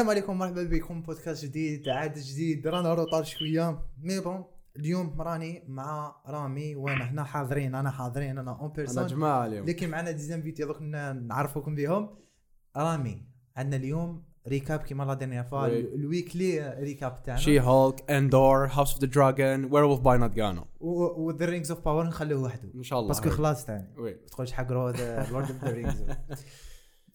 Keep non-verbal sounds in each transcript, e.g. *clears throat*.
السلام عليكم مرحبا بكم. بودكاست جديد عاد جديد. رانا en retard شوية. mais bon اليوم راني مع رامي. وأنا هنا حاضرين. أنا حاضرين. أنا en أنا personne جماعة اليوم. كاين معنا des invités دوك نعرفوكم بهم رامي عندنا اليوم récap كيما la dernière fois oui. ال weekly recap تاعنا. She Hulk Andor House of the Dragon Werewolf by Night جانو و The Rings of Power نخلوه وحده. إن شاء الله. parce que خلاص تاني. oui ما تقولش حقروا Lord of the Rings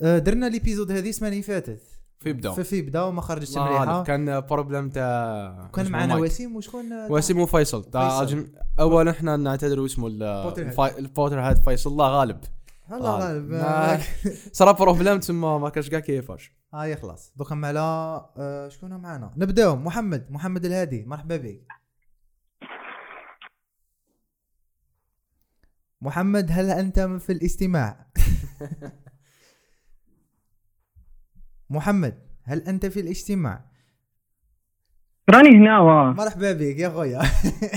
درنا l'épisode هذه السمانه اللي فاتت. في بدا في في بدا وما خرجتش مليحة. كان problème تاع كان معنا. وسيم وشكون؟ وسيم وفيصل. تاع. أجم... اولا إحنا نعتذر اسمه البوتر هاد فيصل. الله غالب. الله غالب. غالب. ما- *laughs* صرا problème تما ما كانش كاع كيفاش. هاي خلاص. دوكا على آه، شكون معنا؟ نبدأو. محمد. محمد الهادي. مرحبا بك. محمد هل أنت في الاستماع؟ *laughs* محمد هل أنت في الاجتماع؟ راني هنا واه مرحبا بك يا خويا.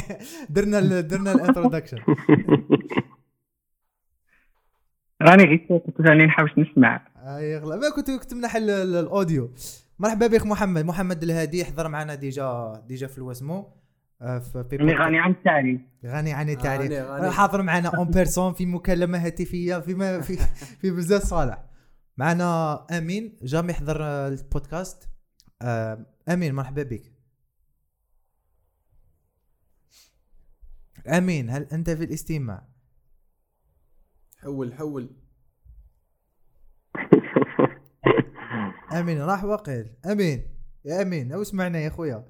*laughs* درنا ال درنا ال introduction *laughs* راني غير كنت راني نحاول نسمع. اي غلا. ما كنت كنت منح ال- ال- ال audio مرحبا بك محمد. محمد الهادي حضر معنا déjà déjà في الواسمو آه، في غني عن التعريف. غني عن التعريف. حاضر معنا en personne في مكالمة هاتفية في ما في في بزاف صالح. معنا أمين جامي يحضر آه، البودكاست. آه، أمين مرحبا بك. أمين هل أنت في الاستماع؟ حول حول. أمين راح وقيل أمين يا أمين أو اسمعنا يا خويا.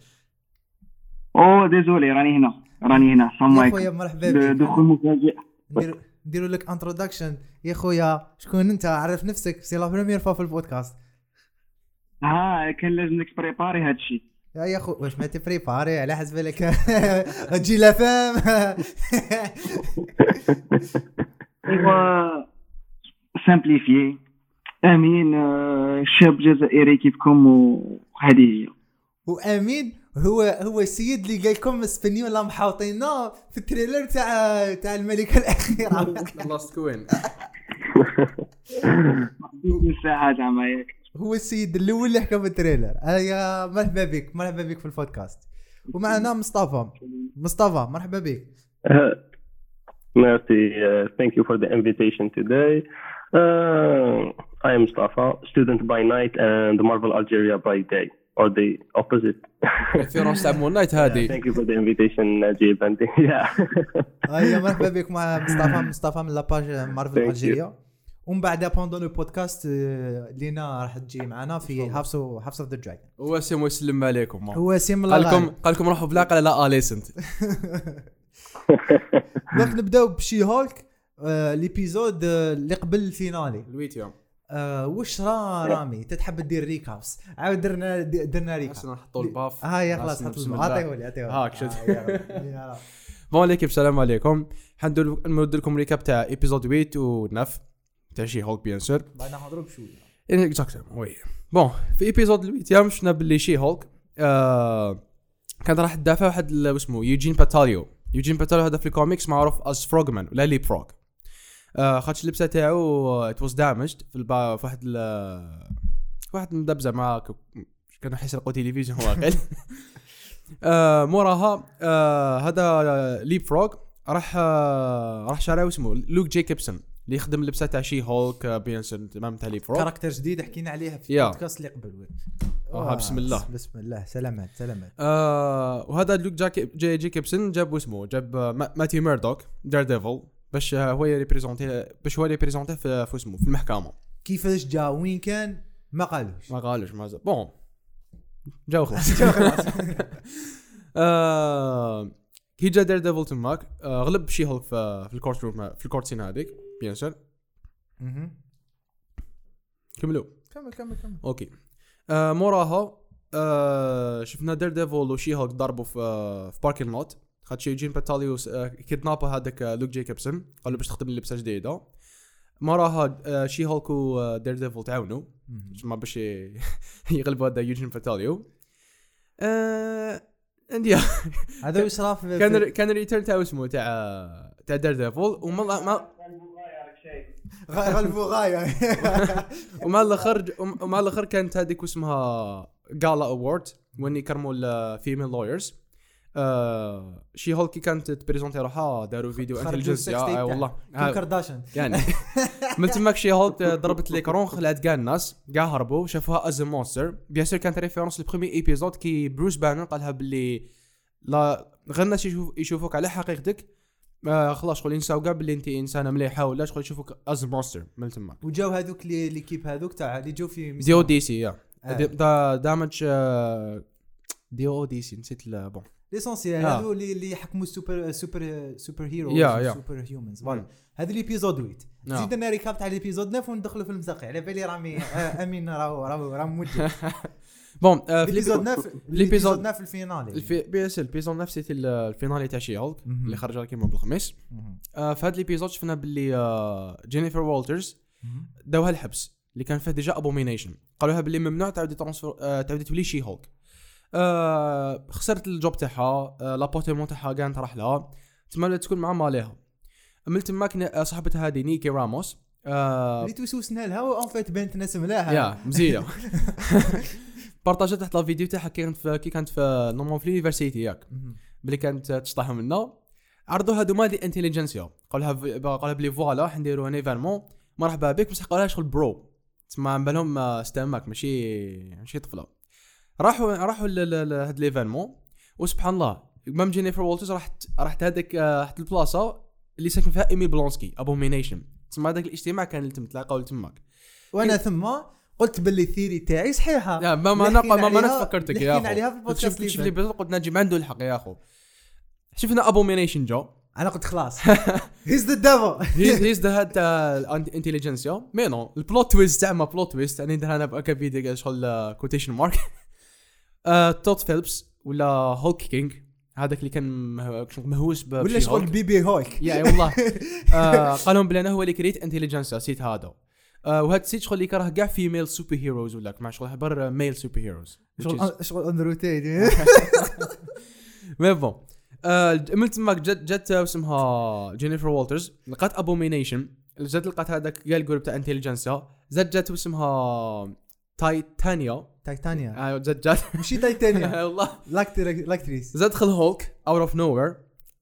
أوه désolé راني هنا راني هنا السلام يا عليكم. خويا مرحبا بك. دخول مفاجئ. نديرو لك introduction يا خويا شكون انت؟ عرف نفسك. c'est la première fois في البودكاست. ها كان لازم لك préparer هاد الشيء. يا يا خو واش ما تبريباري؟ على حسب لك. تجي la femme إيوا simplifier أمين آه، شاب جزائري كيفكم؟ وهذه هي. وأمين هو هو السيد اللي قال لكم اسبانيولا محاوطينا في ال trailer تاع تاع الملكه الاخيره Last Queen هو السيد الأول اللي حكى في ال trailer. يا مرحبا بك مرحبا بك في البودكاست. ومعنا مصطفى. مصطفى مرحبا بك. Merci. Uh, thank you for the invitation today. Uh, I am Mustafa, student by night and Marvel Algeria by day, or the opposite. référence تاع Moon Knight هادي thank you for the invitation, Najib. And *laughs* yeah. هيا مرحبا بك مع مصطفى مصطفى من la page Marvel. Algeria ومن بعد pendant البودكاست آه، لينا راح تجي معنا في House House of the Dragon هو سيمو يسلم عليكم هو سيم الله قال لكم. قال لكم روحوا بلا قال لا Alicent *laughs* donc نبداو بشي هولك آه، l'épisode آه، اللي قبل ال finale ال huitième آه، واش را *laughs* رامي؟ تتحب دير récaps عاود درنا درنا récap خاصنا نحطوا الباف. هاي خلاص حط بسم الماء. الله. عطيه لي عطيه لي. هاك شد. bon l'équipe السلام عليكم. حندير لكم récap تاع épisode 8 و 9 تاع She-Hulk بيان سور. بعد نهضروا بشوية. exactement oui. bon في épisode 8 شفنا باللي She-Hulk. آه كان راح تدافع واحد واسمه يوجين باتاليو. يوجين باتاليو هذا في الكوميكس معروف as فروغمان ولا ليب فروغ خاطش اللبسة تاعو it was damaged في البا في واحد واحد مدبزة مع كانوا حيسرقوا تلفزيون واقيلا *laughs* آه موراها آه هذا ليب فروغ راح آه راح شاري اسمه لوك جيكوبسون اللي يخدم اللبسة تاع شي هولك آه، bien sûr تمام تاع ليب فروغ character جديد حكينا عليها في. البودكاست اللي قبل. آه، بسم الله. بسم الله سلامات سلامات آه وهذا لوك جاك جي جيكوبسون جاب اسمه جاب آه، ما- ماتي ميردوك دير ديفل باش آه، هو ي représenter باش هو ي représenter في, اسمه في المحكمة. كيفاش جا؟ وين كان؟ ما قالوش. ما قالوش mais bon جاو خلاص. *laughs* *laughs* آه كي جا دير ديفل تماك آه غلب شي هولك في, في ال courtroom في ال court scene هذيك bien sûr. كملوا. كمل كمل كمل. okay آه موراها آه شفنا دير ديفل وشي هولك ضربوا في آه في parking lot خاطش يوجين باتاليوس آه kidnappa هذاك آه لوك جيكوبسون قال له باش تخدم لي لبسه جديده موراها آه شي هولك ودير ديفل تعاونوا. ما باش *laughs* يغلبوا هذا يوجين باتاليو and *laughs* هذا واش راه *laughs* كان كان return تاع اسمه تاع تاع دير ديفل وما ما غلبوا غاية. ومع الأخر ومع الأخر كانت هذيك اسمها gala award وين يكرموا ال female lawyers آه شي هول كي كانت ت présenter روحها داروا فيديو ال sex tape آه والله. كيم آه، كارداشيان. يعني. *laughs* من تماك شي هولك ضربت les écrans خلعت كاع الناس كاع هربوا شافوها as monster bien sûr كانت référence لل premier épisode كي بروس بانر قالها باللي لا غير الناس يشوف يشوفوك على حقيقتك. آه خلاص شغل ينساو كاع باللي انت إنسانة مليحة ولا شغل يشوفوك از مونستر من تماك. وجاو هذوك لي ليكيب هذوك تاع اللي جو في دي أو دي سي يا. آه. دامج آه، دي أو دي سي نسيت بون ليسونسيال آه. هذو اللي اللي يحكموا السوبر سوبر سوبر هيرو. سوبر هيومنز مم. هذا ويت نعم. زيد لنا ريكاب تاع الابيزود 9 وندخلوا في المساقي على بالي رامي آه، أمين راهو راهو راهو موجه *laughs* بون في الابيزود الإبي- 9 الإبيزود- الابيزود 9 في الفينالي الفي بي اس البيزون نفسي ال- الفينالي تاع شي هولك. اللي خرج كيما بالخميس. آه، في هذا ال épisode شفنا باللي جينيفر والترز. داوها الحبس اللي كان فيه ديجا ابومينيشن قالوا لها باللي ممنوع تعاودي transfer آه، تعاودي تولي شي هولك آه خسرت ال job تاعها آه l'appartement تاعها كاع راح لها. تما تكون مع ماليها. من تماك آه، صاحبتها هذه نيكي راموس. آه اللي توسوسنا لها وان فيت بنت ناس ملاها. يا مزية *laughs* *laughs* بارطاجت تحت الفيديو تاعها كي كانت في كي كانت في normal في ال university ياك. بلي كانت تشطح منا عرضوا هادو مال دي انتليجنسيا قالها قالها بلي voilà حنديروا un événement مرحبا بك بصح قالها شغل bro. تسمى بالهم آه، استماك ماشي ماشي طفلة. راحوا راحوا ل- ل- لهاد l'événement وسبحان الله même جينيفر والترز راحت راحت هذاك آه، راحت البلاصة اللي ساكن فيها إيمي بلونسكي أبومينيشن. تسمى هذاك الاجتماع كان اللي تم تلاقاو تماك. وأنا ثم قلت باللي ال theory تاعي صحيحة. يا ما ما أنا ما ما أنا فكرتك يا أخو. عليها في البودكاست شفت لي قلت نجم عنده الحق يا أخو. شفنا أبومينيشن جو. أنا قلت خلاص. he's the devil he's the head انتليجنسيا mais non ال plot twist زعما plot twist أنا ندير أنا بأكا فيديو شغل quotation mark تود فيلبس ولا هولك كينج. هذاك اللي كان مهووس ب- ولا شغل. baby هولك. يا والله. *laughs* آه، قال لهم بلي أنا هو اللي كريت انتليجنسيا site هذا. آه، وهذا ال site شغل اللي يكره كاع female superheroes ولا مع شغل pro male superheroes شغل شغل اندرو تيت mais bon آه، من تماك جت جت اسمها جينيفر والترز لقات ابومينيشن جت لقات هذاك قال group تاع انتليجنسيا زت جت اسمها تايتانيا تايتانيا آه، جت جت ماشي تايتانيا والله. l'actrice زاد دخل هولك out of nowhere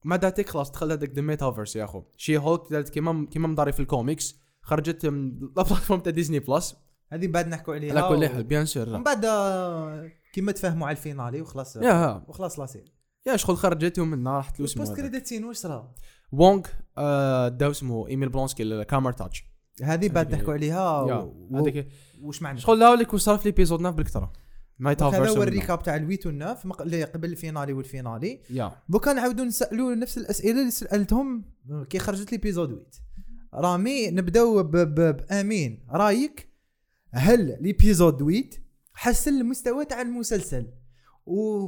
ما داتك خلاص دخل هذاك the metaverse يا أخو. شي هولك دارت كيما كيما مضاري في الكوميكس خرجت من *laughs* ال platform تاع ديزني بلس هذه بعد نحكوا عليها. على كل حال bien sûr من بعد آه، كيما تفاهموا على ال finale وخلاص يا. وخلاص لا سير. يا شغل خرجت ومنها راحت له post. credit scene واش صرا؟ وونغ آه، داو اسمه ايميل بلونسكي الكامير تاتش هذه بعد نحكوا عليها هذيك واش معنى؟ شغل لك وصار في l'épisode 9 بالكثره ميتافيرس هذا هو. ال récap تاع ال huit وال neuf اللي قبل ال finale وال finale. يا. دوكا نعاودوا نسالوا نفس الأسئلة اللي سألتهم كي خرجت l'épisode huit. رامي نبداو بامين رايك؟ هل l'épisode huit حسن المستوى تاع المسلسل؟ و...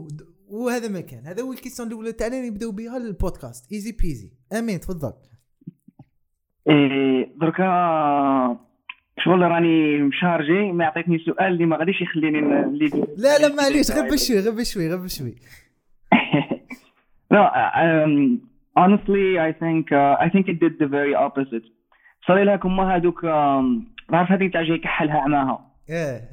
وهذا ما كان. هذا هو ال question الأولى تاعنا اللي نبداو بها البودكاست easy peasy أمين تفضل. إيه دركا شغل راني مشارجي ما يعطيتني سؤال اللي ما غاديش يخليني اللي لا لا معليش غير بشوي غير بشوي غير بشوي no, um, honestly, I think uh, I think it did the very opposite. صار لها كما هذوك um, عارف هذيك تاع جاي كحلها عماها. إيه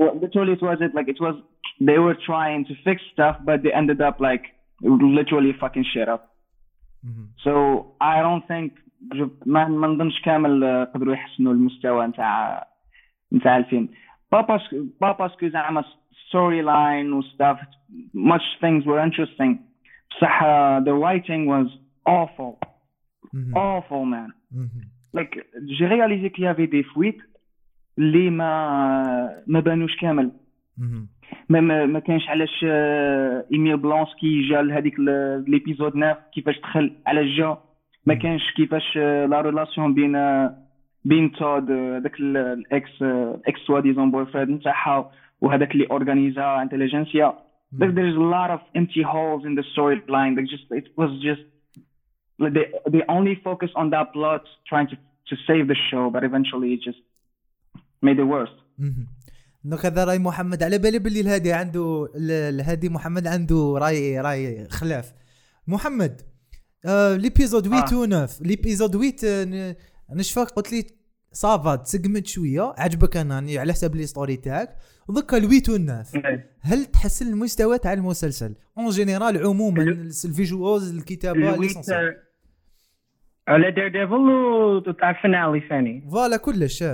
literally, it was it like it was they were trying to fix stuff, but they ended up like literally fucking shit up. So I don't think ما ما نظنش كامل آه، قدروا يحسنوا المستوى نتاع نتاع الفيلم. با pa- parce que زعما storyline و stuff much things were interesting. بصح the writing was awful, awful man. like j'ai réalisé qu'il y avait des fuites اللي ما ما بانوش كامل ما ما, ما كانش علاش ايميل بلونسكي جا لهذيك l'épisode 9 كيفاش دخل على جا ما كانش كيفاش la relation بين بين تود ذاك ال- الاكس آه، إكس سوا ديزون بوي فريند نتاعها وهذاك اللي اورغانيزا انتليجنسيا there's a lot of empty holes in the storyline. Like just it was just they they only focus on that plot trying to to save the show, but eventually it just made it worse. دونك هذا رأي محمد. على بالي باللي الهادي عنده ال- الهادي محمد عنده رأي رأي خلاف. محمد. آه l'épisode 8 آه. و 9 l'épisode 8 آه ن- أنا شفاك قلت لي ça va تسقمت شوية عجبك أنا يعني على حساب les stories تاعك ضكا ال huit وال neuf إيه. هل تحسن المستوى تاع المسلسل en général عموما ال visuals الكتابة l'essentiel على دير ديفل وتاع ال finale ثاني voilà كلش.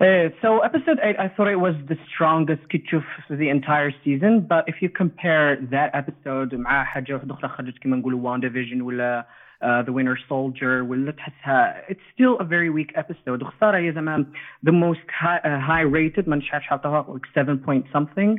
Uh, so episode 8 I thought it was the strongest كتشوف for the entire season but if you compare that episode مع حاجة واحدة أخرى خرجت كما نقولوا WandaVision ولا uh, The Winter Soldier ولا تحسها it's still a very weak episode وخسارة هي زمان the most high, uh, high rated ما نعرفش حاطها like 7 point something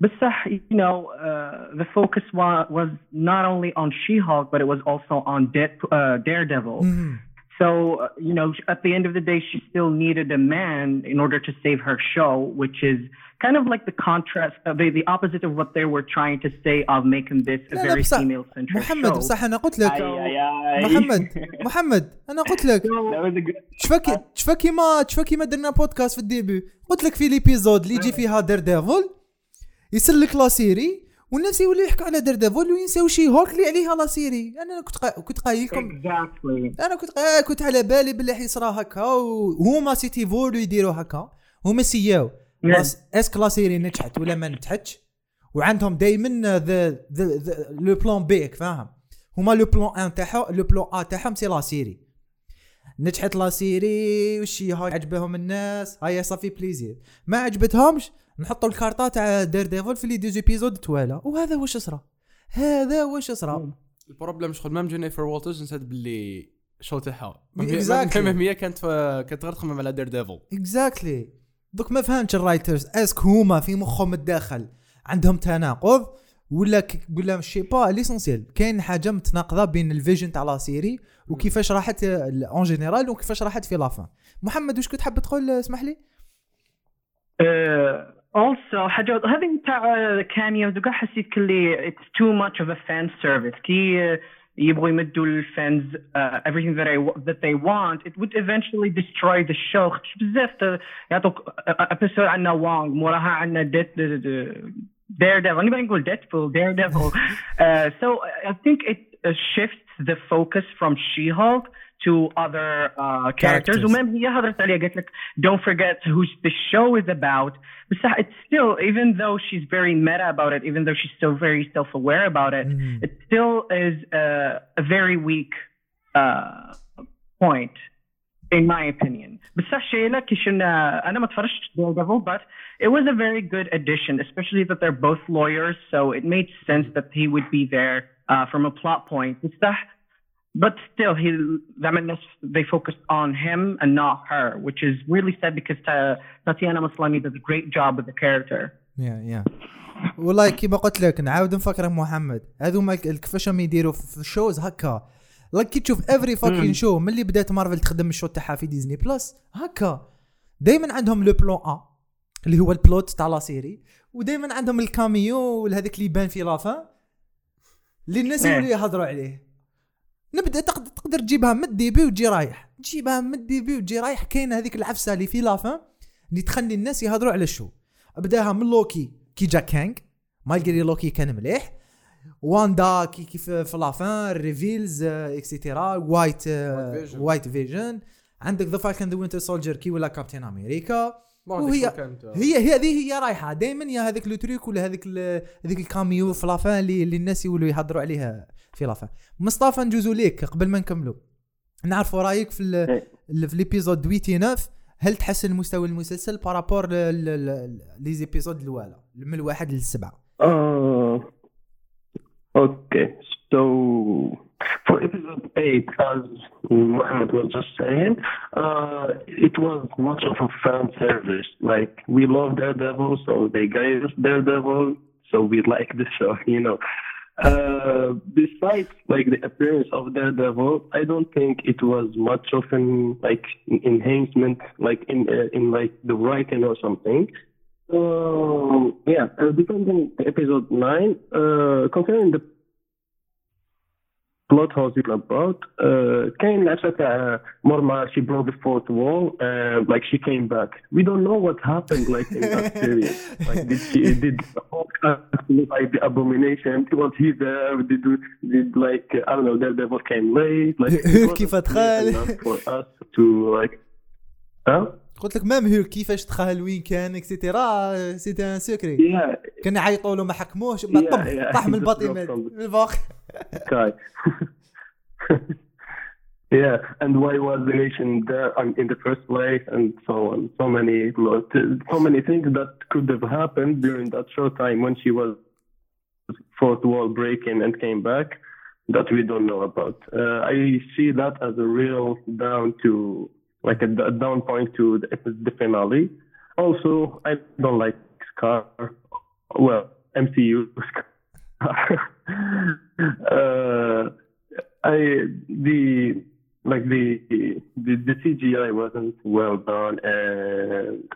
بصح you know uh, the focus wa- was not only on She-Hulk but it was also on Dead- uh, Daredevil مهم. so, uh, you know, at the end of the day, she still needed a man in order to save her show, which is kind of like the contrast, uh, the, the opposite of what they were trying to say of making this a لا، لا، very بصح- female centric محمد show. بصح انا قلت لك Ay, ay, ay. محمد محمد انا قلت لك That was *laughs* a good. شفا شفا كيما *laughs* شفا كيما درنا بودكاست في الديبي قلت لك في ليبيزود اللي يجي فيها دير ديفل يسلك لا سيري والناس يولوا يحكوا على دير ديفل وينساو She-Hulk اللي عليها la série. أنا كنت قا... كنت قايل لكم. أنا كنت قا... كنت على بالي باللي حيصرا هكا وهما c'était voulu يديروا هكا. هما سياو est-ce que la série نجحت ولا ما نجحتش؟ وعندهم دائما ذا le plan B فاهم؟ هما le plan A تاعهم le plan A تاعهم c'est la série. نجحت la série وشي هاي عجبهم الناس. هاي صافي plaisir ما عجبتهمش نحطوا الكارطة تاع دير ديفل في les deux épisodes voilà وهذا واش صرا هذا واش صرا ال problème شغل même جينيفر والترز نسات باللي ال show تاعها. même هي كانت كانت غير تخمم على دير ديفل exactly دوك ما فهمتش ال writers est-ce que هما في مخهم الداخل عندهم تناقض ولا ك... ولا مش bah l'essentiel كاين حاجة متناقضة بين ال vision تاع la série وكيفاش راحت en général وكيفاش راحت في la fin محمد واش كنت حاب تقول اسمح لي؟ Uh, also حاجة هذه تاع كاميو دوكا حسيت كلي it's too much of a fan service كي uh, يبغوا يمدوا الفانز uh, everything that I that they want it would eventually destroy the show خاطش بزاف ت- يعطوك episode عندنا وانغ موراها عندنا ديت دير ديفل انا نقول ديدبول دير ديفل *laughs* so I think it uh, shifts the focus from She-Hulk to other uh, characters Characters. ومام هي هضرت عليها قالت لك don't forget who the show is about بصح it's still even though she's very meta about it even though she's still very self-aware about it Mhm. it still is uh, a very weak uh, point in my opinion بصح شيلة كي شفنا انا ما تفرجتش Daredevil but it was a very good addition especially that they're both lawyers so it made sense that he would be there uh, from a plot point بصح but still he زعما they focused on him and not her which is really sad because Ta- Tatiana Maslany does a great job with the character. يا يا والله كيما قلت لك نعاود نفكرك محمد. هذوما ك- كيفاش راهم يديروا في الشوز هكا. like كي تشوف every fucking. show ملي بدات مارفل تخدم ال show تاعها في ديزني بلس هكا. دائما عندهم le plan A اللي هو ال plot تاع la série ودائما عندهم ال cameo هذاك اللي يبان في la fin اللي الناس إيه. يولوا يهضروا عليه. نبدأ تقدر, تقدر تجيبها من ال début وتجي رايح. تجيبها من ال début وتجي رايح. كاين هذيك العفسة اللي في la fin اللي تخلي الناس يهضروا على ال show بداها من لوكي كي جا كانغ malgré لوكي كان مليح. واندا كي كيف في la fin reveals et cetera White White Vision. White Vision. عندك The Falcon The Winter Soldier كي ولا كابتن أمريكا. وهي- هي هذه هي رايحة. دائما يا هذاك le truc ولا هذيك هذيك ال cameo في la fin اللي, اللي الناس يولوا يهضروا عليها. في la fin مصطفى نجوزو ليك قبل ما نكملوا نعرفوا رايك في ال- إيه. في l'épisode 89 هل تحسن مستوى المسلسل par rapport les épisodes الاولى من الواحد للسبعه Uh, okay, so for episode 8, as Mohammed was just saying, uh, it was much of a fan service. Like, we love Daredevil, so they gave us Daredevil, so we like the show, you know. Uh, besides, like, the appearance of Daredevil, I don't think it was much of an, like, enhancement, like, in, uh, in like, the writing or something. Um, yeah, uh, depending episode nine, uh, concerning the plot holes is about uh, كاين العشاء تاع مورما she broke the fourth wall and like she came back we don't know what happened like in that period *laughs* like did she did Hulk actually like the abomination was he there did did like I don't know Daredevil came late like it wasn't كيف clear دخل؟ enough *laughs* for us to like huh? قلت لك مام هيرك كيفاش دخل وين كان اكسيتيرا سيتي ان سيكري Yeah, كنا يعيطوا له ما حكموش بعد Yeah, طب yeah, طاح من he just الباطي *laughs* dropped من from the- من الفوق *laughs* sky. *laughs* yeah, and why was the nation there um, in the first place, and so on. So many, so many things that could have happened during that short time when she was fourth wall breaking and came back that we don't know about. Uh, I see that as a real down to like a, a down point to the, the finale. Also, I don't like Scar. Well, MCU Scar. *laughs* uh, I the like the, the the CGI wasn't well done, and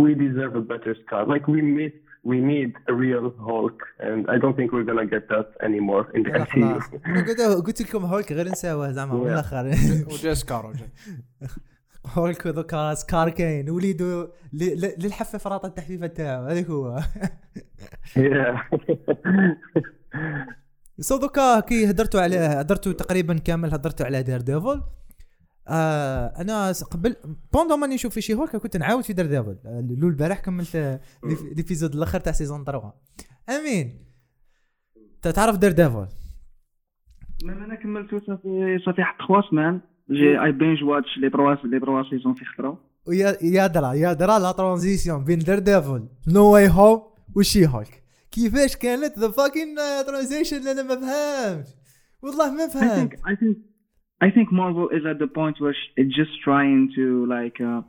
we deserve a better Scar. Like we need we need a real Hulk, and I don't think we're gonna get that anymore in the لا MCU. *laughs* قلت لكم هولك غير نساوه زعما من. الآخر وجا سكار هولك ذوكا سكار كاين وليدو للحفة فراط التحفيفه تاعو هذاك هو *laughs* yeah. سو دوكا كي هدرتوا على هدرتوا تقريبا كامل هدرتوا على دير ديفل آه أنا قبل بوندون ماني نشوف في شي هولك كنت نعاود في دير ديفل لو البارح كملت ليبيزود الأخر تاع سيزون 3 أمين. تعرف دير ديفل أنا كملت. صافي صافي حق خوا سمان جي اي بينج واتش لي تروا لي تروا سيزون في خطرو ويا يا درا يا درا لا ترانزيسيون بين دير ديفل نو واي هوم وشي هولك كيفاش كانت ذا فاكين ترانزيشن أنا ما فهمتش. والله ما فهمت. I think I think Marvel is at the point where sh- it's just trying to like uh,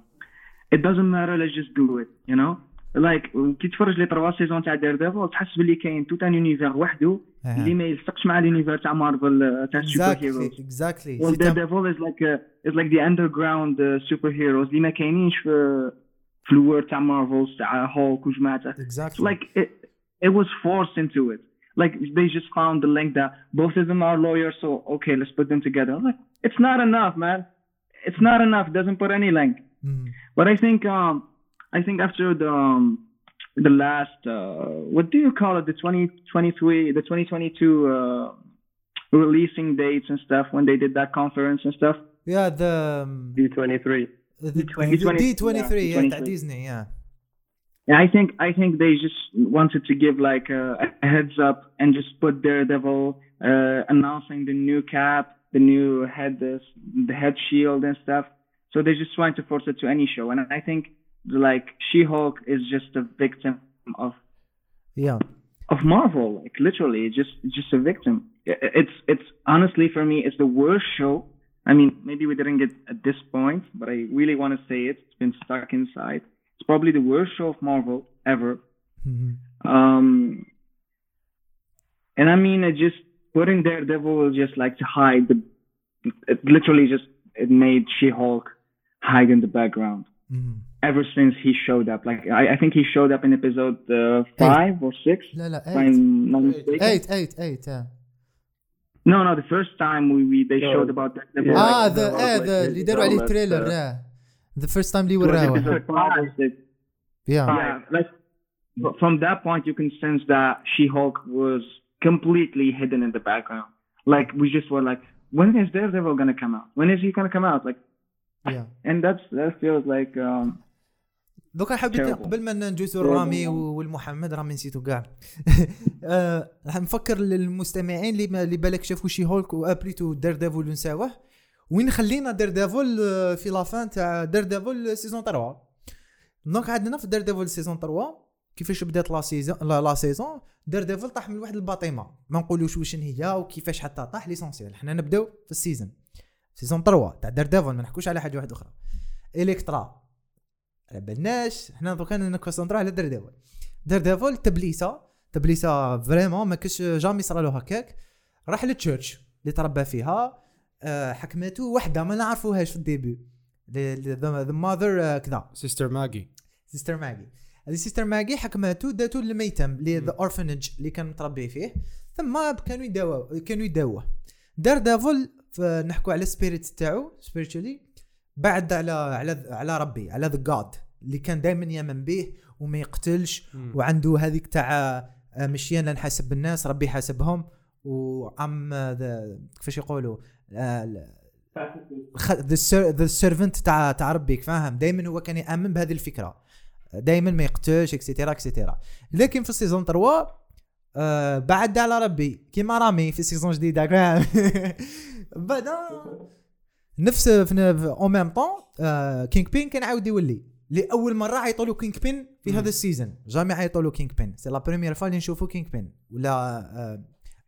it doesn't matter let's just do it you know like كي تفرج لي تروا سيزون تاع دير ديفل تحس باللي كاين توت ان يونيفير وحده أها. اللي ما يلصقش مع اليونيفير تاع مارفل تاع السوبر اكزاكتلي هيروز اكزاكتلي well Daredevil is like a, is like the underground uh, superheroes اللي ما كاينينش في في الورد تاع مارفل تاع هولك وجماعته اكزاكتلي like it, it was forced into it. like they just found the link that both of them are lawyers, so okay, let's put them together. I'm like it's not enough, man. It's not enough. It doesn't put any link. Mm-hmm. But I think um, I think after the um, the last uh, what do you call it the 2023 the 2022 uh, releasing dates and stuff when they did that conference and stuff. Yeah, the um, D23. The, D23. Yeah, D23. yeah, Disney, yeah. I think I think they just wanted to give like a, a heads up and just put Daredevil uh, announcing the new cap, the new head, the, the head shield and stuff. So they're just trying to force it to any show, and I think like She-Hulk is just a victim of yeah of Marvel, like literally, just just a victim. It's it's honestly for me, it's the worst show. I mean, maybe we didn't get at this point, but I really want to say it. It's been stuck inside. It's probably the worst show of Marvel ever. Mm-hmm. Um, and I mean, it just putting Daredevil just like to hide the. It literally just it made She-Hulk hide in the background. Mm-hmm. Ever since he showed up, like I, I think he showed up in episode uh, five eight. or six. No, no, eight. Eight, eight, eight. Yeah. No, no, the first time we, we they showed about ah, the. Yeah. Ah, the, the, the, the, the, the, the, the, the, the trailer, uh, yeah. فيرست تايم اللي towards وراوه episode five or six. يا Yeah, like fr- from that point you can sense that She-Hulk was completely hidden in the background. Like we just were like, when is Daredevil gonna come out? When is he gonna come out? Like, يا and that's that feels like um, دوكا حبيت Terrible. قبل ما نجوزوا Terrible. الرامي والمحمد رامي نسيتو كاع *laughs* آه، راح نفكر للمستمعين اللي ما- اللي بالك شافوا شي هولك وابريتو دير ديفل ونساوه وين خلينا دير ديفل آه، في la fin تاع دير ديفل saison 3 donc عندنا في دير ديفل saison 3 كيفاش بدات la saison la, saison دير ديفل طاح من واحد ال bâtiment. ما نقولوش واش هي وكيفاش حتى طاح l'essentiel حنا نبداو في ال saison saison 3 تاع دير ديفل ما نحكوش على حاجة واحدة أخرى. إلكترا على بالناش حنا دوكا نconcentrو على دير ديفل دير ديفل تبليسة. تبليسة vraiment ما كاش jamais صرا له هكاك. راح لل church اللي تربى فيها. حكمته وحدة ما نعرفوهاش في ال début. the mother كذا. Sister Maggie Sister Maggie هذه Sister Maggie حكمته داتو للميتم اللي the orphanage اللي كان متربي فيه. ثم كانوا يداووا كانوا يداوه دار ديفل نحكوا على ال spirit تاعو spiritually بعد على على على ربي على the God اللي كان دائما يأمن به وما يقتلش. مم. وعنده هذيك تاع آه، مشي أنا نحاسب الناس ربي يحاسبهم وعم كيفاش يقولوا؟ the servant تاع تاع ربيك فاهم؟ دائما هو كان يأمن بهذه الفكرة. دائما ما يقتلش et cetera et cetera لكن في ال saison 3 آه بعد على ربي. كيما رامي في saison جديدة فاهم؟ *laughs* بعدا نفس في en même temps Kingpin كان عاود يولي. لأول مرة عيطوا له Kingpin في. هذا السيزون jamais عيطوا له Kingpin c'est la première fois اللي نشوفوا Kingpin ولا آه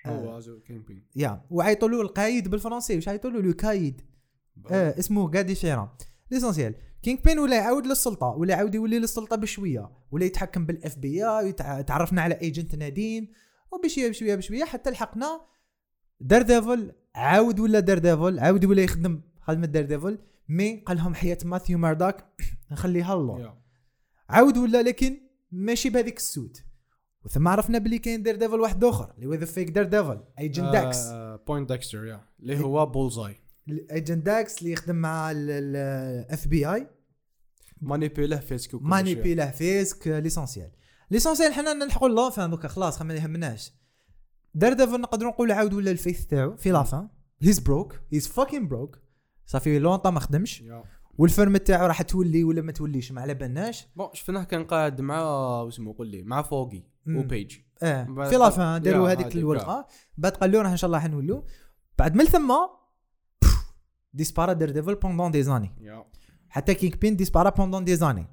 هو كينج بين يا وعيطوا له القايد بالفرنسي واش عيطوا له le caïd آه اسمه قاعد différent l'essentiel Kingpin ولا يعاود للسلطة ولا يعاود يولي للسلطة بشوية ولا يتحكم بال FBI تعرفنا على agent Nadeem وبشوية بشوية بشوية حتى لحقنا Daredevil عاود ولا Daredevil عاود ولا يخدم خدمة Daredevil mais قال لهم حياة Matthew Murdock *coughs* نخليها الله. عاود ولا لكن ماشي بهذيك ال suit. وثم عرفنا بلي كاين Daredevil واحد آخر اللي هو the fake Daredevil agent Dex Poindexter yeah اللي هو بولزاي ايجنت داكس اللي يخدم مع ال FBI manipulé ه Fisk وكل ماني شيء. بي له Fisk l'essentiel. l'essentiel حنا نلحقوا la fin دوكا خلاص ما يهمناش. Daredevil نقدروا نقولوا عاود ولا ال faith تاعو في la fin he's broke he's fucking broke صافي longtemps ما خدمش. وال firm تاعو راح تولي ولا ما توليش ما على بالناش. bon شفناه كان قاعد مع واسمه قول لي مع Foggy. و Page آه في la fin داروا هذيك الورقة. بعد قال له راح إن شاء الله حنولوا بعد من ثم disparaît Daredevil pendant des années حتى Kingpin disparaît pendant des années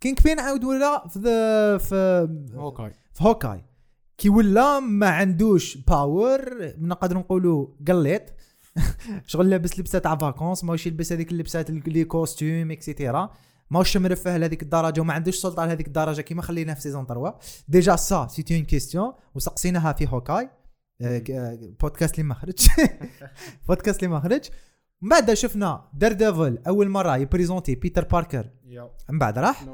Kingpin عاود ولا في the في OK في Hawkeye كي ولا ما عندوش power نقدر نقولوا قليط. *laughs* شغل لابس لبسة تاع vacances ماهوش يلبس هذيك اللبسات les costumes et cetera ماهوش مرفه لهذيك الدرجه وما عندوش سلطة لهذيك الدرجه كيما خلينا في saison 3 déjà ça c'était une question وسقسيناها في Hawkeye بودكاست اللي ما خرج. بودكاست اللي ما خرج. من بعد شفنا؟ Daredevil أول مرة ي présenter Peter Parker. من بعد راح.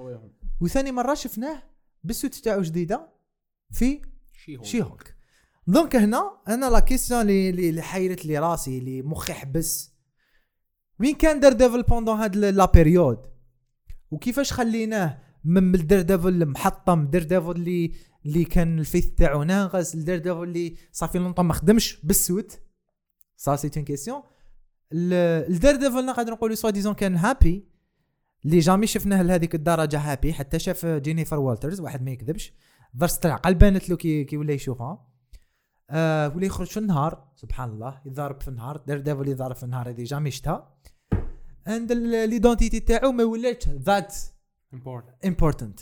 وثاني مرة شفناه بال suit تاعو جديدة في She-Hulk Hulk donc هنا أنا la question اللي حيرت لي راسي اللي مخي حبس وين كان Daredevil pendant هاد la période وكيفاش خليناه من Daredevil محطم Daredevil اللي اللي كان ال faith تاعو ناقص ال Daredevil اللي صافي longtemps ما خدمش بال suit ça c'est une question ال Daredevil نقدر نقولوا soi-disant كان happy اللي jamais شفناه لهذيك الدرجة happy حتى شاف Jennifer Walters واحد ما يكذبش. ضرس تاع بانت له كي كي ولا يشوفها. آه ولا يخرج في النهار. سبحان الله يضارب في النهار. Daredevil يضارب في النهار هذه jamais شتا. عند l'identité تاعو ما ولاتش that important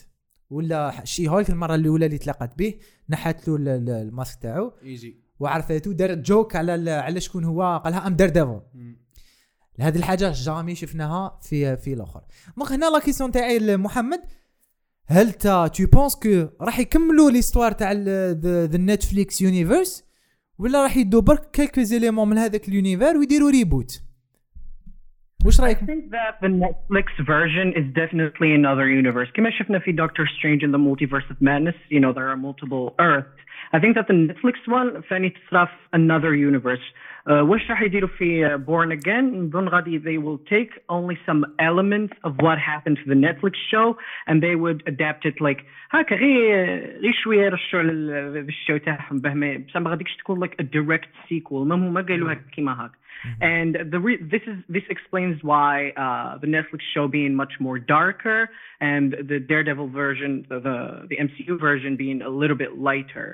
ولا She-Hulk المره الاولى اللي تلاقت به نحت له ال- ال- ال mask تاعو easy وعرفته دارت joke على على شكون هو قالها I'm Daredevil هذه الحاجة jamais شفناها في في الآخر donc هنا la question تاعي لمحمد هل ta tu penses que راح يكملوا l'histoire تاع the Netflix universe ولا راح يدوا برك quelques éléments من هذاك ال univers ويديروا reboot واش I رايك think that the Netflix version is definitely another universe. كما شفنا في Doctor Strange in the Multiverse of Madness, you know, there are multiple Earths. I think that the Netflix one ثاني تصرا في another universe. Uh, واش راح يديروا في uh, Born Again؟ نظن غادي they will take only some elements of what happened to the Netflix show and they would adapt it like هكا غير غير شويه يرشوا على ال- الشو تاعهم به ما بصح ما غاديكش تكون like a direct sequel ما هما قالوا هكا كيما هاك. And the re- this is this explains why uh, the Netflix show being much more darker and the Daredevil version, the, the the MCU version being a little bit lighter.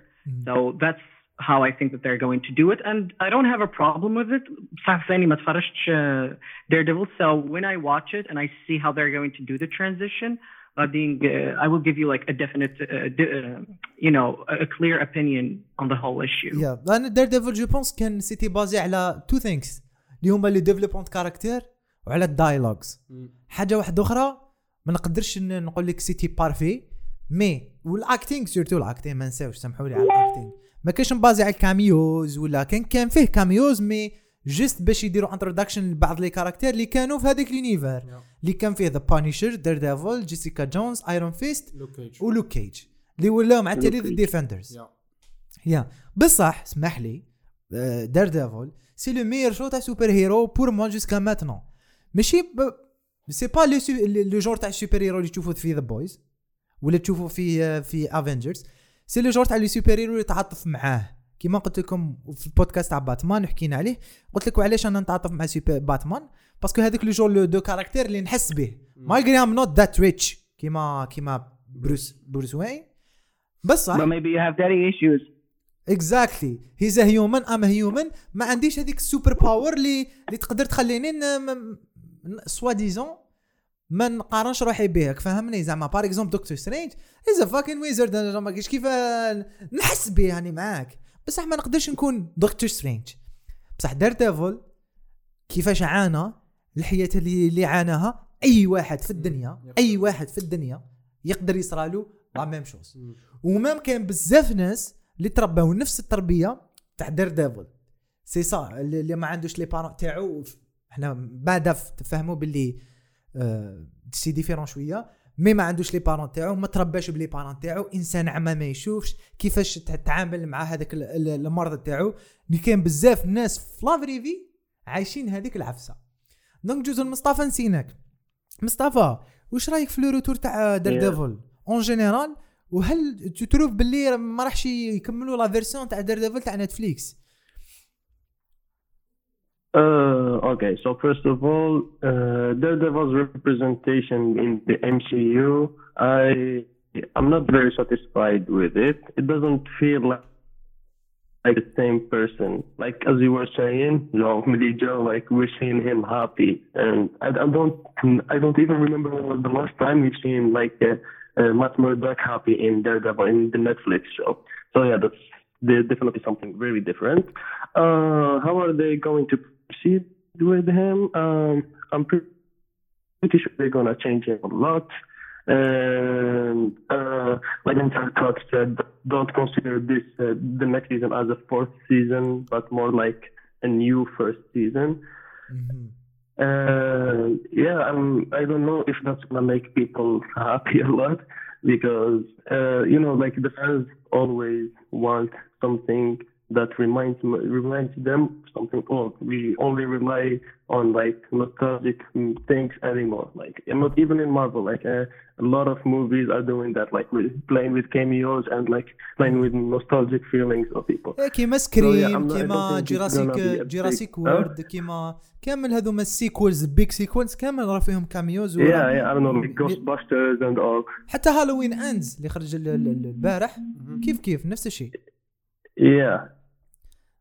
So that's how I think that they're going to do it, and I don't have a problem with it. بصح ثاني ما تفرجتش uh, Daredevil, so when I watch it and I see how they're going to do the transition, غادي uh, I will give you like a definite, uh, di- uh, you know, a, a clear opinion on the whole issue. يا انا دير ديفل جو بونس كان سيتي بازي على تو ثينكس اللي هما لي ديفلوبمنت كاركتير وعلى الدايلوجز حاجه واحده اخرى ما نقدرش ن- نقول لك سيتي بارفي مي والاكتينغ سورتو الاكتينغ ما نساوش سامحوا لي على الاكتينغ ما كانش م basé على ال cameos ولا كان كان فيه cameos mais just باش يديروا introduction لبعض les caractères اللي كانوا في هذاك ال univers اللي كان فيه The Punisher Daredevil Jessica Jones Iron Fist و Luke Cage اللي ولاو مع التالي The. Defenders yeah بصح اسمح لي Daredevil c'est le meilleur show تاع superhero pour moi jusqu'à maintenant ماشي c'est pas le le genre تاع ال superhero اللي تشوفوه في The Boys ولا تشوفوه في في Avengers c'est le genre تاع les superheroes اللي تعاطف معاه. كيما قلت لكم في البودكاست تاع باتمان حكينا عليه قلت لكم علاش أنا نتعاطف مع super Batman؟ parce que هذاك le genre le de caractère اللي نحس به. malgré I'm not that rich كيما كيما Bruce Bruce Wayne بصح But maybe you have daddy issues. exactly he's human I'm human ما عنديش هذيك ال superpower اللي اللي تقدر تخليني soi-disant ما نقارنش روحي بيك فهمني؟ زعما par exemple Doctor Strange is a fucking wizard أنا ما كيف نحس به يعني معاك. بصح ما نقدرش نكون Doctor Strange بصح Daredevil كيفاش عانى الحياة اللي اللي عاناها أي واحد في الدنيا أي واحد في الدنيا يقدر يصرالو la même chose و même كان بزاف ناس اللي ترباو نفس التربية تاع Daredevil c'est ça اللي ما عندوش les parents تاعو إحنا بعدا تفهموا باللي c'est différent شوية mais ما عندوش les parents تاعو ما ترباش ب les parents تاعو إنسان عمى ما يشوفش كيفاش تتعامل مع هذاك ال- ال- المرض تاعو. اللي كان بزاف ناس في la vraie vie عايشين هذيك العفسة. donc جوز مصطفى نسيناك. مصطفى واش رايك في le retour تاع Daredevil en général وهل ت trouve باللي ما راحش يكملوا la version تاع Daredevil تاع Netflix Uh, okay, so first of all, uh, Daredevil's representation in the MCU, I I'm not very satisfied with it. It doesn't feel like like the same person. Like as you were saying, Joe, *laughs* like we're seeing him happy, and I, I don't I don't even remember the last time we've seen like uh, uh, Matt Murdock happy in Daredevil in the Netflix show. So yeah, that's definitely something very different. Uh, how are they going to proceed with him? Um, I'm pre- pretty sure they're gonna change him a lot. And uh, like Entire Talk said, don't consider this uh, the next season as a fourth season, but more like a new first season. And yeah, I'm, I don't know if that's gonna make people *laughs* happy a lot because uh, you know, like the fans always want something that reminds m- reminds them something old. We only rely on like nostalgic mm, things anymore. Like and not even in Marvel, like uh, a lot of movies are doing that, like with, playing with cameos and like playing with nostalgic feelings of people. إيه كيما I'm سكريم not- I كيما don't think it's جراسيك gonna be a جراسيك big- وورد كيما كامل هذوما السيكولز بيك سيكولز كامل راه فيهم كاميوز Yeah, yeah, I don't know, like Ghostbusters and all. حتى هالوين اندز اللي خرج ال- ال- ال- البارح كيف كيف نفس الشيء Yeah,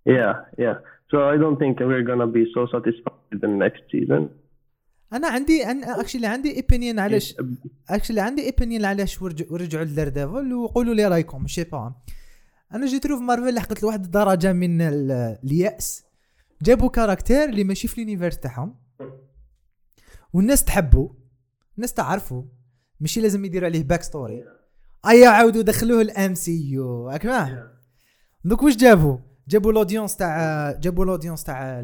Yeah, yeah. So I don't think we're gonna be so satisfied with the next season. أنا عندي أنا actually عندي opinion علاش actually عندي opinion علاش ورج- ورجعوا ل Daredevil وقولوا لي رأيكم ماشي با أنا جيت في مارفل لحقت لواحد الدرجة من ال- اليأس. جابوا character اللي ماشي في ال universe تاعهم. والناس تحبوا الناس تعرفوا ماشي لازم يديروا عليه backstory ايا عاودوا دخلوه ال MCU فاهم دوك واش جابوا جابوا ال audience تاع جابوا ال audience تاع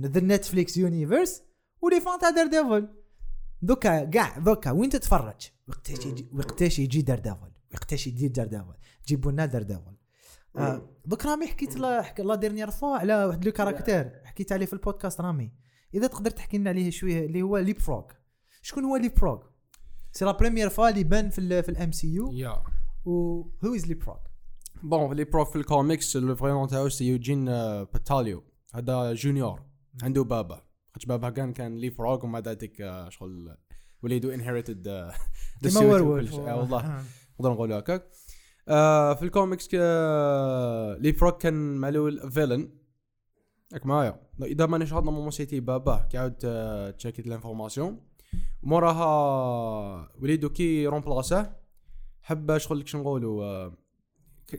the Netflix universe و les fans تاع Daredevil دوكا كاع دوكا وين تتفرج؟ وقتاش يجي وقتاش يجي Daredevil وقتاش يجي Daredevil جيبوا لنا Daredevil آه، دوك رامي حكيت لا حك... la dernière fois على واحد لو كاركتير حكيت عليه في البودكاست رامي. إذا تقدر تحكي لنا عليه شوية اللي هو Leap-Frog شكون هو Leap-Frog c'est la première fois اللي بان في ال في ال MCU yeah و who is Leap-Frog bon Leap-Frog في ال comics le vrai nom تاعو c'est Eugene Patilio هذا junior عنده بابا خاطش بابا كان كان Leap-Frog ومع ذلك شغل وليدو inherited كيما Werewolf والله نقدر نقولوا هكاك في الكوميكس Leap-Frog كان مع الأول villain ياك معايا اذا مانيش غلط normalement c'était باباه كي عاود آه، check يت l'information موراها وليدو كي remplaça ه حب شغل شنو نقولوا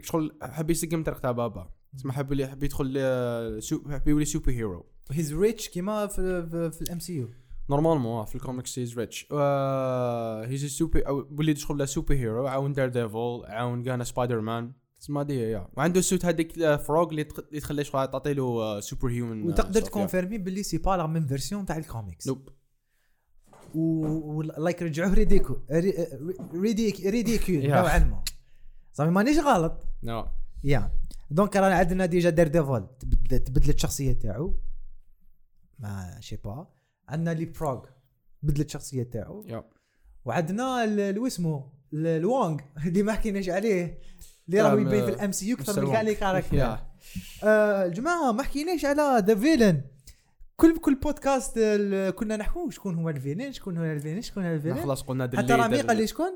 شغل حب يسقم تاع بابا. تسمى حب حب يدخل آه، سو- حب يولي superhero he's rich كيما في في, ال MCU normalement في ال comics he's rich he's super وليد شغل superhero عاون Daredevil عاون كان سبايدر مان تسمى déjà وعنده ال suit هذيك Frog اللي تق- اللي تخليه شغل تعطي له superhuman وتقدر ت confirmer باللي c'est pas la même version تاع ال comics nope و like رجعوه ridicu ridic ridicule. نوعا ما. صافي مانيش غلط. no. yeah. donc رانا عندنا déjà Daredevil تبدلت الشخصية تاعو. mais chais pas. عندنا Leap-Frog بدلت الشخصية تاعو. وعندنا واسمه؟ ال- الوونغ *laughs* اللي ما حكيناش عليه. اللي راهو يبين في ال MCU أكثر من كاع les. caractères. *laughs* آه الجماعة ما حكيناش على the villain كل كل بودكاست كنا نحكوا شكون هو ال villain شكون هو ال villain شكون هو ال villain خلاص قلنا حتى رامي. قال لي شكون؟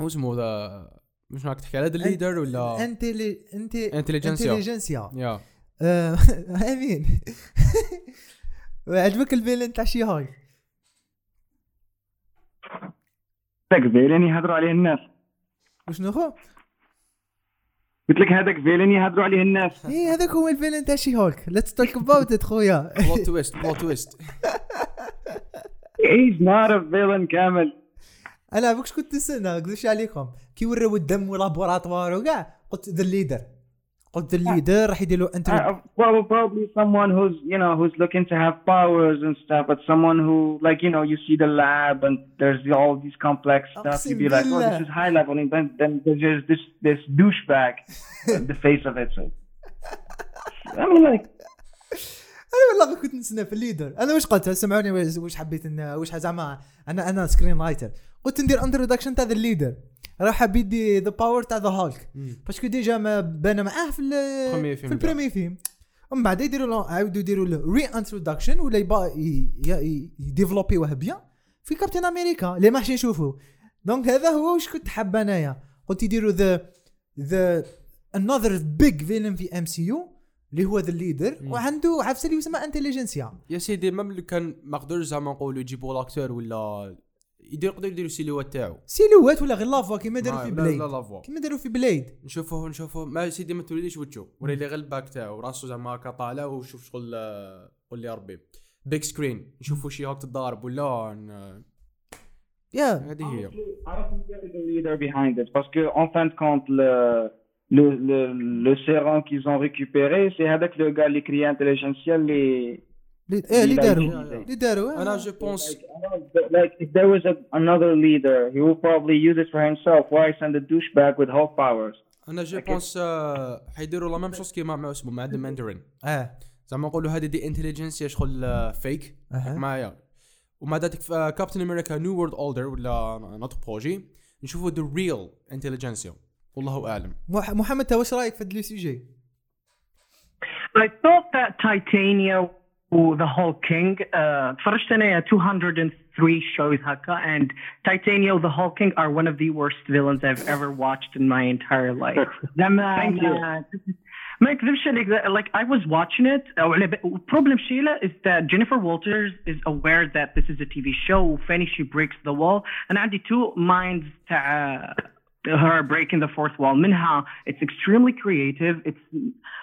هو اسمه ذا مش راك تحكي على ال Leader ولا؟ Intelli Int Intelligencia. Intelligencia. yeah. آه، *laughs* امين عجبك ال villain تاع شي هاي؟ هذاك villain يهضروا عليه الناس. وشنو هو؟ قلت لك هذاك villain يهضروا عليه الناس. *laughs* إيه هذاك هو ال villain تاع She-Hulk let's talk about it خويا. plot twist plot twist he's not a villain كامل أنا بوكش كنت نستنى نقدرش عليكم كي وراو الدم و laboratoire وكاع قلت the Leader قلت ذا الليدر راح يدير له انتر Uh, probably, someone who's you know who's looking to have powers and stuff, but someone who like you know you see the lab and there's all these complex stuff. You'd be like, oh, this is high level, and then then there's this this douchebag, uh, the face of it. So I mean, like أنا والله كنت نستنى في الليدر أنا واش قلت سمعوني واش حبيت ان واش زعما أنا أنا سكرين رايتر قلت ندير انتروداكشن تاع ذا الليدر راح حاب يدي the power تاع the Hulk parce que déjà ما بان معاه في في ال premier film ومن بعد يديروا له عاودوا يديروا له reintroduction ولا يبا ي développer وه bien في Captain America اللي ما حش نشوفه donc هذا هو واش كنت حاب أنايا. قلت يديروا the the another big villain في MCU اللي هو the Leader وعنده عفسة اللي يسمى Intelligencia يا سيدي même لو كان ما قدرش زعما نقولوا يجيبوا l'acteur ولا يدير يقدروا يديروا silhouette تاعو. silhouette ولا غير la voix؟ كيما داروا في la- Blade la la voix. كيما داروا في Blade نشوفوه نشوفوه. mais سيدي ما توليش وجهه ولا اللي غير ال back تاعو. راسو زعما هكا طالع وشوف شغل قول لي ربي. big screen نشوفوا شي هاك تضارب ولا yeah. هذه هي. en fin de compte le le le, sérum qu'ils ont récupéré c'est avec le gars créé Intelligencia اللي لي- إيه اللي داروا. اللي داروا أنا. je pense like if there was a, another leader he will probably use it for himself. Why send a douchebag with Hulk powers? أنا je pense حيديروا la même chose كيما مع اسمه مع the Mandarin آه. زعما نقولوا هذه the Intelligencia شغل fake. معايا ومع ذلك في Captain America New World Order ولا un autre projet. نشوفوا the real Intelligencia والله أعلم. مح- محمد واش رأيك في هاد le sujet I thought that Titania the Hulk King uh اتفرجت انا 203 shows هكا and Titania the Hulk King are one of the worst villains I've ever watched in my entire life. *laughs* لما Thank you. ما- ما نكذبش عليك that- like I was watching it أو على ب- problem شيلة is that Jennifer Walters is aware that this is a TV show وفاني she breaks the wall أنا عندي two minds تاع her breaking the fourth wall منها it's extremely creative it's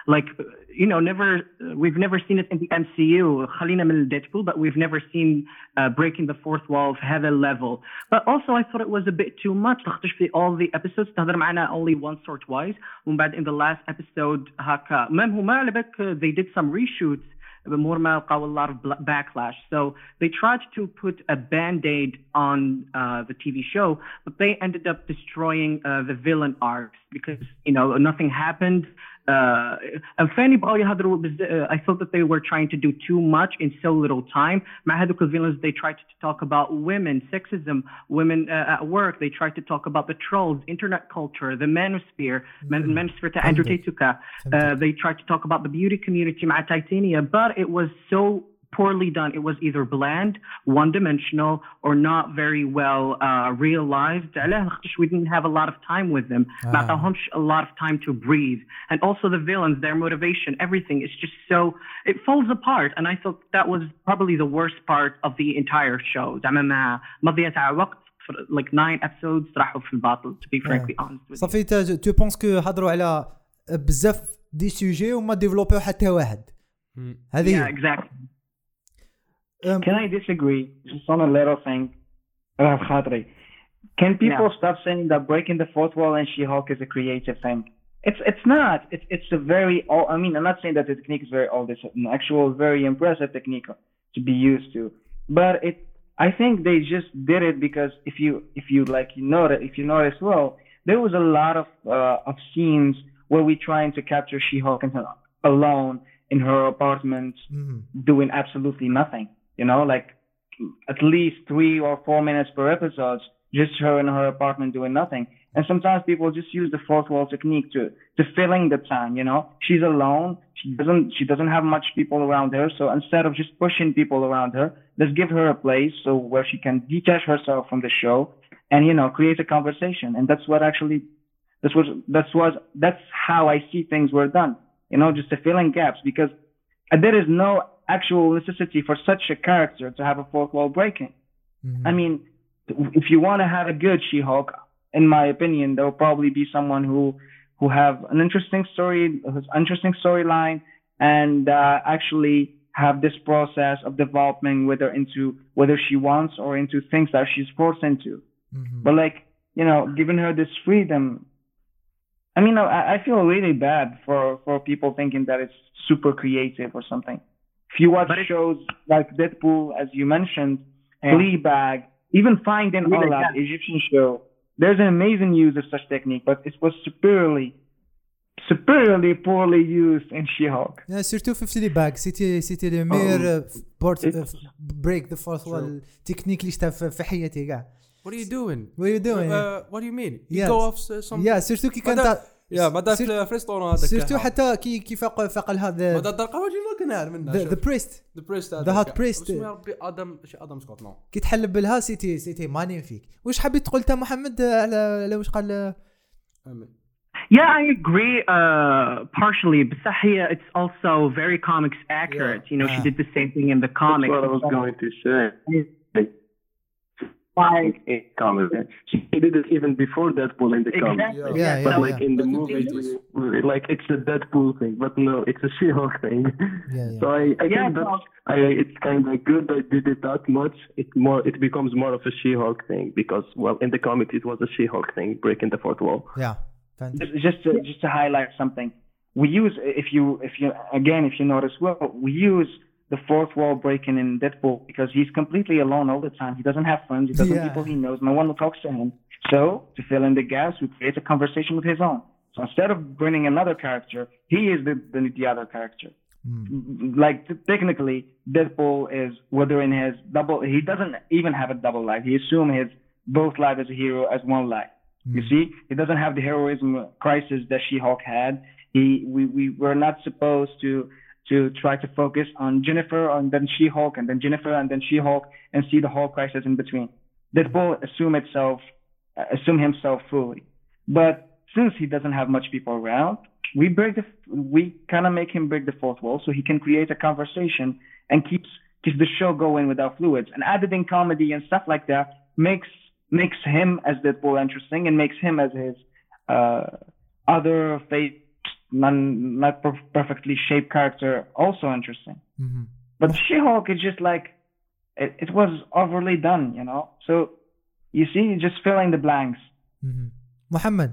like you know never we've never seen it in the MCU خلينا من Deadpool but we've never seen uh, breaking the fourth wall في هذا level but also I thought it was a bit too much لاخاطش في all the episodes تهضر معنا only once or twice ومن بعد in the last episode هكا مام هما على بالك they did some reshoots Murma a lot of backlash. So they tried to put a band-aid on uh, the TV show, but they ended up destroying uh, the villain arcs because, you know, nothing happened Uh, and Fanny بغاو يهضروا بز- uh, I thought that they were trying to do too much in so little time. مع هذوك الvillains they tried to talk about women, sexism, women uh, at work. They tried to talk about the trolls, internet culture, the manosphere, man- manosphere تاع Andrew فهمتك. Tate Tuka. Uh, they tried to talk about the beauty community مع Titania, but it was so poorly done. It was either bland, one-dimensional, or not very well uh, realized. علاه لاخاطش we didn't have a lot of time with them. ما عطاهمش a lot of time to breathe. And also the villains, their motivation, everything is just so it falls apart. And I thought that was probably the worst part of the entire show. زعما ما مضيعة تاع وقت for like nine episodes راحوا في الباطل to be frankly honest with you. صافي تا تو بونس كو هضروا على بزاف دي سوجي وما ديفلوبيو حتى واحد مم. هذه Yeah, هي exactly. Um, Can I disagree just on a little thing? Can people no. stop saying that breaking the fourth wall and She-Hulk is a creative thing? It's it's not. It's it's a very old. I mean, I'm not saying that the technique is very old. It's an actual very impressive technique to be used to. But it, I think they just did it because if you if you like you notice if you notice well, there was a lot of uh, of scenes where we trying to capture She-Hulk alone in her apartment mm-hmm. doing absolutely nothing. You know, like at least three or four minutes per episode, just her in her apartment doing nothing. And sometimes people just use the fourth wall technique to to filling the time. You know, she's alone. She doesn't she doesn't have much people around her. So instead of just pushing people around her, let's give her a place so where she can detach herself from the show and you know create a conversation. And that's what actually this was that's was that's how I see things were done. You know, just to fill in gaps because there is no actual necessity for such a character to have a fourth wall breaking. Mhm. I mean, if you want to have a good She-Hulk, in my opinion, there will probably be someone who who have an interesting story, who's interesting storyline, and uh, actually have this process of developing whether into whether she wants or into things that she's forced into. Mhm. But like, you know, giving her this freedom. I mean, I, I feel really bad for for people thinking that it's super creative or something. If you watch But it- shows like Deadpool, as you mentioned, Yeah. Fleabag, even Finding Really, Allah, yeah. Egyptian show, there's an amazing use of such technique, but it was superiorly, superiorly poorly used in She-Hulk. Yeah, surtout في Fleabag سيتي سيتي لو مير بورت بريك ذا فورث وال تكنيك اللي شفتها في- في حياتي كاع What are you doing? What are you doing? Uh, what do you mean? You Yes. go off s- some يا سيرتو كي كان ماذا- تاع- يا ما في فريستون هذاك سيرتو حتى كي كي فاق فاق ما لهذا دار درقه وجهي ما كان منها ذا بريست ذا بريست The Hot Priest. اسمه يا ربي؟ آدم شي آدم سكوت نو كي تحلب لها سيتي سيتي مانيفيك واش حبيت تقول تا محمد؟ على على واش قال؟ Yeah, I agree uh, partially. But Sahia, it's also very comics accurate. You know, she Yeah. did the same thing in the That's comics. what I was going to say. Like in comics, she did it even before Deadpool in the exactly. comics. Yeah, yeah, yeah, but yeah, like in the movie, like it's a Deadpool thing, but no, it's a She-Hulk thing. Yeah, *laughs* yeah. So I, I yeah, think that I, it's kind of good that did it that much. It more, it becomes more of a She-Hulk thing because well, in the comic it was a She-Hulk thing, breaking the fourth wall. Yeah, just to, just to highlight something, we use if you if you again if you notice well, we use the fourth wall breaking in Deadpool because he's completely alone all the time. He doesn't have friends. He doesn't Yeah. people he knows. No one talks to him. So to fill in the gaps we create a conversation with his own. So instead of bringing another character he is the the, the other character. Mm. like t- technically Deadpool is whether in his double he doesn't even have a double life. He assumes his both life as a hero as one life. You see, he doesn't have the heroism crisis that She-Hulk had. He, we, we were not supposed to to try to focus on Jennifer and then She-Hulk and then Jennifer and then She-Hulk and see the whole crisis in between. Deadpool assume itself, assume himself fully, but since he doesn't have much people around, we break the, we kind of make him break the fourth wall so he can create a conversation and keeps keeps the show going without fluids. And added in comedy and stuff like that makes makes him as Deadpool interesting and makes him as his uh, other fake, non, not per- perfectly shaped character also interesting. Mhm. But She-Hulk is just like it, it was overly done, you know. So you see, just filling the blanks. Mhm. محمد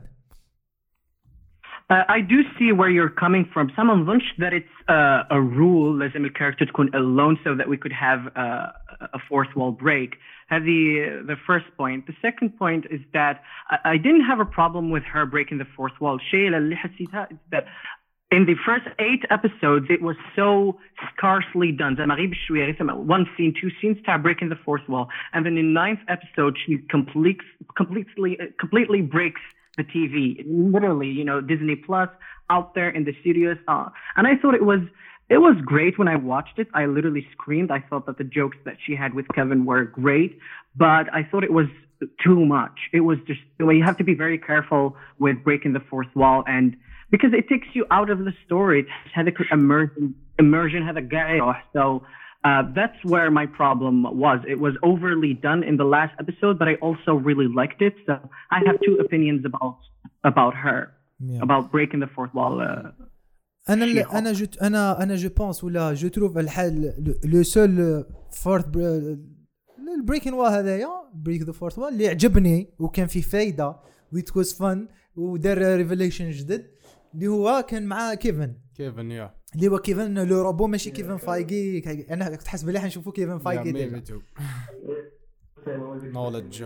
Uh, I do see where you're coming from. Some of that it's uh, a rule لازم الكاركتر تكون alone so that we could have uh, a fourth wall break. هذه the first point. The second point is that I, I didn't have a problem with her breaking the fourth wall. الشيء اللي حسيتها is that in the first eight episodes, it was so scarcely done. زعما غير بشوية غير ثم one scene, two scenes تاع breaking the fourth wall. And then in ninth episode, she completes, completely, completely breaks the TV. Literally, you know, Disney Plus out there in the studios. Uh, and I thought it was, it was great when I watched it. I literally screamed. I thought that the jokes that she had with Kevin were great, but I thought it was too much. It was just, well, you have to be very careful with breaking the fourth wall and because it takes you out of the story. It had a immersion, immersion had a guy. So uh, that's where my problem was. It was overly done in the last episode, but I also really liked it. So I have two opinions about about her, Yeah. about breaking the fourth wall. Uh, أنا ال-. أنا جو أنا أنا جو بونس ولا جو تروف الحال le seul fourth ال breaking wall هذايا break the fourth wall اللي عجبني وكان فيه فايدة و it was fun ودار revelation جدد اللي هو كان مع كيفن. كيفن yeah. اللي هو كيفن le robot ماشي كيفن فايجي أنا كنت حاسب بلي حنشوفوا كيفن فايجي. knowledge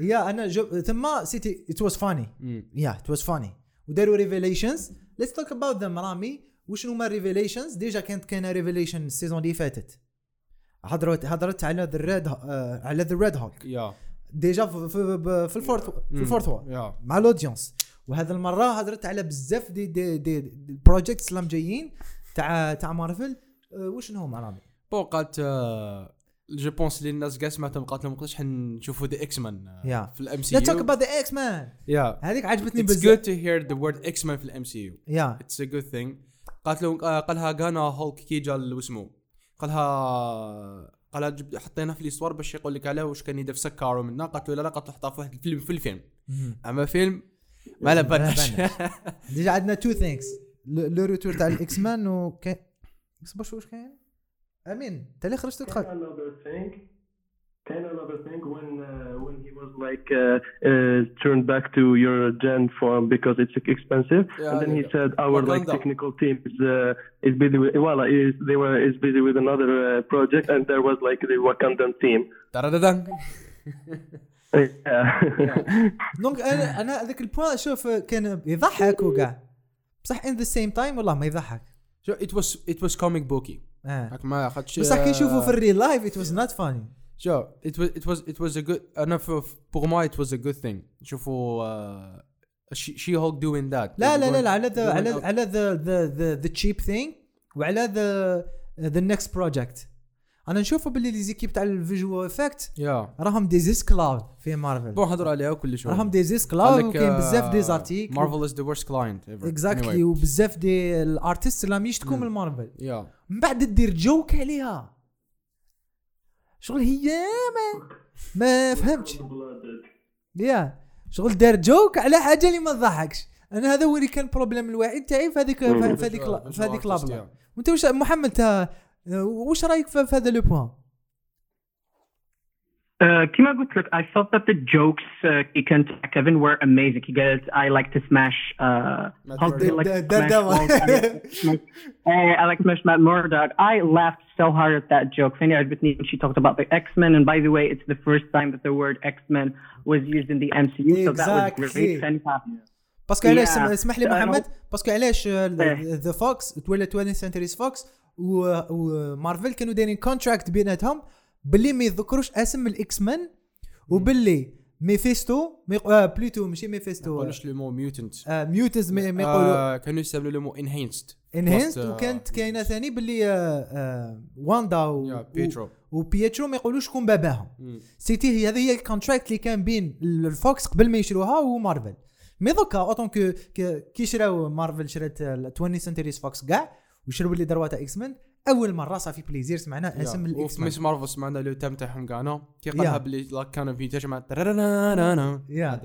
yeah أنا j'aime c'était it was funny yeah it was funny وداروا revelations Let's talk about them رامي وشنو هما ال revelations déjà كانت كاينة revelation ال season اللي فاتت. هضرت هضرت على the Red على the Red Hulk yeah déjà في في, في ال fourth wall مع ال audience وهذا المرة هضرت على بزاف des des des, des ال projects اللي جايين تاع تاع مارفل أه، وش هما رامي Bon قالت آه، je pense اللي الناس كاع سمعتهم قالت لهم قداش حنشوفوا the X-Men. في ال MCU they talk about the X-Men yeah هذيك عجبتني It's بزاف. good to hear the word X-Men في ال MCU yeah It's a good thing. قالت له آه، قالها غانا هولك كي جا واسمه قالها قالها جب- حطينا في الاسوار باش يقول لك عليه واش كان يدير في سكارو منا قالت له لا لا قالت له حطها في واحد الفيلم في الفيلم. أما فيلم ما على بالناش *laughs* déjà عندنا two things le retour تاع ال X-Men شو واش كاين؟ امين انت اللي خرجت تخرج another thing. When uh, when he was like uh, uh, turned back to her Jen form because it's expensive, Yeah, and then he said our like technical team is uh, is busy with well is they were is busy with another uh, project, and there was like the Wakandan team. Donc أنا أنا هذاك ال point شوف كان يضحك وكاع بصح in the same time والله ما يضحك شو it was it was comic booky آه ما اخذتش بصح كي نشوفوا في ال real life it was not funny شو it was it was a good أنا pour moi it was a good thing شوفوا شي هولك doing that لا لا لا على the على على the the the the cheap thing وعلى the the next project أنا نشوفه باللي les équipes تاع ال visual effects yeah. راهم des esclaves في مارفل. Bon هضروا عليها وكل شيء راهم des esclaves وكاين بزاف des articles مارفل is the worst client exactly وبزاف دي ال artists اللي راهم يشتكوا من مارفل yeah. من بعد دير joke عليها. شغل هي ما ما فهمتش. yeah. شغل دار joke على حاجة اللي ما تضحكش. أنا هذا هو اللي كان بروبليم الوحيد تاعي في هذيك في هذيك في هذيك لابلا وأنت وش محمد تا وش رايك في هذا لو بوان Uh, كما قلت لك I felt that the jokes uh, كانت مع Kevin were amazing he قالت I like to smash uh, Hulk. I like to smash Hulk, I like to smash- Matt Murdock I laughed so hard at that joke ثاني عجبتني when she talked about the X-Men and by the way it's the first time that the word X-Men was used in the MCU so that was great ثاني parce que علاش اسمح لي محمد parce que علاش إيه. the فوكس تولى 20 Century's فوكس ومارفل كانوا دايرين contract بيناتهم باللي ما يذكروش اسم ال X-Men وباللي ميفيستو مي... آه بلوتو ماشي ما ميفيستو يقولوش le mot mutant آه mutants ما ما يقولوا. آه كانوا يستعملوا le mot enhanced enhanced وكانت كاينة ثاني باللي آه آه واندا و... بيترو وبيترو ما يقولوش شكون باباهم. c'était هي هذه هي ال contract اللي كان بين الفوكس قبل ما يشروها ومارفل mais دوكا autant que كي- شراو مارفل شرات ال 20 Century's فوكس كاع وشروا اللي تاع إكس مان أول مرة ça fait plaisir سمعنا اسم ال X-Men وفي ميس مارفل سمعنا le thème تاعهم كانوا كي قالها لا كانوا في تجمع. يا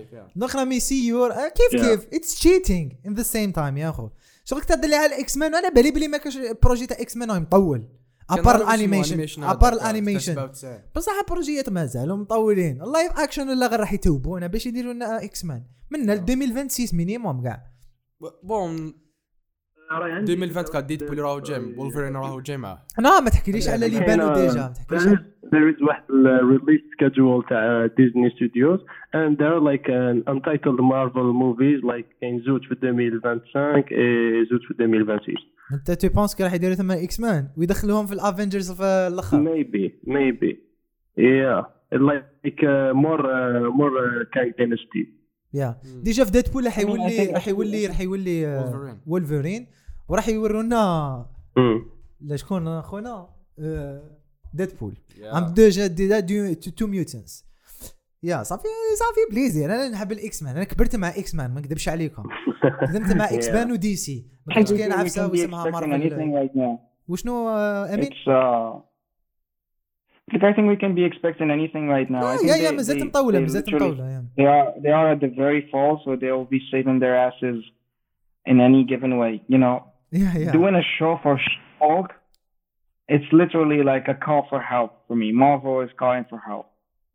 راه mais c'est كيف. كيف it's cheating in the same time يا اخو شغل تدلي على ال X-Men أنا بالي بلي ما كاش projet تاع X-Men راهي مطول كان ابار الانيميشن ابار الانيميشن 97. بصح البروجيات مازالوا مطولين ال live action ولا غير راح يتوبونا باش يديروا لنا X-Men من 2026 minimum كاع Bon 2020 كان ديدبول راهو جيم وولفرين راهو معاه أنا ما تحكيليش على اللي بانوا déjà ما There تحكيليش is, there is واحد release schedule تاع Disney Studios and there are like an untitled Marvel movies like كاين زوج في 2025 et زوج في 2026 انت tu penses راح يديروا the X-Men ويدخلوهم في ال Avengers في الأخر. Maybe maybe. Yeah. Like uh, more uh, more uh, Kang Dynasty. yeah déjà في ديدبول راح يولي راح يولي راح يولي وولفرين. وراح يورونا mm. لا شكون خونا ديدبول yeah. عم déjà déjà the two mutants yeah ça fait ça fait plaisir أنا نحب ال X-Men أنا كبرت مع X-Men ما نكذبش عليكم *laughs* كذبت مع إكس مان ودي سي ما *laughs* كانش كاين عفسة واسمها مارفل. وشنو آه، أمين It's uh. Like I think we can be expecting anything right now. I think يا يا they- مازالت they- مازالت يا. They are they are at the very fall, so they will be saving their asses in any given way. You know, يا يا doing a show for Hulk, it's literally like a call for help for me. Marvel is calling for help.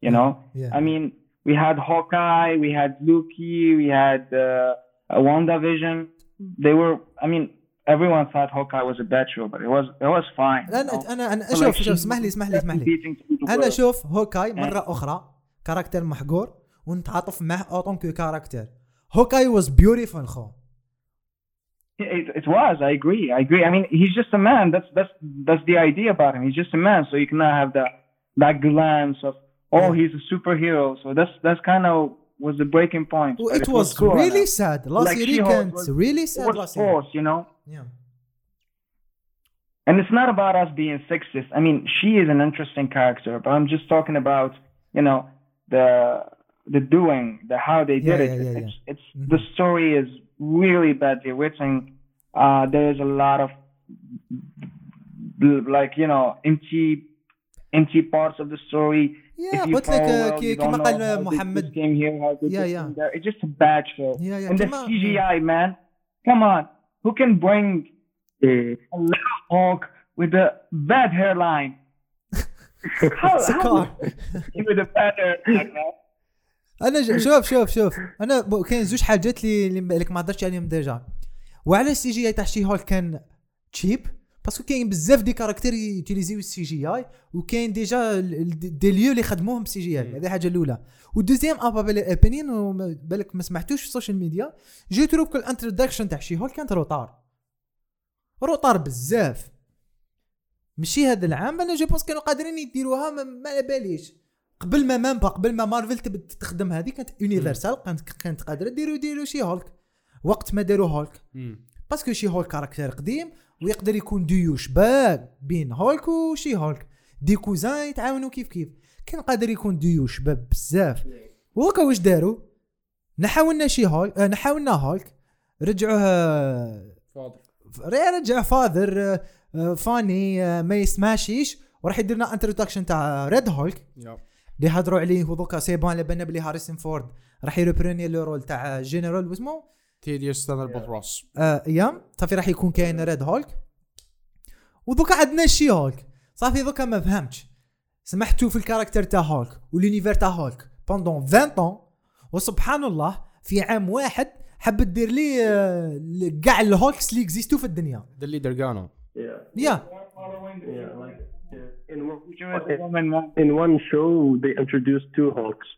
You know, يا. I mean, we had Hawkeye, we had Loki, we had uh, a WandaVision. They were, I mean, everyone thought Hawkeye was a bad show, but it was it was fine. you انا know? انا انا So, شوف like, شوف she's اسمح لي اسمح لي اسمح لي competing to- to انا grow. شوف هوكاي مره اخرى كاركتر محقور ونتعاطف معه اوطون كو كاركتر هوكاي واز بيوتيفول خو it, it was. I agree. I agree. I mean, he's just a man. That's that's that's the idea about him. He's just a man. So you cannot have that that glance of oh, he's a superhero. So that's that's kind of was the breaking point. Well, it, it, was, was cool really enough. sad. Last like weekend, really sad. Last was you know. Yeah. And it's not about us being sexist. I mean, she is an interesting character, but I'm just talking about you know the the doing, the how they did yeah, it. Yeah, yeah, it's, it's mm-hmm. the story is really badly written. Uh, there is a lot of like you know empty empty parts of the story. Yeah, If you قلت لك follow آه، well, كي- you don't كما know قال how this- محمد this came here, how this Yeah, came yeah. there. It's just a bad show. Yeah, yeah, And the كما- CGI, man, come on, who can bring a little Hulk with a bad hairline? *laughs* how, سكار with a bad hairline, man? أنا شوف شوف شوف. أنا كاين زوج حاجات اللي اللي بالك ما هضرتش عليهم ديجا. وعلى ال CGI تاع شي هولك كان cheap parce que كاين بزاف des caractères utilisés ال CGI وكاين déjà des lieux اللي خدموهم بال CGI. هذه الحاجة الأولى. و deuxième apparemment بالك ما سمعتوش في ال social media je trouve ال introduction تاع شي هول كانت retard. retard بزاف. ماشي هذا العام أنا je pense كانوا قادرين يديروها ما على باليش. قبل ما مامبا قبل ما مارفل تبد تخدم هذه كانت يونيفرسال كانت كانت قادرة ديروا ديروا شي هولك. وقت ما داروا هولك. parce que شي هولك caractère قديم ويقدر يكون ديو شباب بين هولك وشي هولك. des cousins يتعاونوا كيف كيف. كان قادر يكون ديو شباب بزاف. وهكا واش داروا نحاولنا شي هولك آه نحاولنا هولك. رجعوه ري- رجع father آه، آه، funny آه، ما يسماشيش وراح يدير لنا introduction تاع ريد هولك اللي هضروا عليه ودوكا c'est bon على بالنا بلي هاريسون فورد. راح ي reprendre le rôle تاع général واسمو؟ Thaddeus Thunderbolt Ross. آه يام صافي راح يكون كاين Red Hulk. ودوكا عندنا She-Hulk. صافي دوكا ما فهمتش. سمحتوا في ال caractère تاع Hulk وال univers تاع Hulk. pendant 20 ans وسبحان الله في عام واحد حب دير لي آه، كاع ال Hulks اللي اكزيستو في الدنيا. The Leader Yeah. Yeah. In one, in show they introduced two Hulks.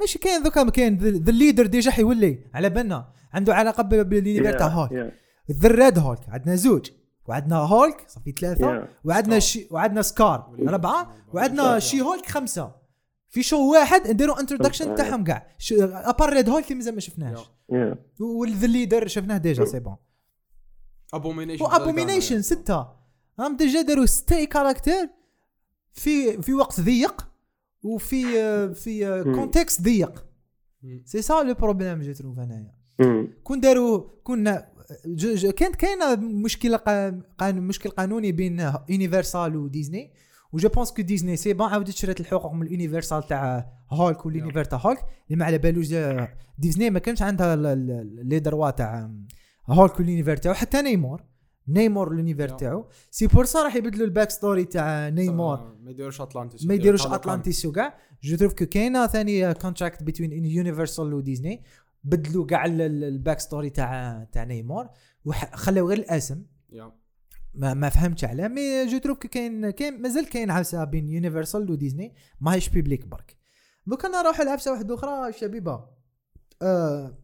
ماشي كاين دوكا كاين The Leader déjà حيولي على بالنا. عنده علاقة بال- بال univers تاع Hulk. Red Hulk عندنا زوج. وعندنا هولك صافي ثلاثة. Yeah. وعندنا She وعندنا Skaar أربعة وعندنا She-Hulk خمسة. في show واحد نديروا introduction تاعهم كاع. à part Red Hulk اللي مازال ما شفناهش. Yeah. و The Leader شفناه déjà c'est bon Abomination و Abomination ستة. هم déjà داروا ستة caractères في في وقت ضيق وفي في contexte ضيق. c'est ça le problème je trouve انايا. كون داروا كنا ج- ج- كانت كاينة مشكلة قا- قان مشكل قانوني بين Universal و Disney و je pense que Disney c'est bon عاودت شرات الحقوق من ال Universal تاع Hulk وال univers تاع هولك اللي ما على بالوش آه، ديزني ما كانش عندها ال- ال- les droits تاع Hulk وال univers تاعو. حتى Namor Namor Yeah. تاعو. c'est pour ça راح يبدلوا ال backstory تاع Namor ما يديروش اتلانتيس ما يديروش اتلانتيس وكاع je trouve que كاينة ثاني contrat بين Universal و Disney بدلوا كاع ال- ال- ال backstory تاع تاع Namor وخلاو غير الأسم. ما, ما فهمتش علاه. mais je trouve que كاين كاين مازال كاين عفسة بين Universal و Disney ماهيش publique برك. دوك أنا نروح لعفسه واحدة أخرى شبيبة. آه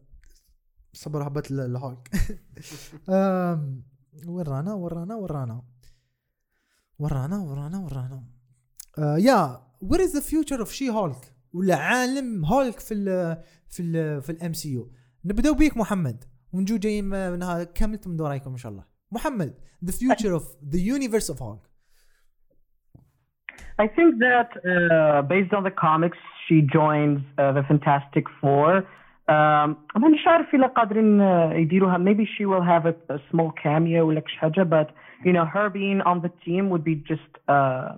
صبر هبط ال- الهولك. *laughs* آم، ورانا ورانا ورانا. ورانا ورانا ورانا. آه yeah where is the future of She-Hulk ولا عالم هولك في ال في ال في ال MCU نبداو بيك محمد. ونجو جايين من هذا كملتوا من رايكم إن شاء الله. محمد the future of the universe of Hulk. I think that uh, based on the comics, she joins uh, the Fantastic Four. Um, أنا مش عارف إلا قادرين uh, يديروها. Maybe she will have a, a small cameo ولا كش حاجة, but you know her being on the team would be just uh,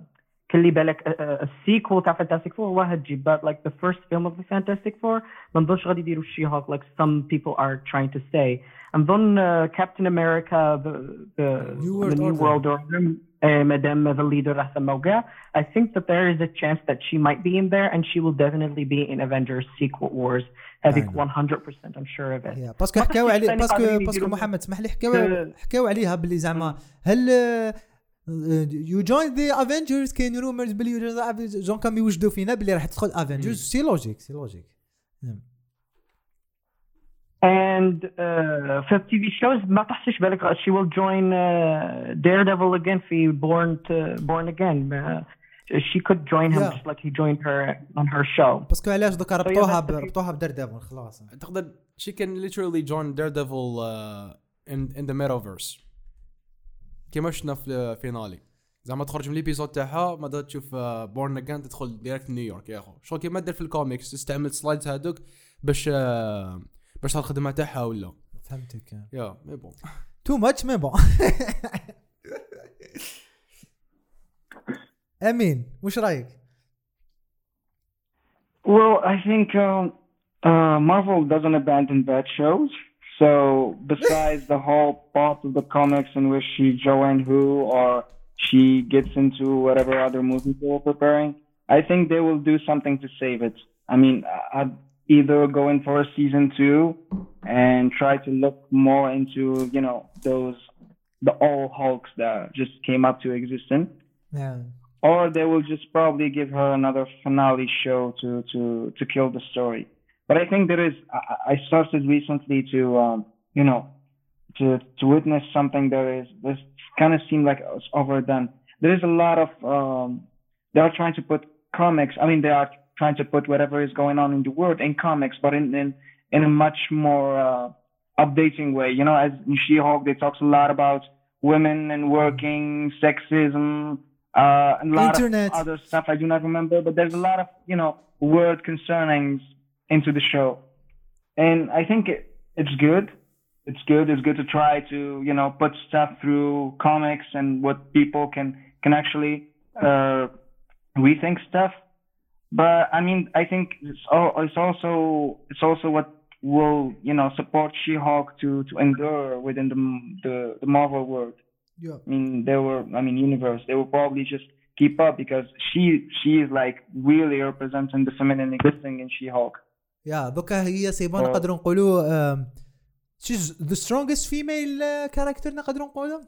خلي بالك a, a, a sequel تاع Fantastic Four والله تجيب but like the first film of the Fantastic Four ما نظنش غادي يديروا شي هوك like some people are trying to say. نظن uh, Captain America the the, New World the New Order. World Order uh, Madame the leader راح سموها. I think that there is a chance that she might be in there and she will definitely be in Avengers Secret Wars. هذيك I know. 100% I'm sure of it. yeah. parce que حكاو عليه parce que parce que محمد اسمح لي حكاو حكاو عليها باللي زعما will you join the Avengers كاين rumors باللي جون كانوا يوجدوا فينا باللي راح تدخل افنجرز c'est logique c'est logique And uh, في ال TV shows ما تحسش بالك she will join uh, Daredevil again في Born to Born Again. Uh, she could join him Yeah. just like he joined her on her show. parce que علاش دوكا ربطوها ب- ربطوها ب Daredevil خلاص. تقدر she can literally join Daredevil uh, in in the metaverse. كيما شفنا في finale زعما تخرج من ال épisode تاعها ما تشوف Born Again تدخل directe New York يا أخو. شغل كيما دير في الكوميكس تستعمل slides هذوك باش آه، باش الخدمه تاعها ولا فهمتك يا مي بون *laughs* تو ماتش مي بون *laughs* امين وش رايك؟ Well, I think um, uh, Marvel doesn't abandon bad shows. So besides the whole part of the comics in which she joined who or she gets into whatever other movies they were preparing, I think they will do something to save it. I mean, I- I'd either going for a season two and try to look more into you know those the old hulks that just came up to existence. Yeah. Or they will just probably give her another finale show to to to kill the story. But i think there is i, I started recently to um you know to to witness something that is this kind of seemed like it's overdone. There is a lot of um they are trying to put comics i mean they are trying to put whatever is going on in the world in comics, but in in in a much more uh, updating way. You know, as in She-Hulk, they talks a lot about women and working, sexism, uh, and a lot Internet. of other stuff I do not remember. But there's a lot of you know word concernings into the show, and I think it, it's good. It's good. It's good to try to you know put stuff through comics and what people can can actually uh, rethink stuff. But I mean, I think it's all, it's also it's also what will you know support She-Hulk to to endure within the the, the Marvel world. Yeah. I mean, they were I mean universe. They will probably just keep up because she she is like really representing the feminine existing in She-Hulk. يا دوكا هي سي بون آه. نقدروا نقولوا شيز ذا سترونجست فيميل كاركتر نقدروا نقولوا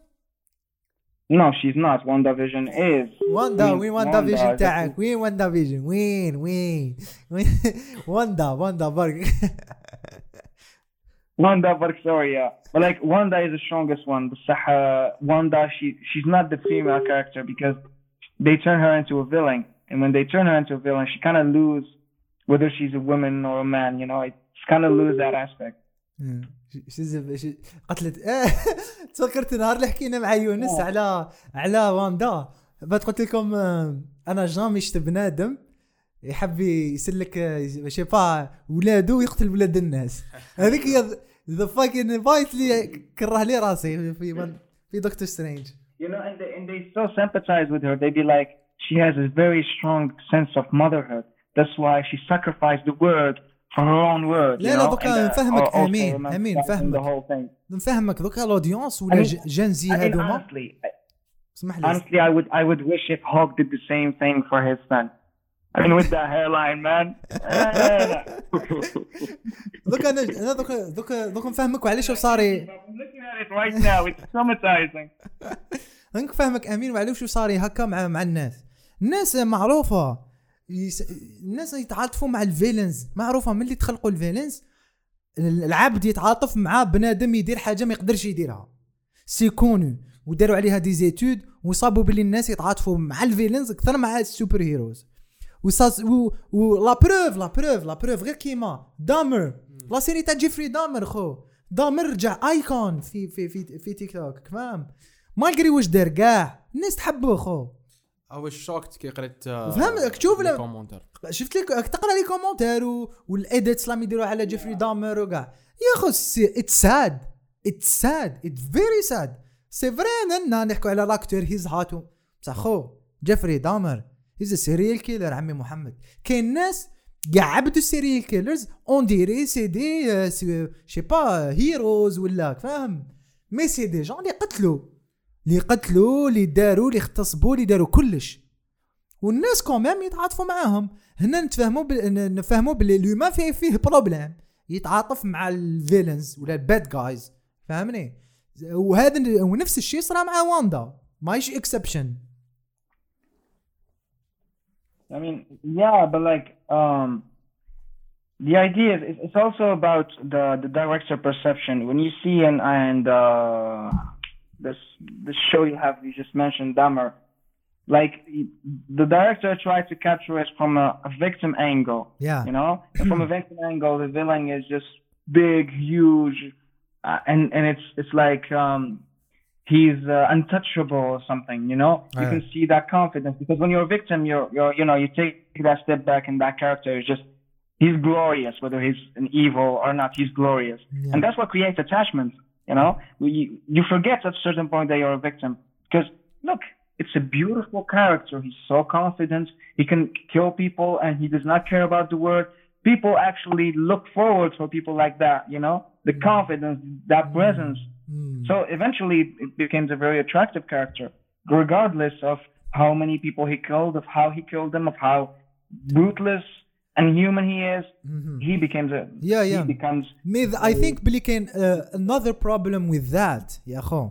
No, she's not. WandaVision is. واندا وين- وين واندا واندا فيجن is تاعك وين واندا فيجن وين وين وين *laughs* واندا واندا برك Wanda Victoria. *laughs* But like Wanda is the strongest one. بصح uh, Wanda she she's not the female character because they turn her into a villain. And when they turn her into a villain, she kind of lose whether she's a woman or a man, you know, it's kind of lose that aspect. شو شو قتلت *laughs* تفكرت نهار اللي حكينا مع يونس على على واندا بعد قلت لكم آه، أنا jamais شفت بنادم يحب يسلك آه، je sais pas ولاده ويقتل ولاد الناس *laughs* هذيك هي the fucking part اللي كره لي راسي في في, Doctor Strange You know, and they, and they so sympathize with her. They be like, she has a very strong sense of motherhood. That's why she sacrificed the word لا لا دوكا uh, نفهمك أمين أمين نفهمك نفهمك دوكا لودونس ولا جنزي هذوما اسمح لي. honestly I would I would wish if Hawk did the same thing for his son. I mean with that *laughs* hairline man. *laughs* دوكا أنا دوكا دوكا دوكا نفهمك وعلاش صار نفهمك أمين وعلاش صار هكا مع مع الناس. الناس معروفة. Yes... الناس يتعاطفوا مع ال villains. معروفة من اللي تخلقوا ال villains؟ العبد يتعاطف مع بنادم يدير حاجة ما يقدرش يديرها. c'est connu. وداروا عليها des études وصابوا باللي الناس يتعاطفوا مع ال villains أكثر مع ال super heroes. وصاص و, و la preuve la preuve la preuve غير كيما. Dahmer. la série تاع Jeffrey Dahmer خو. دامر رجع icon في في في, في تيك توك فاهم malgré واش دار؟ كاع الناس تحبه خو. أو choqué ت كي قريت آه، فهمك، شوف لا- ال commentaires شفت لك تقرا les commentaires و- اللي يديروا على Jeffrey Dahmer وكاع يا خو it's sad it's sad it's very sad c'est vrai اننا نحكوا على l'acteur he's hot بصح خو Jeffrey Dahmer he's serial killer عمي محمد. كاين ناس كاع عبدوا ال serial killers on dirait c'est des c'est je sais pas heroes ولا فاهم؟ mais c'est des gens اللي قتلوا. اللي قتلوا اللي داروا اللي اغتصبوا اللي داروا كلش. والناس quand même يتعاطفوا معاهم. هنا نتفاهموا بال... ن- نفهموا باللي l'humain فيه فيه problème يتعاطف مع ال villains ولا ال bad guys فاهمني؟ وهذا ونفس الشيء صار مع واندا. مايش exception I mean, yeah, but like, um, the idea is it's- also about the the director perception. When you see and and uh, this this show you have you just mentioned Dahmer, like the director tried to capture it from a, a victim angle. Yeah. You know, and *clears throat* from a victim angle, the villain is just big, huge, uh, and and it's it's like um, he's uh, untouchable or something. You know, you Yeah. can see that confidence because when you're a victim, you're you're you know you take that step back and that character is just he's glorious, whether he's an evil or not, he's glorious, Yeah. and that's what creates attachment. You know, you you forget at a certain point that you're a victim because look, it's a beautiful character. He's so confident. He can kill people, and he does not care about the world. People actually look forward for people like that. You know, the confidence, that presence. Mm. So eventually, it becomes a very attractive character, regardless of how many people he killed, of how he killed them, of how ruthless inhuman he is. Mhm. He becomes a Yeah, yeah. he becomes mais I think بلي كاين another problem with that يا خو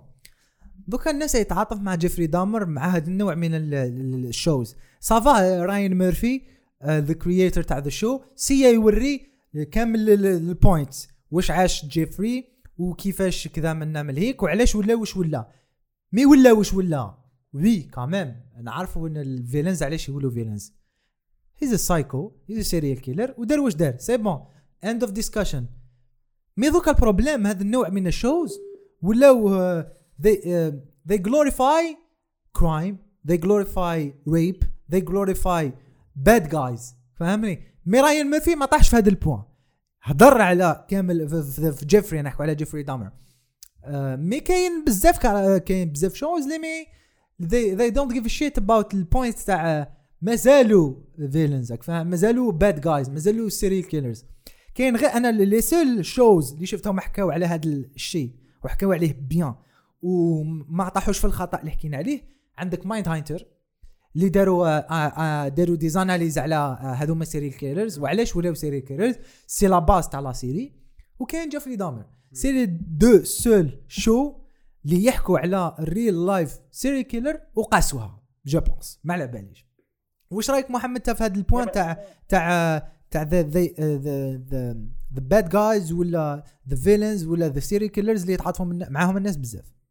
دوكا الناس يتعاطف مع Jeffrey Dahmer مع هذا النوع من ال- ال- ال shows. ça va Ryan Murphy the creator تاع the show c'est يوري كامل ال point واش عاش Jeffrey وكيفاش كذا من نعمل هيك وعلاش ولا واش ولا. mais ولا واش ولا. oui quand même نعرفوا إن ال villains علاش يقولوا villains he's psycho he's serial killer ودار واش دار؟ c'est bon end of discussion mais دوكا ال problème هذا النوع من ال shows ولاو uh, they uh, they glorify crime they glorify rape they glorify bad guys. فهمني؟ mais Ryan Murphy ما طاحش في هذا ال point. هضر على كامل في, جيفري نحكوا على Jeffrey Dahmer. آه، mais كاين بزاف كا- كاين بزاف shows اللي mais they, they don't give a shit about ال point تاع مازالوا villains فاهم؟ مازالوا bad guys مازالوا serial killers كاين غير أنا les seuls shows اللي شفتهم حكاو على هذا الشيء وحكاو عليه bien وما طاحوش في الخطأ اللي حكينا عليه. عندك Mindhunter اللي داروا آه، آه، داروا des analyses على آه، هذوما serial killers وعلاش ولاو serial killers c'est la base تاع la série وكاين Jeffrey Dahmer c'est les deux seuls shows اللي يحكوا على ال real life serial killer وقاسوها je pense ما على باليش. واش رأيك محمد في هذا ال point تاع تاع تاع the the the bad guys ولا the villains ولا the serial killers اللي يتعاطفوا معاهم الناس بزاف؟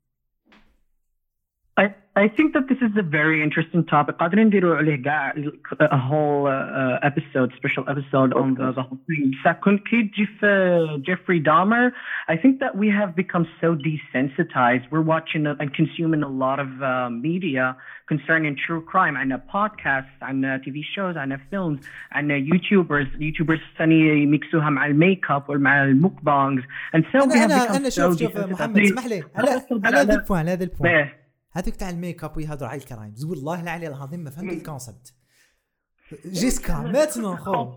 I, I think that this is a very interesting topic. قادرين نديروا عليه كاع a whole uh, episode, special episode on the, the whole thing. بصح كنت كي تجي في Jeffrey Dahmer, I think that we have become so desensitized. We're watching and consuming a lot of uh, media concerning true crime. عندنا podcasts, عندنا TV shows, عندنا films, عندنا YouTubers. YouTubers ثاني يميكسوها مع الميك اب ومع المukbangs. And so we انا have انا become انا so شوف شوف desensitized. محمد اسمح لي على لا، على هذا لا. البوان على هذا البوان إيه. هذوك تاع الميك اب ويهضروا على الكرايمز. والله العلي العظيم ما فهمت الكونسبت. جيسكا ماتنا خو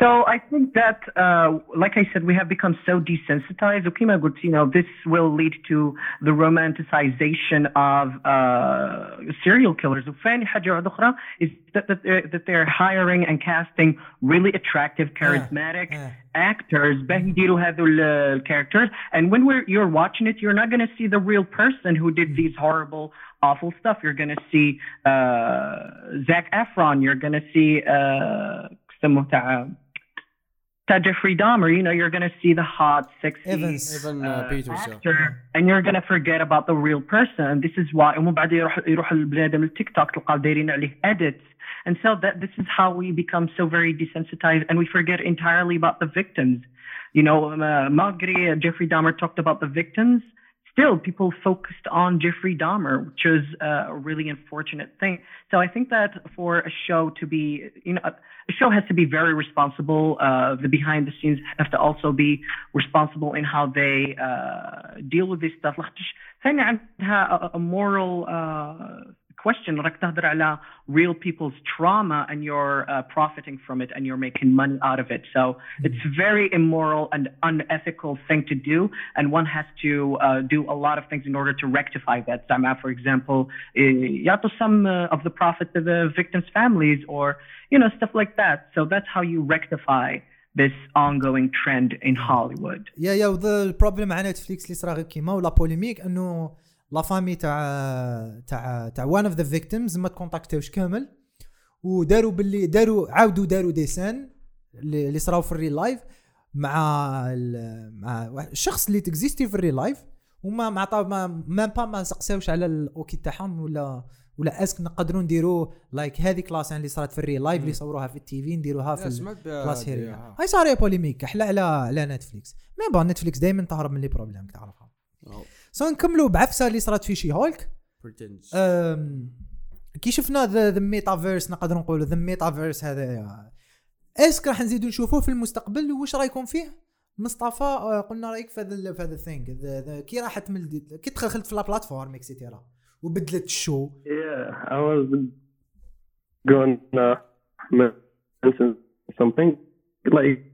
So I think that, uh, like I said, we have become so desensitized. وكما قلت, you know, this will lead to the romanticization of uh, serial killers. وثاني حاجة واحدة أخرى is that, that, they're, that they're hiring and casting really attractive, charismatic آه. actors باه يديروا هذو ال- characters. And when we're, you're watching it, you're not going to see the real person who did these horrible, awful stuff. You're going to see uh, Zach Efron. You're going to see uh, اسمه تاع تاع Jeffrey Dahmer. You know, you're going to see the hot, sexy Evans. ايفن uh, بيترز actor, and you're gonna forget about the real person. And this is why. ومن بعد يروح يروح البنادم التيك توك تلقى دايرين عليه edits. And so that this is how we become so very desensitized, and we forget entirely about the victims. You know, uh, malgré Jeffrey Dahmer talked about the victims, still people focused on Jeffrey Dahmer, which is uh, a really unfortunate thing. So I think that for a show to be, you know, a show has to be very responsible. Uh, the behind the scenes have to also be responsible in how they uh, deal with this stuff. لاخاطش ثاني عندها a, a moral uh, question راك تهضر على real people's trauma and you're uh, profiting from it and you're making money out of it. So it's very immoral and unethical thing to do, and one has to uh, do a lot of things in order to rectify that. Sama, for example, eh, يعطوا some uh, of the profit to the victims' families, or you know stuff like that. So that's how you rectify this ongoing trend in Hollywood. يا يا وذا البروبليم مع نتفليكس اللي صرا غير كيما ولا بوليميك انه لا فامي تاع تاع تاع وان اوف ذا فيكتيمز ما تكونتاكتوش كامل وداروا باللي داروا عاودوا داروا ديسان اللي صراو في الريل لايف مع مع الشخص اللي تكزيستي في الريل لايف وما ما عطاو ما با ما سقساوش على الأوكي تاعهم ولا ولا أسك نقدروا نديروا لايك هذه كلاس اللي صارت في الريل لايف اللي صوروها في التي في نديروها في كلاس هذه، هيري آه. هاي صار بوليميك أحلى على على نتفليكس مي بون نتفليكس دائما تهرب من لي بروبليم تعرفها. سو نكملوا بعفسة اللي صارت في شي هولك كي شفنا the metaverse نقدر نقولوا the metaverse هذا est-ce que راح نزيدوا نشوفوه في المستقبل وش رأيكم فيه؟ مصطفى آه، قلنا رأيك في هذا في هذا ال thing كي راح تمل كي دخلت في ال plateforme et cetera وبدلت ال show. Yeah, I was mention something. Like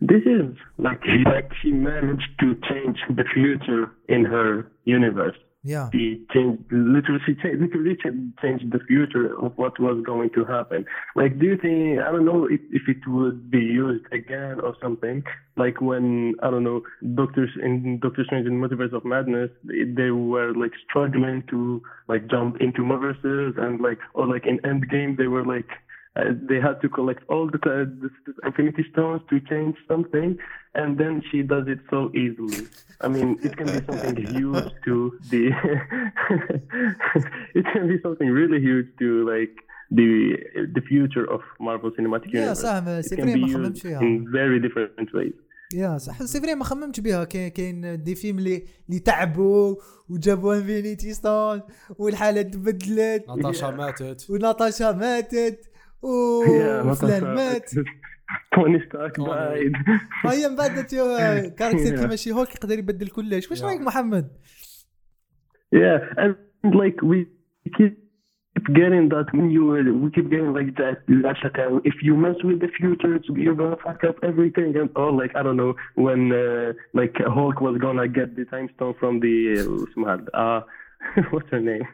this is like *laughs* like she managed to change the future in her universe. Yeah, She changed literally she changed, literally changed the future of what was going to happen. Like, do you think I don't know if, if it would be used again or something? Like when I don't know doctors in Doctor Strange in Multiverse of Madness, they, they were like struggling to like jump into multiverses and like or like in Endgame they were like Uh, they had to collect all the, uh, the, the Infinity Stones to change something, and then she does it so easily. I mean, it can be something huge to the. *laughs* it can be something really huge to like the the future of Marvel Cinematic يا Universe. صح It سي can فري be ما used خممتش فيها in very different ways. يا صح سي فري ما خممتش بها كاين كاين دي فيلم اللي اللي تعبوا وجابوا انفينيتي ستون والحاله تبدلت ناتاشا ماتت وناتاشا ماتت Natasha- مات Stark Tony. died. هيا من بعد كاركتر. كيما شي هولك يقدر يبدل كلش واش. رايك محمد؟ Yeah, and like we keep getting that when you we keep getting like that that's like, uh, if you mess with the future it's- you're gonna fuck up everything and all like I don't know when uh, like Hulk was gonna get the time stone from the uh, uh what's her name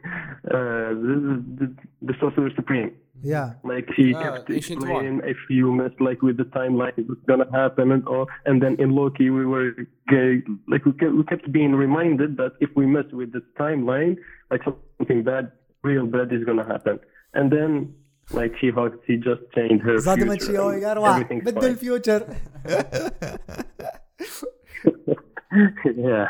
uh the, the, the sorcerer supreme يا like she Ah, kept Ancient explaining if you mess like with the timeline it's gonna happen and all and then in Loki we were ge- like we kept, we kept being reminded that if we mess with the timeline like something bad real bad is gonna happen and then like she Hulk she just changed her زاد ما future تشي and هولك اروح everything's بدل fine. الفيوتشر *laughs* *laughs* *laughs* yeah.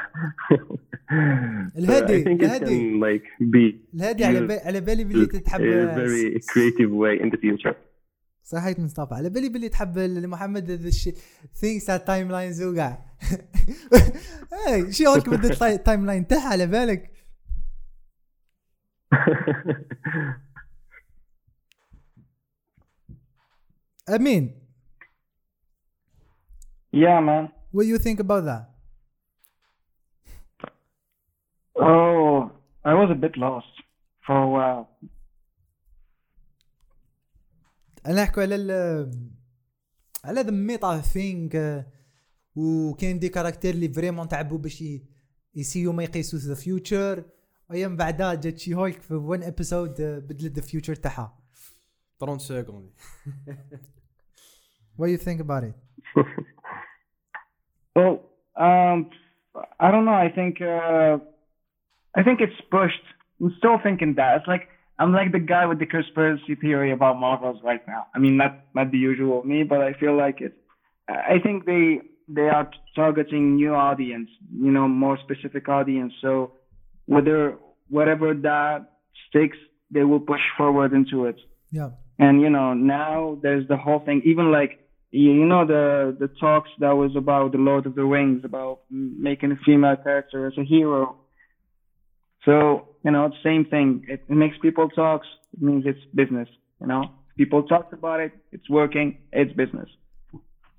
*laughs* الهدي- I think it الهدي. can like be الهادي على used بالي على بالي باللي in تتحب a very creative way in the future. صحيت مصطفى على بالي باللي تحب لمحمد هذا الشيء ثينكس تاع تايم لاينز وكاع اي شي هولك بدت التايم لاين تاعها على بالك. *laughs* أمين. Yeah, man. what do you think about that? Oh, I was a bit lost for a while. أنا نحكوا على ال على the meta thing وكاين des caractères اللي vraiment تعبوا باش يسيو ما يقيسوا the future وهي من بعدها جات She-Hulk في one episode بدلت the future تاعها 30 سكوند what do you think about it *laughs* Well, um, I don't know. I think uh, I think it's pushed. I'm still thinking that it's like I'm like the guy with the conspiracy theory about Marvels right now. I mean, not not the usual me, but I feel like it. I think they they are targeting new audience, you know, more specific audience. So whether whatever that sticks, they will push forward into it. yeah And you know, now there's the whole thing. Even like you you know the the talks that was about the Lord of the Rings about making a female character as a hero. So you know, it's same thing. It, it makes people talk. It means it's business. You know, people talk about it. It's working. It's business.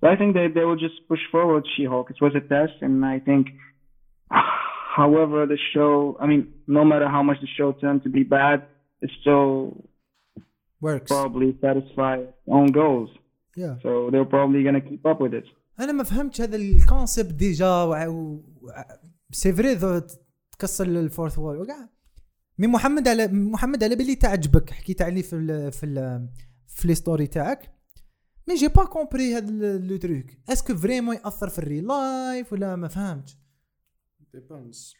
So I think they they will just push forward She-Hulk. It was a test, and I think, however, the show. I mean, no matter how much the show turned to be bad, it still works probably satisfy its own goals. yeah So they're probably gonna keep up with it. انا ما فهمتش هذا الكونسيبت ديجا وع- و- وع- سي فري ذو تكسر ال fourth wall وكاع mais محمد على محمد على بالي تعجبك حكيت عليه في ال في ال في les stories تاعك. mais j'ai pas compris هذا le truc est-ce que vraiment ياثر في ال real life ولا ما فهمتش؟ ديبانس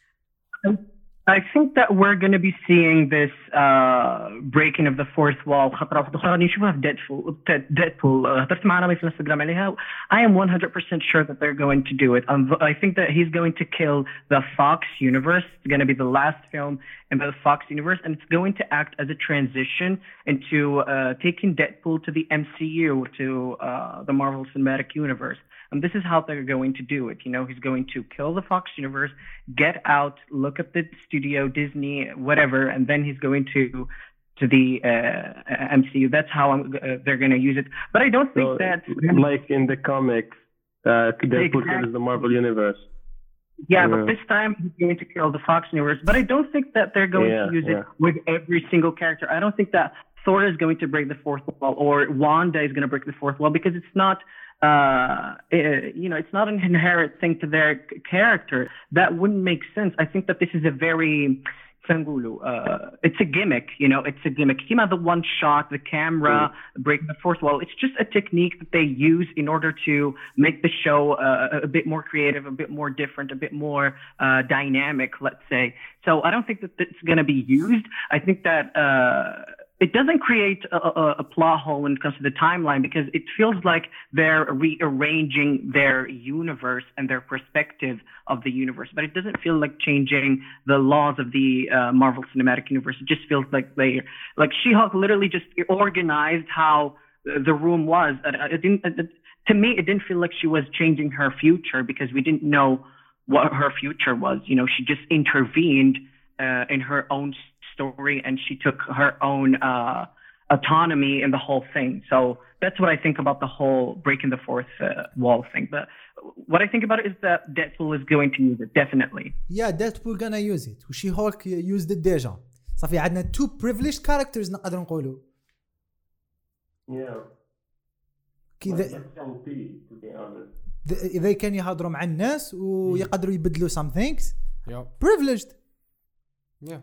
I think that we're going to be seeing this uh, breaking of the fourth wall خطرة واحدة أخرى نشوفها في Deadpool Deadpool uh, هضرت مع رامي في الانستغرام عليها I am 100% sure that they're going to do it um, I think that he's going to kill the Fox universe it's going to be the last film in the Fox universe and it's going to act as a transition into uh, taking Deadpool to the MCU to uh, the Marvel Cinematic Universe and this is how they're going to do it. You know, he's going to kill the Fox universe, get out, look at the studio, Disney, whatever, and then he's going to to the uh, MCU. That's how uh, they're going to use it. But I don't think So, that like in the comics, uh, Deadpool Exactly. kills the Marvel Universe. Yeah, Yeah. but this time he's going to kill the Fox universe. But I don't think that they're going Yeah, to use yeah. it with every single character. I don't think that Thor is going to break the fourth wall or Wanda is going to break the fourth wall because it's not, uh, eh, you know, it's not an *laughs* inherent thing to their character. That wouldn't make sense. I think that this is a very. Uh, it's a gimmick, you know, it's a gimmick. Kima, the one shot, the camera, break the fourth wall. It's just a technique that they use in order to make the show uh, a bit more creative, a bit more different, a bit more uh, dynamic, let's say. So I don't think that it's going to be used. I think that uh, it doesn't create a, a, a plot hole when it comes to the timeline because it feels like they're rearranging their universe and their perspective of the universe, but it doesn't feel like changing the laws of the uh, Marvel Cinematic Universe. It just feels like they, like She-Hulk, literally just organized how the room was. It didn't, to me, it didn't feel like she was changing her future because we didn't know what her future was. You know, she just intervened uh, in her own story and she took her own uh, autonomy in the whole thing. So that's what I think about the whole breaking the fourth uh, wall thing. But what I think about it is that Deadpool is going to use it definitely. يا ديدبول gonna use it وشي هولك used it ديجا صافي عندنا تو privileged characters نقدر نقولوا Yeah. كي ذا- to be honest. ذا- اذا كان يهضروا مع الناس ويقدروا يبدلوا some things Yeah. privileged Yeah.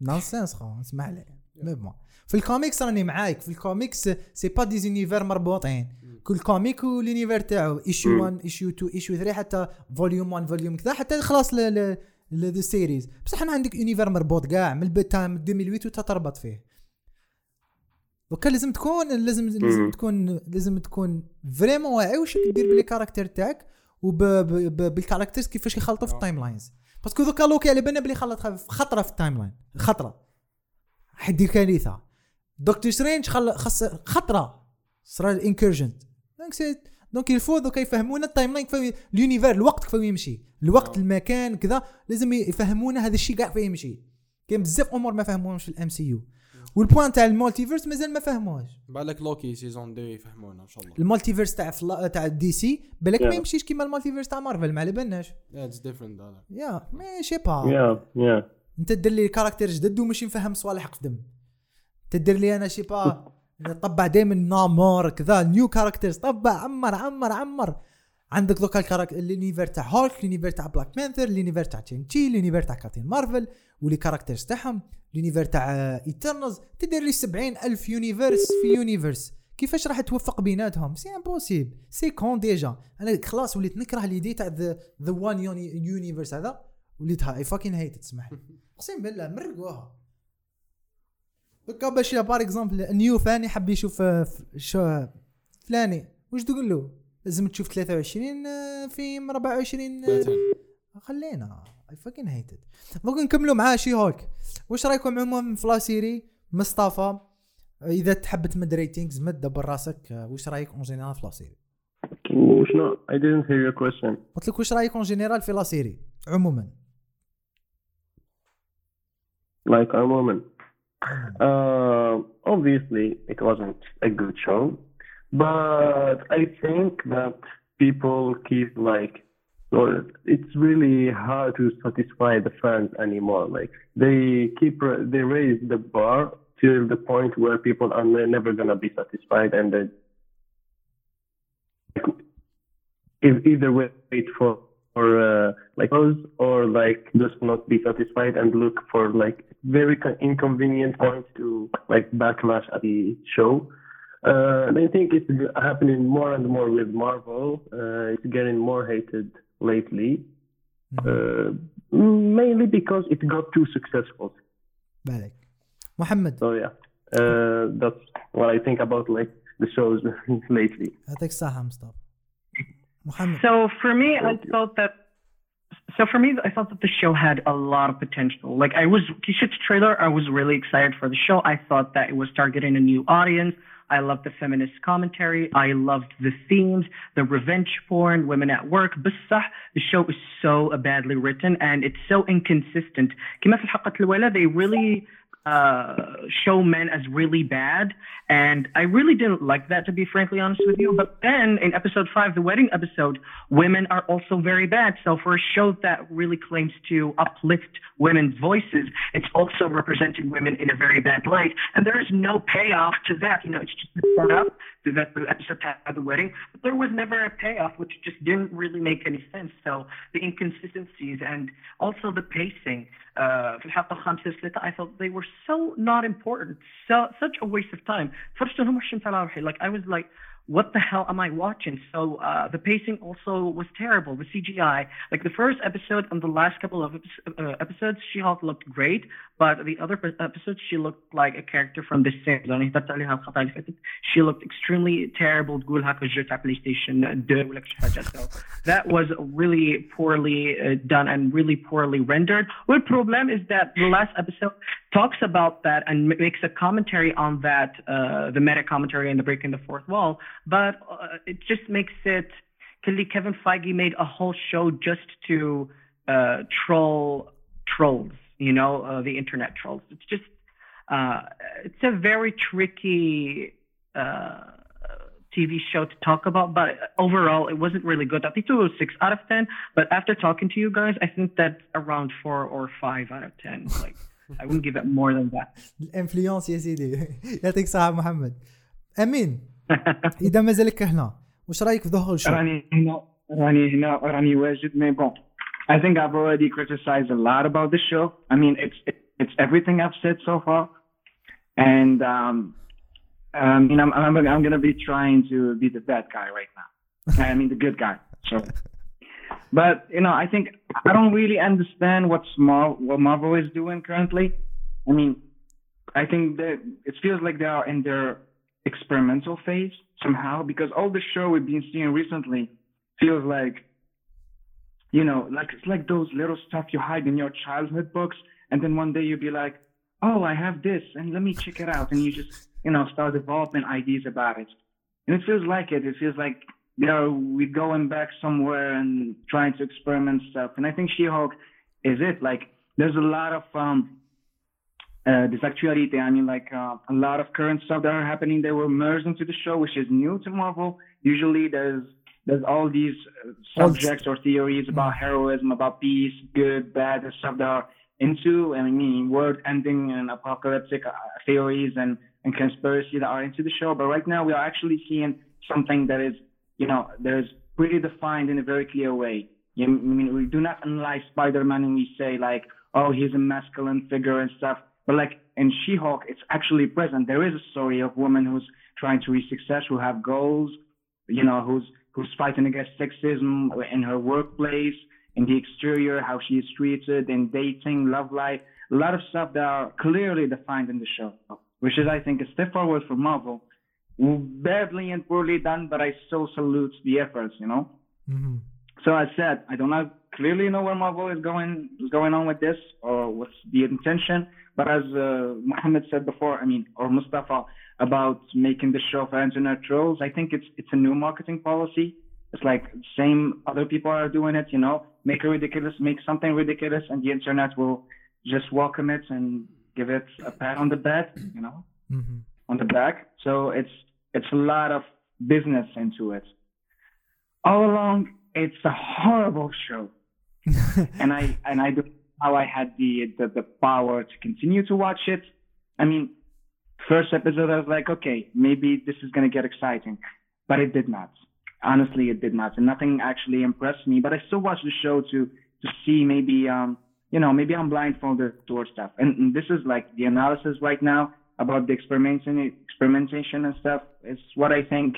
nonsense خو اسمع لي. mais bon في الكوميكس راني معاك. في ال comics c'est pas des univers مربوطين كل comic وال univers تاعو. issue 1 issue 2 issue 3 حتى volume 1 volume كذا حتى خلاص ل ل ل series بصح أنا عندك univers مربوط كاع من البدايه تاع 2008 وانت تربط فيه. دوكا لازم تكون لازم لازم مم. تكون لازم تكون vraiment واعي واش دير بلي caractère تاعك وبال characters كيفاش يخلطوا في آه. ال timelines parce que دوكا لوكي على بالنا بلي خلط خطرة في ال timeline خطره حدير كارثه Doctor Strange خل خص خطرة. صرا ال incursion donc c'est donc il faut دوكا يفهمونا ال timeline كيف ال univers الوقت كيف يمشي. الوقت آه. المكان كذا. لازم يفهمونا هذا الشيء كاع كيف يمشي. كاين بزاف أمور ما فهموهمش في ال MCU وال point تاع ال multiverse مازال ما فهموهاش. بالك Loki season 2 يفهمونا إن شاء الله. المالتيفيرس تاع فلا... تاع دي سي بالك ما Yeah. يمشيش كيما المالتيفيرس تاع مارفل ما على بالناش. اتس ديفرنت هذا. يا مي شي با Yeah, yeah. انت دير لي كاركتير جدد ومش نفهم صوالح قدم تدير لي أنا شي با طبع دائما نامور كذا نيو كاركترز طبع عمر عمر عمر. عندك دوكا الكاركتر اليونيفير تاع هولك اليونيفير تاع بلاك بانثر اليونيفير تاع تشين تشي اليونيفير تاع كابتن مارفل ولي كاركترز تاعهم اليونيفير تاع ايترنالز تدير لي 70 ألف يونيفيرس في يونيفيرس كيفاش راح توفق بيناتهم؟ سي امبوسيبل سي كون ديجا أنا خلاص وليت نكره ليدي تاع ذا وان universe هذا وليت I fucking hate تسمح لي. أقسم بالله مرقوها. دوكا باش par exemple new fan يحب يشوف آه، فلاني. واش تقول له؟ لازم تشوف 23 آه، فيلم 24 آه، 30 خلينا. I fucking hate it دوك نكملوا مع She-Hulk واش رأيكم عموما في la série مصطفى إذا تحب تمد ratings مد دبر راسك. آه، واش رأيك en général في la série وشنو I didn't hear your question. قلت لك واش رأيك اون جينيرال في لا سيري عموما. Like a woman. Uh, obviously, it wasn't a good show, but I think that people keep like, well, it's really hard to satisfy the fans anymore. Like they keep they raise the bar till the point where people are never gonna be satisfied, and they e- either wait for or uh, like those or like just not be satisfied and look for like very co- inconvenient points to like backlash at the show. Uh, and I think it's happening more and more with Marvel. Uh, it's getting more hated lately. Uh, mainly because it got too successful. بالك محمد So yeah, uh, that's what I think about like the shows *laughs* lately. يعطيك الصحة مصطفى محمد So for me, I felt that. So for me, I thought that the show had a lot of potential. Like I was Kishit's trailer, I was really excited for the show. I thought that it was targeting a new audience. I loved the feminist commentary. I loved the themes, the revenge porn, women at work. بصح, the show is so badly written and it's so inconsistent. كما في الحلقة الأولى, they really uh, show men as really bad. And I really didn't like that, to be frankly honest with you. But then in episode five, the wedding episode, women are also very bad. So for a show that really claims to uplift women's voices, it's also representing women in a very bad light. And there is no payoff to that. You know, it's just set up that the episode had the wedding, but there was never a payoff, which just didn't really make any sense. So the inconsistencies and also the pacing. Uh, في الحلقة الخامسة والثالثة, I felt they were so not important, so such a waste of time. فرجت لهم وشمت على روحي. Like I was like, what the hell am I watching? So uh, the pacing also was terrible. The CGI, like the first episode and the last couple of epi- uh, episodes, She-Hulk looked great, but the other pe- episodes, she looked like a character from the same. يعني هدرت عليها الخطأ اللي فاتت. She looked extremely terrible. تقول هكا جو تاع بلاي ستيشن 2 ولا شي حاجة. So that was really poorly uh, done and really poorly rendered. The problem is that the last episode talks about that and makes a commentary on that, uh, the meta commentary and the breaking the fourth wall, but uh, it just makes it. Kevin Feige made a whole show just to uh, troll trolls, you know, uh, the internet trolls. It's just, uh, it's a very tricky uh, TV show to talk about, but overall, it wasn't really good. I think it was six out of ten, but after talking to you guys, I think that's around four or five out of ten. Like, I wouldn't give it more than that. الانفلونس يا سيدي *laughs* يعطيك الصحة محمد امين *laughs* اذا ما زالك هنا وش رايك في ظهور الشو؟ راني هنا راني هنا راني واجد مي بون I think I've already criticized a lot about the show. I mean, it's it's everything I've said so far, and um, I mean, I'm I'm, I'm gonna be trying to be the bad guy right now. I mean, the good guy. So, *laughs* but you know, I think I don't really understand what Mar- what Marvel is doing currently. I mean, I think that it feels like they are in their experimental phase somehow because all the show we've been seeing recently feels like you know like it's like those little stuff you hide in your childhood books and then one day you'll be like oh i have this and let me check it out. And you just you know start developing ideas about it. And it feels like it. It feels like you know we're going back somewhere and trying to experiment stuff and i think she-hulk is it like there's a lot of um uh, this actuality. I mean, like uh, a lot of current stuff that are happening. They were merged into the show, which is new to Marvel. Usually, there's there's all these uh, subjects or theories about heroism, about peace, good, bad, and stuff that are into. I mean, world ending and apocalyptic uh, theories and and conspiracy that are into the show. But right now, we are actually seeing something that is, you know, there's pretty defined in a very clear way. You, I mean, we do not analyze Spider-Man and we say like, oh, he's a masculine figure and stuff. But like in She-Hulk, it's actually present. There is a story of a woman who's trying to reach success, who have goals, you know, who's who's fighting against sexism in her workplace, in the exterior, how she is treated, in dating, love life, a lot of stuff that are clearly defined in the show, which is, I think, a step forward for Marvel badly and poorly done, but I still salute the efforts, you know. Mm-hmm. So I said, I do not clearly know where Marvel is going is going on with this or what's the intention. But as uh, Mohammed said before, I mean, or Mustafa about making the show for internet trolls, I think it's it's a new marketing policy. It's like same other people are doing it, you know, make a ridiculous, make something ridiculous, and the internet will just welcome it and give it a pat on the back, you know. Mm-hmm on the back. So it's it's a lot of business into it. All along, it's a horrible show, *laughs* and I and I don't know how I had the, the the power to continue to watch it. I mean, first episode I was like, okay, maybe this is gonna get exciting, but it did not. Honestly, it did not, and nothing actually impressed me. But I still watched the show to to see maybe um you know maybe I'm blindfolded towards stuff, and, and this is like the analysis right now about the experimentation experimentation and stuff. It's what I think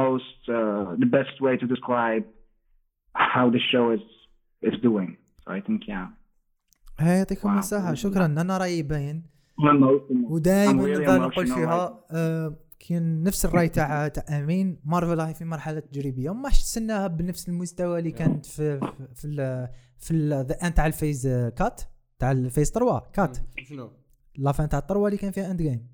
most uh, the best way to describe how the show is is doing. So I think yeah, هاي يعطيكم wow. الصحة شكرا أنا رأيي باين. ودائما I'm really نظل نقول فيها آه، كاين نفس الرأي تاع تاع أمين مارفل راهي في مرحلة تجريبية وما تستناها بنفس المستوى اللي كانت في في ال في ذا تاع ال phase quatre تاع ال phase 3 quatre شنو؟ la fin تاع ال trois اللي كان فيها Endgame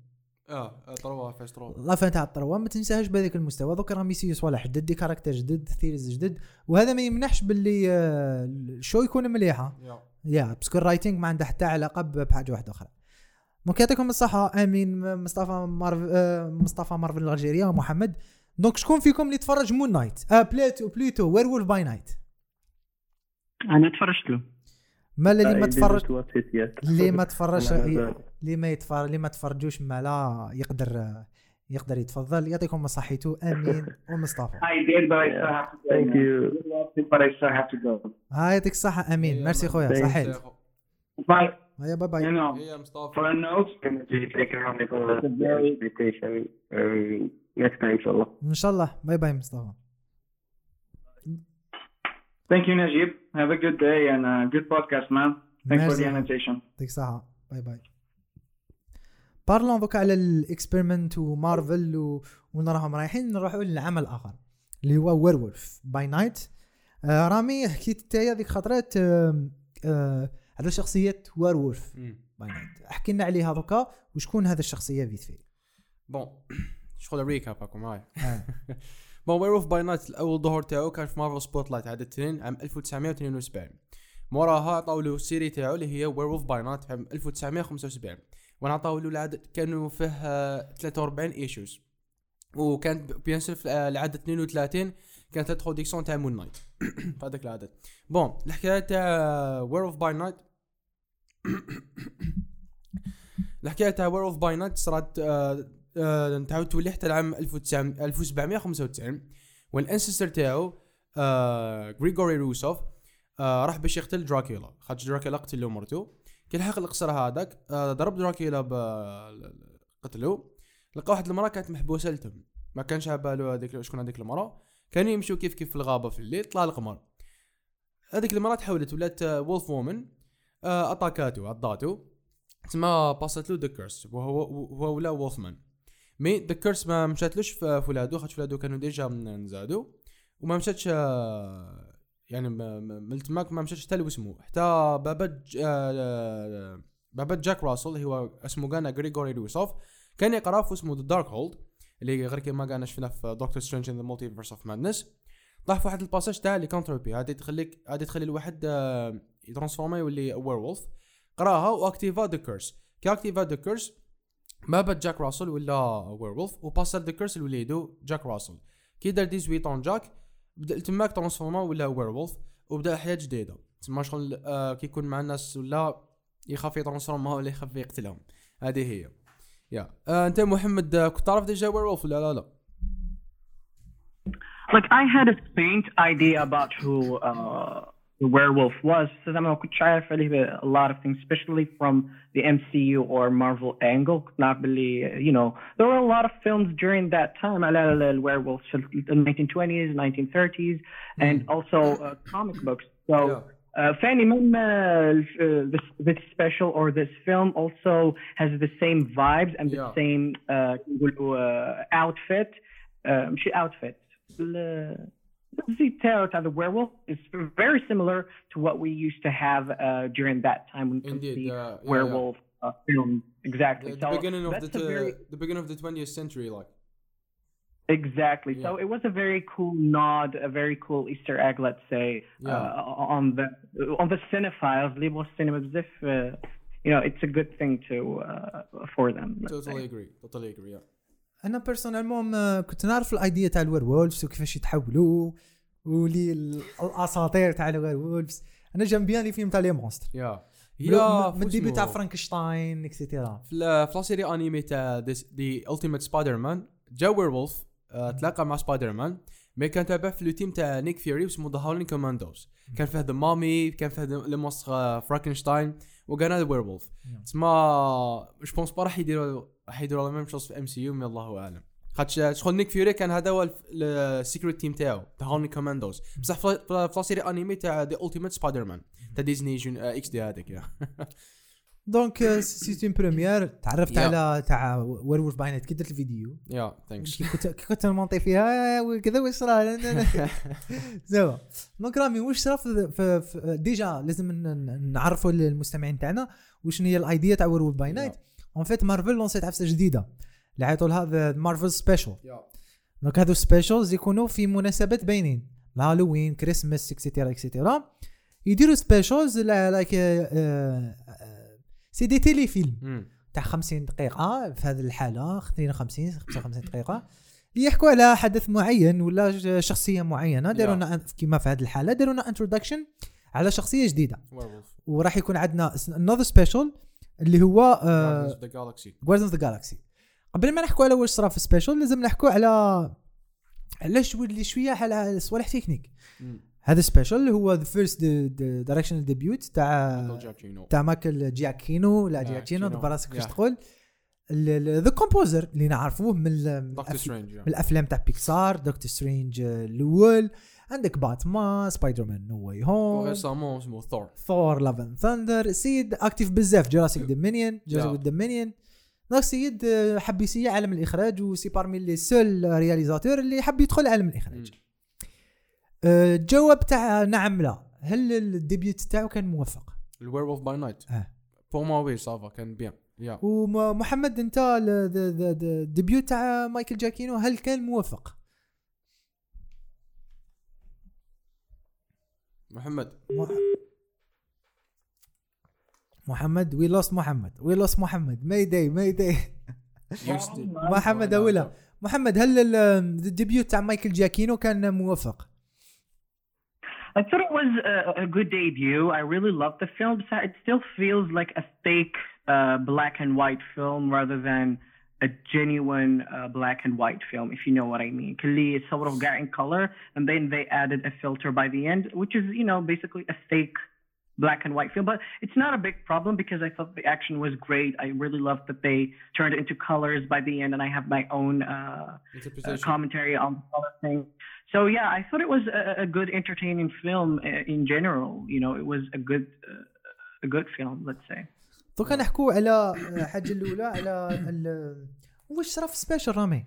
آه trois phase trois la fin تاع ال trois ما تنساهاش بهذاك المستوى. دوك راهم يسيو صوالح جدد des caractères جدد series جدد. وهذا ما يمنعش باللي آه، ال show يكون مليحه yeah. parce que ال rating ما عنده حتى علاقة بحاجة واحدة أخرى. donc يعطيكم الصحة. آمين. مصطفى مارف آه، مصطفى مارفل الجزائريه ومحمد. donc شكون فيكم اللي تفرج Moon Knight آه plutôt plutôt Werewolf by Night أنا تفرجت له. ما اللي ما I تفرج. اللي ما تفرج ما- اللي ما يتفرج اللي ما تفرجوش ما لا يقدر آه، يقدر يتفضل. يعطيكم صحيتو آمين. *laughs* ومصطفى. هاي يعطيك الصحة. آمين. ميرسي خويا. صحيت. bye bye. Know, يا مصطفى for next time, إن شاء الله. إن شاء الله. bye bye مصطفى. Thank you, Najib. Have a good day and a good podcast, man. Thanks for the invitation. يعطيك الصحة bye bye parlons دوكا على ال experiment و Marvel و... ونراهم رايحين نروحوا للعمل اخر اللي هو Werewolf by Night آه رامي حكيت انت هذيك خطرات آه آه على شخصية Werewolf by Night احكي لنا عليها دوكا وشكون هذا الشخصية vite fait bon شغل recap هاكم معاي آه. bon Werewolf by Night الأول ظهور تاعو كان في Marvel Spotlight عدد اثنين عام 1972 موراها عطاو له ال série تاعو اللي هي Werewolf by Night عام 1975 وأنا عطاو له العدد كانوا فيه آه، 43 issues وكانت bien sûr آه، العدد 32 كانت ال introduction تاع Moon Knight *coughs* في هذاك العدد. bon الحكاية تاع Werewolf by Night الحكاية تاع Werewolf by Night صارت آه، تولي حتى العام 1900 1795 وال ancestor تاعو آه، غريغوري روسوف آه، راح باش يقتل دراكيلا. خاطر دراكيلا قتل له مرتو كي لحق القصر هذاك آه، ضرب دراكيلا ب قتلو لقى واحد المرأة كانت محبوسة لتم. ما كانش على بالو هذيك شكون هذيك المرأة. كانوا يمشوا كيف كيف في الغابة في الليل طلع القمر. هذيك المرأة تحولت ولات wolf woman اتاكاتو عضاتو. تسمى باصت له the curse وهو وهو ولا wolfman mais the curse ما مشاتلوش في في ولادو خاطر ولادو كانوا déjà نزادو. وما مشاتش آه، يعني من تماك ما مشاتش حتى لوسمو حتى بابا ج- آه، بابا جاك راسل هو اسمه كان غريغوري روسوف كان يقرأ في اسمه the Darkhold اللي غير كيما كان شفنا في Doctor Strange in the Multiverse of Madness طاح في واحد ال passage تاع lycanthropie هذه تخليك هذه تخلي الواحد آه، يترانسفورما يولي werewolf قراها واكتيفا the curse كي اكتيفا the curse بابا جاك راسل ولا werewolf وباسر the curse لوليدو جاك راسل. كي دار 18 ans جاك بدأ تماك ترانسفورما ولا werewolf وبدأ حياة جديدة. تسمى شغل آه كي يكون مع الناس ولا يخاف يترانسفورما ولا يخاف يقتلهم. هذه هي. yeah. آه أنت محمد آه، كنت تعرف déjà Werewolf ولا لا لا؟ Like I had a faint idea about who uh, the werewolf was. So زعما ما كنتش عارف عليه a lot of things, especially from the MCU or Marvel angle. كنت نعرف باللي you know there were a lot of films during that time على ال- ال- werewolves في ال 1920s, 1930s, and also uh, comic books. So. Yeah. Uh, Fanny من uh, this this special or this film also has the same vibes and the Yeah. same uh, نقولوا, uh, outfit uh, ماشي outfit the terror the werewolf is very similar to what we used to have uh, during that time when Indeed, we uh, yeah, werewolf yeah. Uh, film exactly. The, so beginning of the, very... the beginning of the twentieth century, like exactly. Yeah. So it was a very cool nod, a very cool Easter egg, let's say, uh, on the on the cinephiles, Libros Cinema, as if uh, you know it's a good thing to uh, for them. Totally say. agree. Totally agree. Yeah. أنا personnellement آه، كنت نعرف ال idea تاع ال werewolves وكيفاش يتحولوا ولي ال- الأساطير تاع ال werewolves أنا j'aime bien les films تاع les monstres. yeah. yeah من ال début تاع فرانكشتاين et cetera في la série animée تاع The Ultimate Spider-Man جا werewolf تلاقى مع Spider-Man mais كان تابع في le team تاع نيك فيوري اسمه the Howling Commandos كان فيه the mummy كان فيه le monstre فرانكنشتاين وكان هذا werewolf تسمى je pense pas راح يديروا راح يديروا la même chose في MCU mais الله أعلم. خاطر شغل نيك فيوري كان هذا هو ال secret team تاعو the Howling Commandos. بصح في la série animée تاع The Ultimate Spider-Man تاع ديزني جون XD هذاك *laughs* donc c'est en premier تعرفت. على تاع Werewolf by Night كي درت الفيديو. yeah thanks كي كنت كي كنت نمونطي فيها وكذا واش راه زعما donc رامي واش صرا déjà لازم نعرفوا للمستمعين تاعنا وشنو هي ال idea تاع Werewolf by Night en fait Marvel لونسيت عفسه جديدة. اللي عيطوا لها Marvel special donc هذو specials يكونوا في مناسبات باينين. الهالوين Christmas et cetera et cetera يديروا specials like c'est des téléfilms تاع 50 دقيقة في هذه الحالة 52 55 دقيقة. يحكوا على حدث معين ولا شخصية معينة. داروا لنا كيما في هذه الحالة داروا لنا introduction على شخصية جديدة. وراح يكون عندنا another special اللي هو Guardians of the Galaxy قبل ما نحكوا على واش صرا في ال special لازم نحكوا على على شو اللي شوية على صوالح تكنيك. هذا special هو the first directorial debut تاع تاع مايكل جياكينو. لا جياكينو. parce que كيفاش Yeah. تقول؟ The composer اللي نعرفوه من من الأفلام تاع بيكسار دكتور سترينج الأول عندك باتمان سبايدر مان No Way Home récemment اسمه ثور Thor Love and Thunder c'est actif بزاف Jurassic Dominion Jurassic. Dominion donc c'est آه، حب yessayer عالم الإخراج و c'est parmi les seuls réalisateurs اللي حب يدخل عالم الإخراج. آه، الجواب تاع نعم لا. هل ال debut تاعو كان موفق؟ ال Werewolf by Night. أه. pour moi oui ça va كان bien yeah ومحمد انت ال debut تاع مايكل جاكينو هل كان موفق؟ محمد. مح- محمد we lost محمد. we lost محمد. mayday mayday محمد أولا. محمد هل ال- الديبيوت تاع مايكل جاكينو كان موفق؟ I thought it was a, a good debut. I really loved the film. It still feels like a fake uh, black and white film rather than a genuine uh, black and white film, if you know what I mean. Kali is sort of got in color, and then they added a filter by the end, which is, you know, basically a fake black and white film. But it's not a big problem because I thought the action was great. I really loved that they turned it into colors by the end, and I have my own uh, uh, commentary on the color thing. So yeah, I thought it was a, a good, entertaining film uh, in general. You know, it was a good, uh, a good film. Let's say. دوكا نحكوا على الحاجة الأولى على ال- واش صرا في special رامي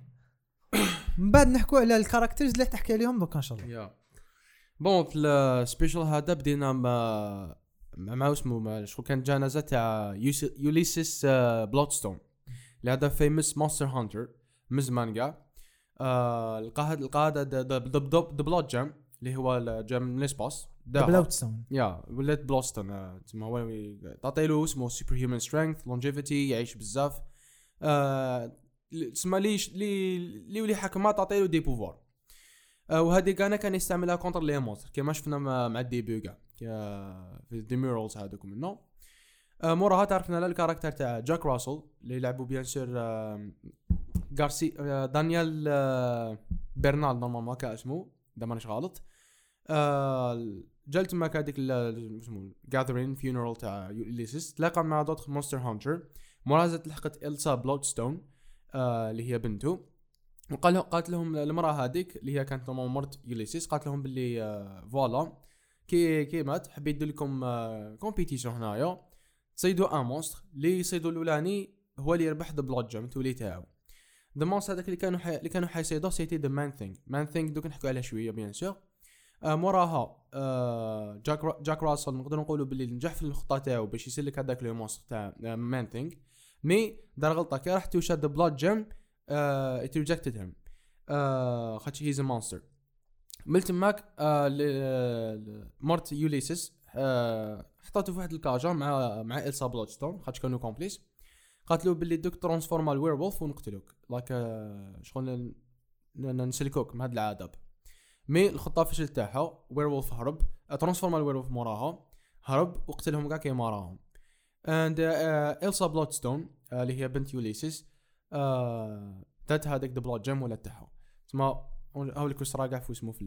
من بعد نحكوا على ال characters اللي تحكي عليهم دوكا إن شاء الله yeah bon في ال special هذا بدينا مع مع اسمه مع شكون كان جنازه تاع يوليسيس آه، بلودستون اللي هذا famous monster hunter من زمان كاع آه، لقى هذا the Blood Gem اللي هو ال- gem من l'espace داها. Bloodstone yeah ولات Bloodstone آه، تسمى هو تعطي له اسمه superhuman strength longevity يعيش بزاف آه، تسمى لي لي لي ولي حكمات تعطي له des pouvoirs آه، وهذه كان كان يستعملها contre les monstres كما شفنا مع كاع كا- في des murals هذوك منه آه، موراها تعرفنا على ال character تاع جاك راسل اللي يلعبوا bien sûr آه، García آه، دانيال آه، برنال normalement كا اسمه إذا مانيش غلط. آه، جا تماك هذيك اسمه gathering funeral تاع يوليسيس تلاقى مع d'autres monster hunters زاد لحقت إلسا بلودستون آه، اللي هي بنته. وقال قالت لهم المرأة هذيك اللي هي كانت normal مرت يوليسيس قالت لهم باللي آه، voilà كي كي مات حبيت ندير لكم آه، compétition هنايا. تصيدوا un monstre اللي يصيدوا الأولاني هو اللي يربح the Blood Gem تولي تاعو the monster هذاك اللي كانوا حي... اللي كانوا حيصيدوه c'était the Man-Thing Man-Thing دوك نحكوا عليه شوية bien sûr. آه موراها آه جاك. جاك راسل نقدر نقولوا باللي نجح في الخطه تاعو باش يسلك هذاك le monstre تاع Man-Thing mais دار غلطة كي راح touchا the Blood Gem it rejected him خاطش he's a monster من تماك آه مرت يوليسيس آه حطاتو في واحد la cage مع مع إلسا بلودستون خاطش كانوا complices قالت باللي دوك transforma ل werewolf ونقتلوك. like آه شغل نسلكوك من هاد العذاب. mais الخطه فشل تاعها werewolf هرب. آه، transforma ل werewolf موراها. هرب وقتلهم كاع كي موراهم. and إلسا بلودستون آه، اللي هي بنت يوليسيس آه دات هذاك the Blood Gem ولا تاعها. تسمى هاو اللي كنت راقع في اسمه في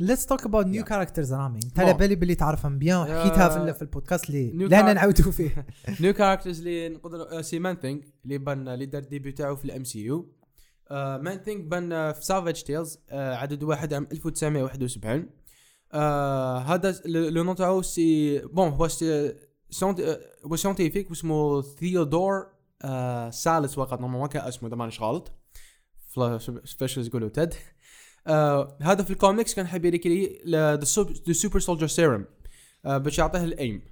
let's talk about new. characters رامي انت. على بالي باللي تعرفهم bien. حكيتها في, في البودكاست اللي لا نعاودوا فيه new characters اللي نقدر c'est Man-Thing اللي بان اللي دار ال début تاعو في ال MCU Man-Thing بان آه، في Savage Tales عدد واحد عام 1971 آه هذا le nom تاعو c'est bon هو آه، هو سيونتيفيك واسمه ثيودور آه سالس وقت نورمالمون كان اسمه إذا مانيش غلط. سبيشالز يقولوا تد. آه هذا في الكوميكس كان حاب يريكري ذا سوبر سولجر سيرم باش يعطيه الايم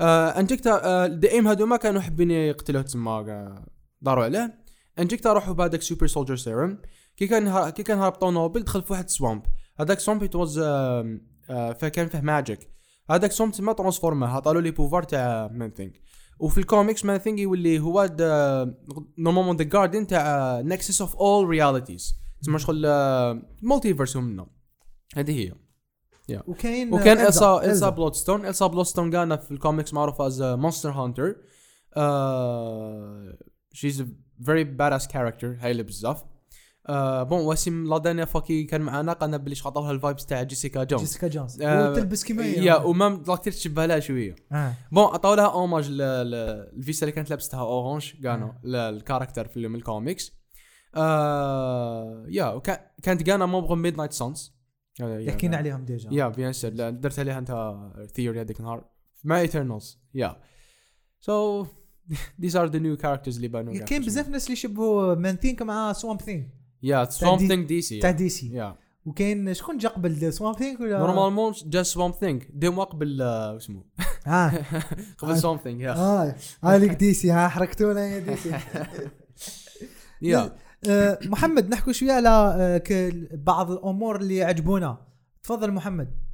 آه انجكتا آه ذا ايم هذوما كانوا حابين يقتلوه آه، داروا عليه. انجكتا راحوا بهذاك سوبر سولجر سيرم كي كان كي كان هربطوا نوبل دخل في واحد سوامب هذاك سوامب ات واز فكان فيه magic هذاك swamp تما transforma عطالو les pouvoirs تاع Man-Thing وفي ال comics Man-Thing يولي هو normalement the guardian تاع nexus of all realities تسمى شغل multiverse منه هذه هي. وكاين وكان إلزا. إلسا بلودستون إلسا. بلودستون كان في الكوميكس معروفة as monster hunter she's very badass character هايلة بزاف. آه بون وسيم لا دانيا فاكي كان معنا قالنا بلي عطاوها الفايبس تاع جيسيكا جونز جيسيكا جونز آه، وتلبس كيما هي. يا ومام لاكتير تشبه لها شوية. آه. بون عطاو لها اوماج ل- ل- الفيسا اللي كانت لابستها اورانج كانوا آه. الكاركتر في الكوميكس آه يا كانت كانا موبغ ميد نايت سونز حكينا عليهم ديجا. يا بيان سير درت عليها انت ثيوري هذيك النهار مع ايترنالز يا. سو *laughs* these are the new characters اللي بانوا كاين بزاف ناس اللي يشبهوا Man-Thing مع Swamp Thing yeah Swamp Thing DC تاع DC yeah. وكاين شكون جا قبل Swamp Thing ولا؟ normalement جا Swamp Thing ديما قبل آه، اسمه؟ آه *laughs* قبل Swamp Thing yeah. آه هذيك DC c'est ها حركتونا yeah DC *laughs* yeah. آه، محمد نحكوا شوية على آه، بعض الأمور اللي عجبونا تفضل محمد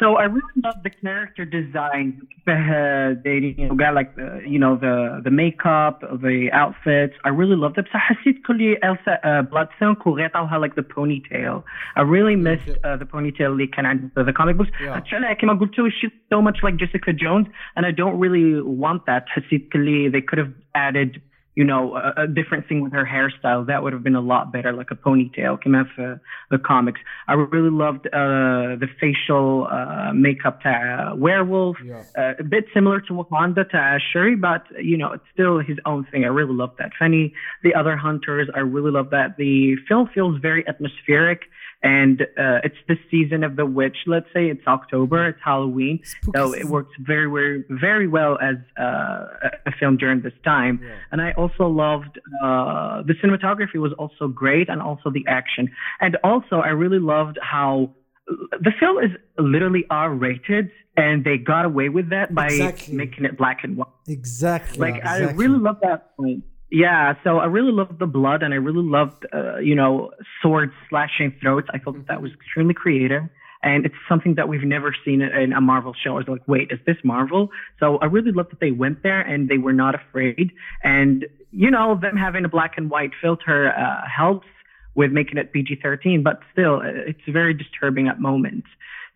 So I really love the character design. Uh, they you know, got like the, you know the the makeup, the outfits. I really loved it. حسيت كل Elsa uh, Bloodstone كوغيطاوها like the ponytail. I really missed uh, the ponytail اللي كان عند the comic books. Yeah. Actually, كما قلت له she's so much like Jessica Jones, and I don't really want that. حسيت كل they could have added you know, a, a different thing with her hairstyle. That would have been a lot better, like a ponytail. Came out for the comics. I really loved uh, the facial uh, makeup to uh, werewolf. Yeah. Uh, a bit similar to Wakanda to Shuri, but you know, it's still his own thing. I really love that. Fanny, the other hunters, I really love that. The film feels very atmospheric. And uh, it's the season of the witch. Let's say it's October, it's Halloween, Spooky so it works very, very, very well as uh, a- film during this time. Yeah. And I also loved uh, the cinematography was also great, and also the action. And also, I really loved how the film is literally R-rated, and they got away with that by Exactly. making it black and white. exactly Like I exactly. really love that point. Yeah, so I really loved the blood and I really loved, uh, you know, swords slashing throats. I thought that, that was mm-hmm. extremely creative. And it's something that we've never seen in a Marvel show. I was like, wait, is this Marvel? So I really loved that they went there and they were not afraid. And, you know, them having a black and white filter uh, helps with making it PG 13, but still, uh, it's very disturbing at moments.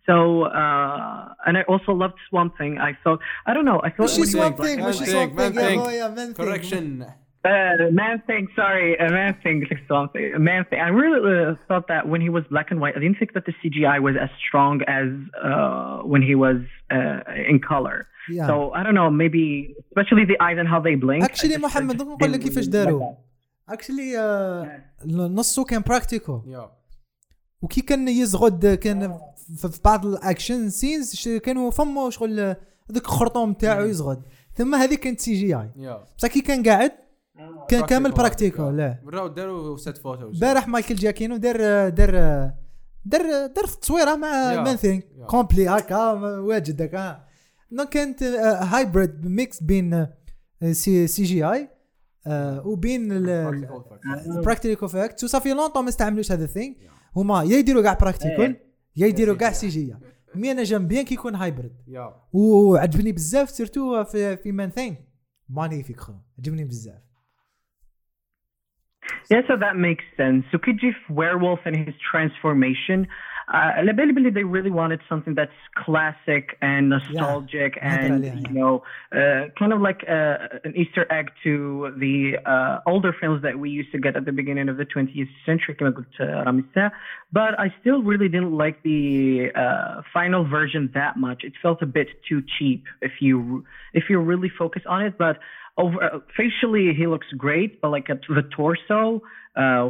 So, uh, and I also loved Swamp Thing. I thought, I don't know, I thought. Was she Swamp Thing? Was she Swamp Thing? Yeah, yeah, Correction. Uh, man thing, sorry, a man thing, like something, a man thing. I really uh, thought that when he was black and white, I didn't think that the CGI was as strong as uh, when he was uh, in color. Yeah. So I don't know, maybe especially the eyes and how they blink. I اكشلي just- I محمد just نقول لك didn't كيفاش really داروا like that. اكشلي نصه كان براكتيكو يا وكي كان يزغد كان في في بعض الاكشن سينز ش- كانوا فمو شغل هذاك الخرطوم تاعو يزغد ثم هذه كانت سي جي اي يا بصح كي كان قاعد كان كامل براكتيكو لا. براو داروا سيت فوتوز بارح مايكل جاكينو دار دار دار دار تصويره مع. مان ثينك Yeah. كومبلي هكا واجد هكا. دونك كانت هايبريد ميكس بين آه، سي سي جي اي وبين ال practical effect و ça fait longtemps ما استعملوش هذا ال thing هما يا يديروا كاع practical يا يديروا كاع سي جي مي أنا j'aime bien كي يكون hybrid وعجبني بزاف surtout في في Man-Thing magnifique خو. عجبني بزاف. Yeah, so that makes sense. So Kijif Werewolf and his transformation, uh, believe they really wanted something that's classic and nostalgic yeah, and you know uh, kind of like uh, an easter egg to the uh, older films that we used to get at the beginning of the 20th century uh, but i still really didn't like the uh, final version that much. It felt a bit too cheap if you if you really focus on it. But over uh, facially he looks great, but like at the torso, uh,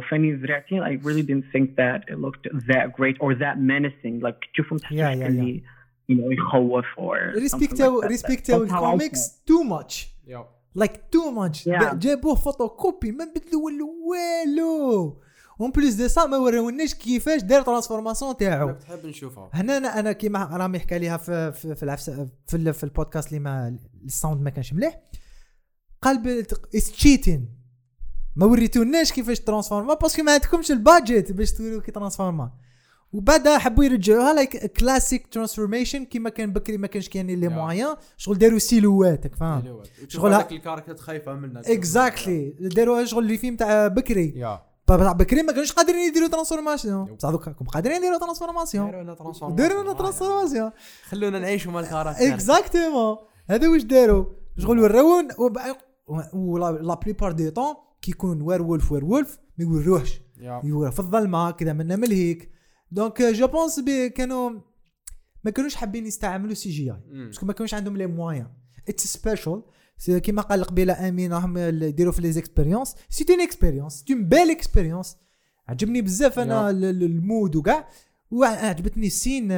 I really didn't think that it looked that great or that menacing. Like تشوفهم تحت Yeah, yeah, اللي, you know يخوف or respect او like felt. ال comics too much like too much Yeah. جابوه فوتو كوبي ما بدلوا والو. en plus de ça ما وراوناش كيفاش دار transformation تاعو. تحب نشوفها. هنا أنا أنا كيما رامي حكى ليها في في في, العفس في, في البودكاست اللي ما ال sound ما كانش مليح. قال it's cheating ما وريتوناش كيفاش transforma parce que ما عندكمش ال budget باش توريو كي transforma. وبعدها حبوا يرجعوها like classic transformation كيما كان بكري ما كانش كاين les moyens شغل داروا silhouette فاهم؟ شغل هذاك ال character خايفه منه exactly داروا شغل اللي فيلم تاع بكري. تاع بكري ما كانوش قادرين يديروا transformation بصح دوكا راكم قادرين يديروا transformation داروا لنا transformation خلونا نعيشوا مع ال character. exactement هذا واش داروا؟ شغل وراون ولا la plupart du temps كي يكون werewolf werewolf ما يوروهش يا يورا في الظلمه كذا منا ملهيك donc je pense كانوا ما كانوش حابين يستعملوا CGI. parce que ما كانوش عندهم les moyens it's special كيما قال قبيله امين راهم يديروا في les expériences c'est une expérience c'est une belle expérience عجبني بزاف أنا ال mood وكاع وعجبتني ال scène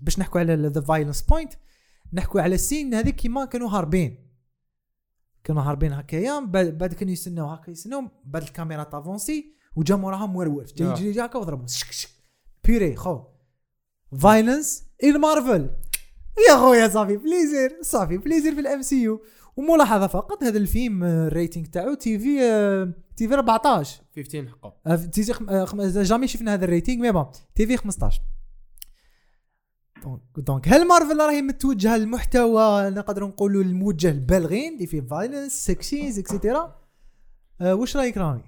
باش نحكوا على the violence point نحكوا على ال scène هذيك كيما كانوا هاربين كانوا هاربين هكايا بعد بعد كانوا يستناو هكا يستناو بعد الكاميرا ت avancer وجا موراهم werewolf جاي Yeah. يجري جا هكا وضربهم شك شك. بيري خو. violence ال Marvel يا خويا ça fait plaisir ça fait plaisir في ال MCU وملاحظة فقط هذا الفيلم آه، ال rating تاعو TV آه، TV 14 15 حقه. آه، TV آه، خم- jamais شفنا هذا ال rating mais bon TV 15 donc donc هل مارفل راهي متوجهة للمحتوى نقدر نقولوا الموجه للبالغين اللي فيه violence sexes et cetera آه، واش رايك رامي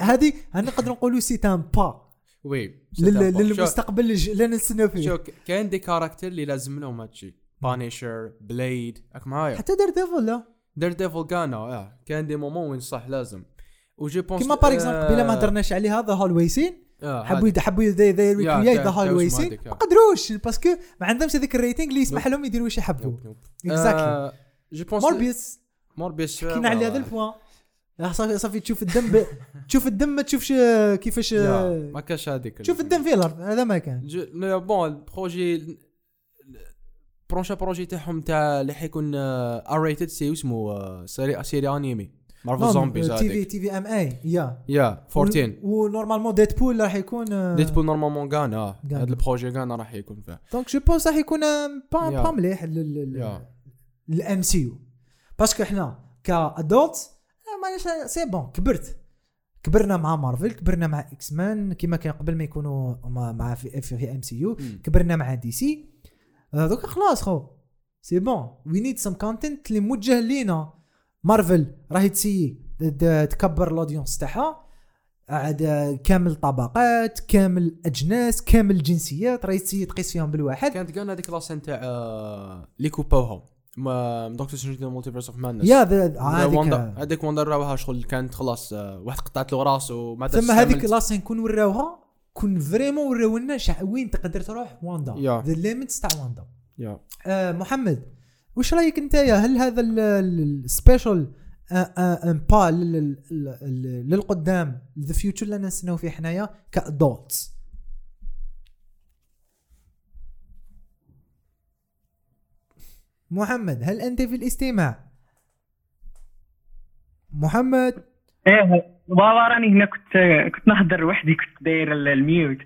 هذه نقدر نقولوا c'est un pas oui للمستقبل اللي نستنى فيه. شو ك- كاين des caractères اللي لازم لهم هادشي. Punisher Blade راك معايا؟ حتى Daredevil لا. Daredevil كان آه. كان des moments وين صح لازم. و je pense كيما par exemple قبيله ما هدرناش عليها the hallway scene حبوا يد- حبوا recreate the هذيك، ما آه. قدروش parce que ما عندهمش هذيك ال rating اللي يسمح لهم يديروا واش يحبوا exactly pense Morbius Morbius حكينا على هذا ال point. آه، صافي صافي تشوف الدم ب... *laughs* تشوف الدم ما تشوفش كيفاش يا، ما كاش هذيك تشوف الدم في الأرض هذا ما كان. bon ال projet prochain projet تاعهم تاع اللي حيكون R rated سي اسمه آه، سيري انيمي مارفل زومبيز تي في تي في ام اي يا يا 14 و normalement Deadpool راح يكون Deadpool normalement كان آه. هذا ال projet كان راح يكون فيه donc je pense راح يكون با. با مليح لل MCU parce que إحنا ك adult معليش c'est bon كبرت كبرنا مع مارفل كبرنا مع X-Men كيما كان قبل ما يكونوا مع في, في, MCU. كبرنا مع DC دوكا خلاص خو c'est bon we need some content اللي موجه لينا مارفل راهي ت essaye تكبر ال audience تاعها. عاد كامل طبقات كامل أجناس كامل جنسيات راهي ت essaye تقيس فيهم بالواحد. كانت قالنا هذيك la scène تاع آه، اللي copi اوها ما Doctor Strange Multiverse of Madness. يا هذيك هذيك وندر راوها شغل كانت خلاص آه، واحد قطعت له راسه ما ثم هذيك la scène كون وراوها كون vraiment وراو لنا وين تقدر تروح؟ Wanda. the limits تاع واندا. آه محمد وش رأيك أنت يا هل هذا ال special pas للقدام the future اللي نستناو فيه حنايا ك adults محمد هل أنت في الاستماع؟ محمد؟ إيه والله راني هنا كنت كنت نهضر وحدي كنت داير ال- الميوت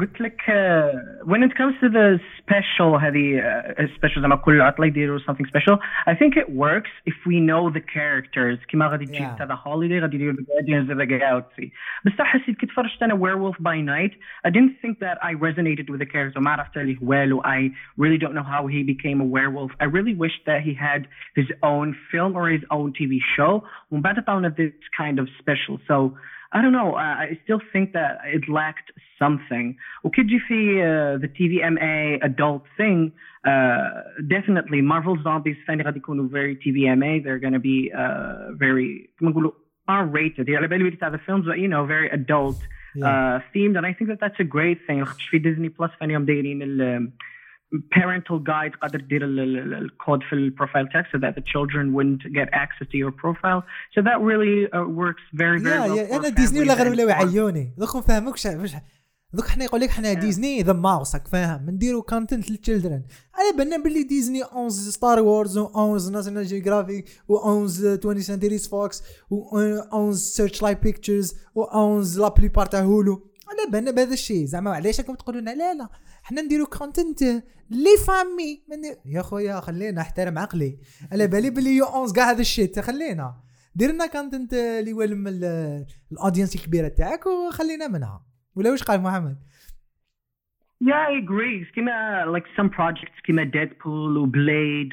قلت لك uh, when it comes to the special هذه uh, special زعما كل عطله يديروا something special I think it works if we know the characters كيما غادي تجي Yeah. تاع the holiday غادي يديروا the Guardians of the Galaxy بصح حسيت كي تفرجت انا Werewolf by Night I didn't think that I resonated with the character ما عرفت عليه والو I really don't know how he became a werewolf I really wish that he had his own film or his own TV show ومن بعد عطاونا this kind of special so I don't know. I I still think that it lacked something. وكي تجي في uh, the TVMA adult thing, uh, definitely Marvel Zombies ثاني غادي يكونوا very TVMA. They're gonna be uh, very كما نقولوا R-rated. على بالي تاع the films, but you know, very adult Yeah. uh, themed, and I think that that's a great thing. خاطش في Disney Plus ثاني هم دايرين ال parental guide قادر دير ال- ال- ال- الكود في ال profile text so that the children wouldn't get access to your profile. So that really uh, works very very يا well for أنا ديزني ولا غير ولاو يعيوني دوك ما فاهموكش واش دوك حنا يقول لك حنا Disney the mouse راك فاهم. نديرو content لل children على بالنا باللي Disney own Star Wars و own National Geographic و own 20 Century's Fox و own Searchlight Pictures و own la plupart تاع Hulu على بالنا بهذا الشيء. زعما علاش راكم تقولوا لنا؟ لا لا. حنا نديرو content les familles يا خويا خلينا احترم عقلي. على بالي باللي يو 11 كاع هذا الشيء. خلينا دير لنا content اللي يولم ال- ال audience الكبيرة تاعك وخلينا منها. ولا واش قال محمد؟ Yeah, I. كيما like some projects كيما Deadpool و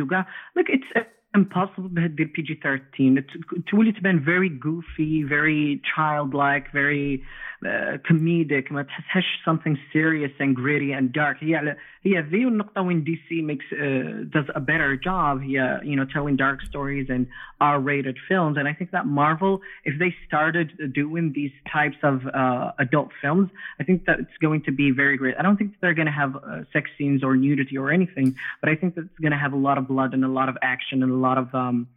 وكاع like it's impossible بها دير PG-13 It- تولي تبان very goofy very childlike very uh, comedic ما تحسهاش something serious and gritty and dark هي على هي ذي النقطة وين DC makes uh, does a better job هي you know telling dark stories and R-rated films and I think that Marvel if they started doing these types of uh, adult films I think that it's going to be very great. I don't think they're going to have uh, sex scenes or nudity or anything, but I think that it's going to have a lot of blood and a lot of action and a lot of, um,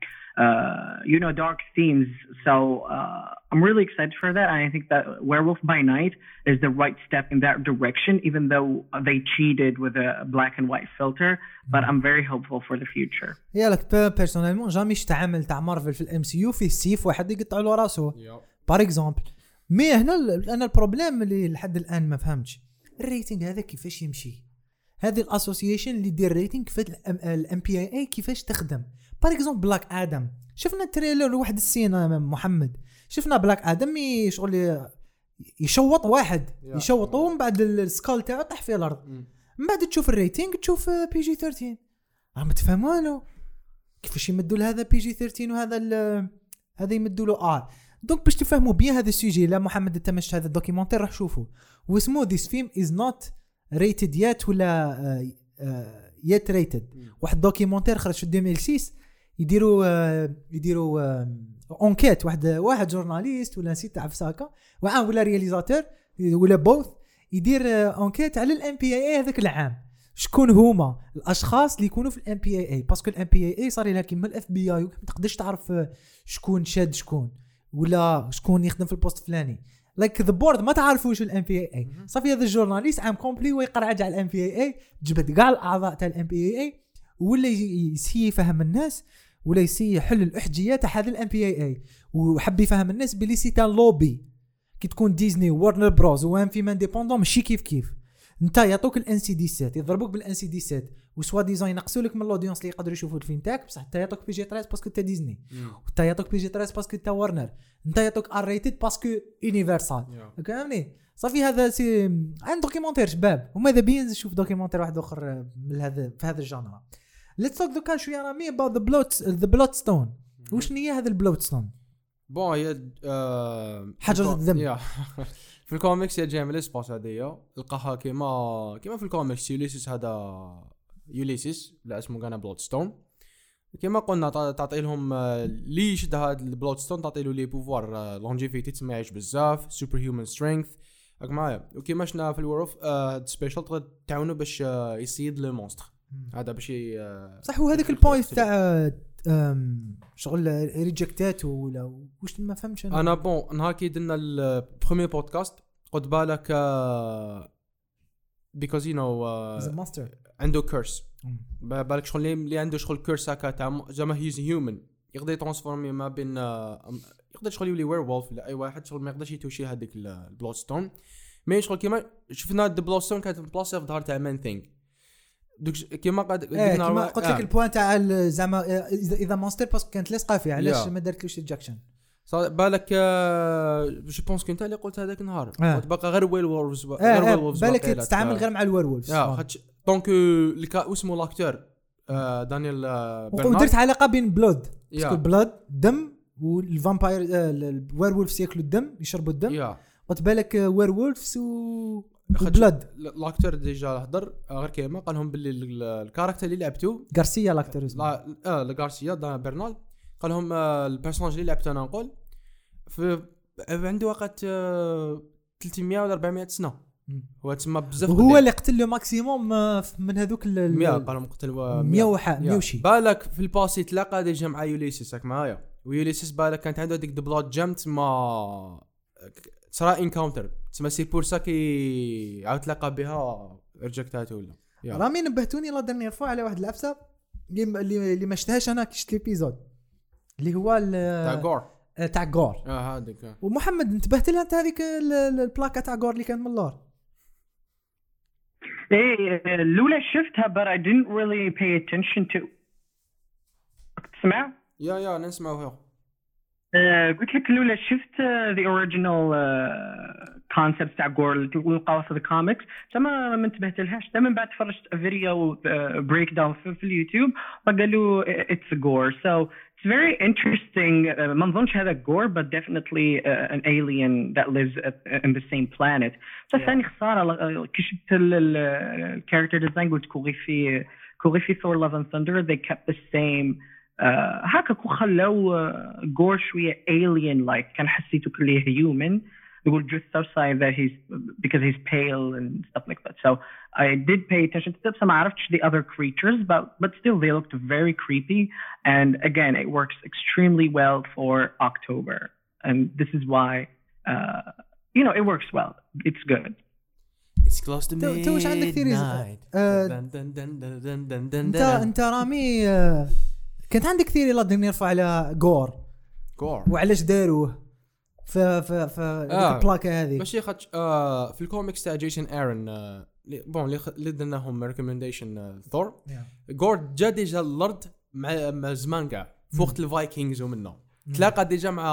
uh, you know, dark themes. So uh, I'm really excited for that. And I think that Werewolf by Night is the right step in that direction, even though they cheated with a black and white filter. But I'm very hopeful for the future. يالك personnellement jamais تعامل تاع مارفل في ال MCU فيه سيف واحد يقطع له راسه par exemple mais هنا أنا ال problème اللي لحد الان ما فهمتش ال rating هذا كيفاش يمشي هذه ال association اللي دير rating كيفاش ال MPAA كيفاش تخدم par exemple Black Adam شفنا ال trailer واحد ال scène محمد. شفنا Black Adam شغل يشوط واحد. yeah. يشوطه ومن بعد ال skull تاعو طاح في الأرض. من بعد تشوف ال rating تشوف PG 13 ما تفهم والو كيفاش يمدوا لهذا PG 13 وهذا هذا يمدوا له R donc باش تفهموا bien هذا ال sujet لا محمد انت مش هذا ال documentaire روح شوفوا واسمه this film is not rated yet ولا yet rated واحد documentaire خرج في 2006 يديروا آه، يديروا enquête واحد واحد journaliste ولا نسيت تعرف ساكا وعام ولا réalisateur ولا both يدير enquête على ال MPAA هذاك العام. شكون هما؟ الأشخاص اللي يكونوا في ال MPAA parce que ال MPAA صار لها كيما ال FBI ما تقدرش تعرف آه، شكون شاد شكون ولا شكون يخدم في ال poste الفلاني. like the board ما تعرفوش ال MPAA صافي هذا ال journaliste عام complet ويقرعج على ال MPAA جبد كاع الاعضاء تاع ال MPAA ولا يسي يفهم الناس. ولا يسي يحل الاحجيه تاع هذا ال MPAA وحب يفهم الناس بلي c'est un lobby. كي تكون Disney و Warner Bros و un film indépendant ماشي كيف كيف. أنت يعطوك ال NC 17 يضربوك بال NC 17 و soi-disant ينقصوا لك من ال audience اللي يقدروا يشوفوا الفيلم تاعك بصح أنت يعطوك PG 13 parce que انت ديزني وأنت يعطوك PG 13 parce que انت ورنر أنت يعطوك R rated parce que Universal فهمني؟ صافي هذا c'est un documentaire شباب. وماذا بيا نشوف documentaire واحد آخر من هذا في هذا ال genre. let's talk دوكا شوية رامي about the blood the Bloodstone وشنو هي هذا ال Bloodstone bon هي آه، حجرة الدم. في الكوميكس هي جاية من ال espace هذيا لقاها كيما كيما في الكوميكس يوليسيس هذا يوليسيس لا اسمه كان Bloodstone كيما قلنا تع- تعطي لهم آه، اللي يشد هذا ال Bloodstone تعطي له les pouvoirs longévité تسمى يعيش بزاف super human strength راك معايا. وكيما شفنا في ال werewolf هاد special تقدر تعاونو باش آه، يصيد les monstres. هذا باش ي- آه، صح هو هذاك ال point تاع شغل reject ات ولا واش ما فهمتش أنا. bon نهار كي درنا ال premier podcast قلت بالك because you know monster عنده curse بالك شغل اللي- عنده شغل curse هكا تاع زعما he's human يقدر يترانسفورمي ما بين آه، يقدر شغل يولي werewolf ولا أي واحد شغل ما يقدرش يتوشي هذيك ال Bloodstone mais شغل كيما شفنا the Bloodstone كانت بلاصه في ظهر تاع Man-Thing دوك كيما قد قلنا كيما قلت آه. لك ال point تاع زعما آه، إذا monster parce que كانت لاصقه فيه علاش. ما دارتلوش rejection بالك je pense كنت اللي قلت هذاك النهار آه. غير werewolves غير werewolves بالك تتعامل غير مع ال werewolves يا خاطش donc الكا واسمه l'acteur آه، دانيال آه، Bernal ودرت علاقة بين blood. parce que blood دم وال vampire ال werewolves ياكلوا الدم يشربوا الدم قلت بالك werewolves و blood l'acteur déjà هضر آه، غير كيما قال لهم باللي ال- ال character اللي لعبتو. غارسيا اسمه. لا آه لغارسيا دا برنال. قال لهم آه، ال personnage اللي لعبته أنا نقول. في عنده وقت آه، 300 ولا 400 سنة. هو تسمى بزاف قديم. اللي قتل له maximum آه، من هذوك ال- ال- 100 قالوا مقتل و- 100 وح- yeah. 100 وشي. بالك في ال passé تلاقى déjà مع يوليسيس راك معايا. ويوليسيس بالك كانت عنده ديك the blood gem تسمى صرا encounter تسمى c'est pour ça كي عاود تلاقى بها رجعتها ولا. رامي نبهتوني la dernière fois على واحد العفسه اللي اللي ما شفتهاش أنا كي شفت l'épisode اللي هو تاع Gorr آه، تاع Gorr. آه هذيك. ومحمد انتبهت لها؟ أنت هذيك ال- ال- البلاكة تاع Gorr اللي كانت من اللور. إيه الأولى شفتها but I didn't really pay attention to. تسمع؟ yeah yeah نسمعوها. قلت لك الأولى شفت ذا اوريجينال كونسبت تاع Gorr ونلقاوها في الكوميكس ما ما انتبهت لهاش. من بعد فرجت فيديو breakdown في, في اليوتيوب. فقالوا it's Gorr so it's very interesting. آه، ما نظنش هذا Gorr but definitely uh, an alien that lives at, in the same planet. بس ثاني خسارة آه، كي شفت ال character design قلت كوغي في كوغي في ثور لاف اند ثندر they kept the same آه، هكاك وخلوا جور شويه alien like كان حسيته كله human يقول just outside that he's because he's pale and stuff like that so I did pay attention to them so ما عرفتش the other creatures but but still they looked very creepy and again it works extremely well for October and this is why uh, you know it works well it's good It's close to تو- تو وش عندك theories؟ midnight. آه، دن دن دن دن دن دن دن انت دن. انت رامي آه، كانت عندك theory la dernière fois على Gorr Gorr. وعلاش داروه؟ ف ف ف آه. البلاكة هذه. ماشي خاطش آه في الكوميكس تاع Jason Aaron آه bon اللي درناهم recommendation Thor Gorr جا déjà الأرض مع مع زمان كاع في وقت ال Vikings ومنه. تلاقى déjà مع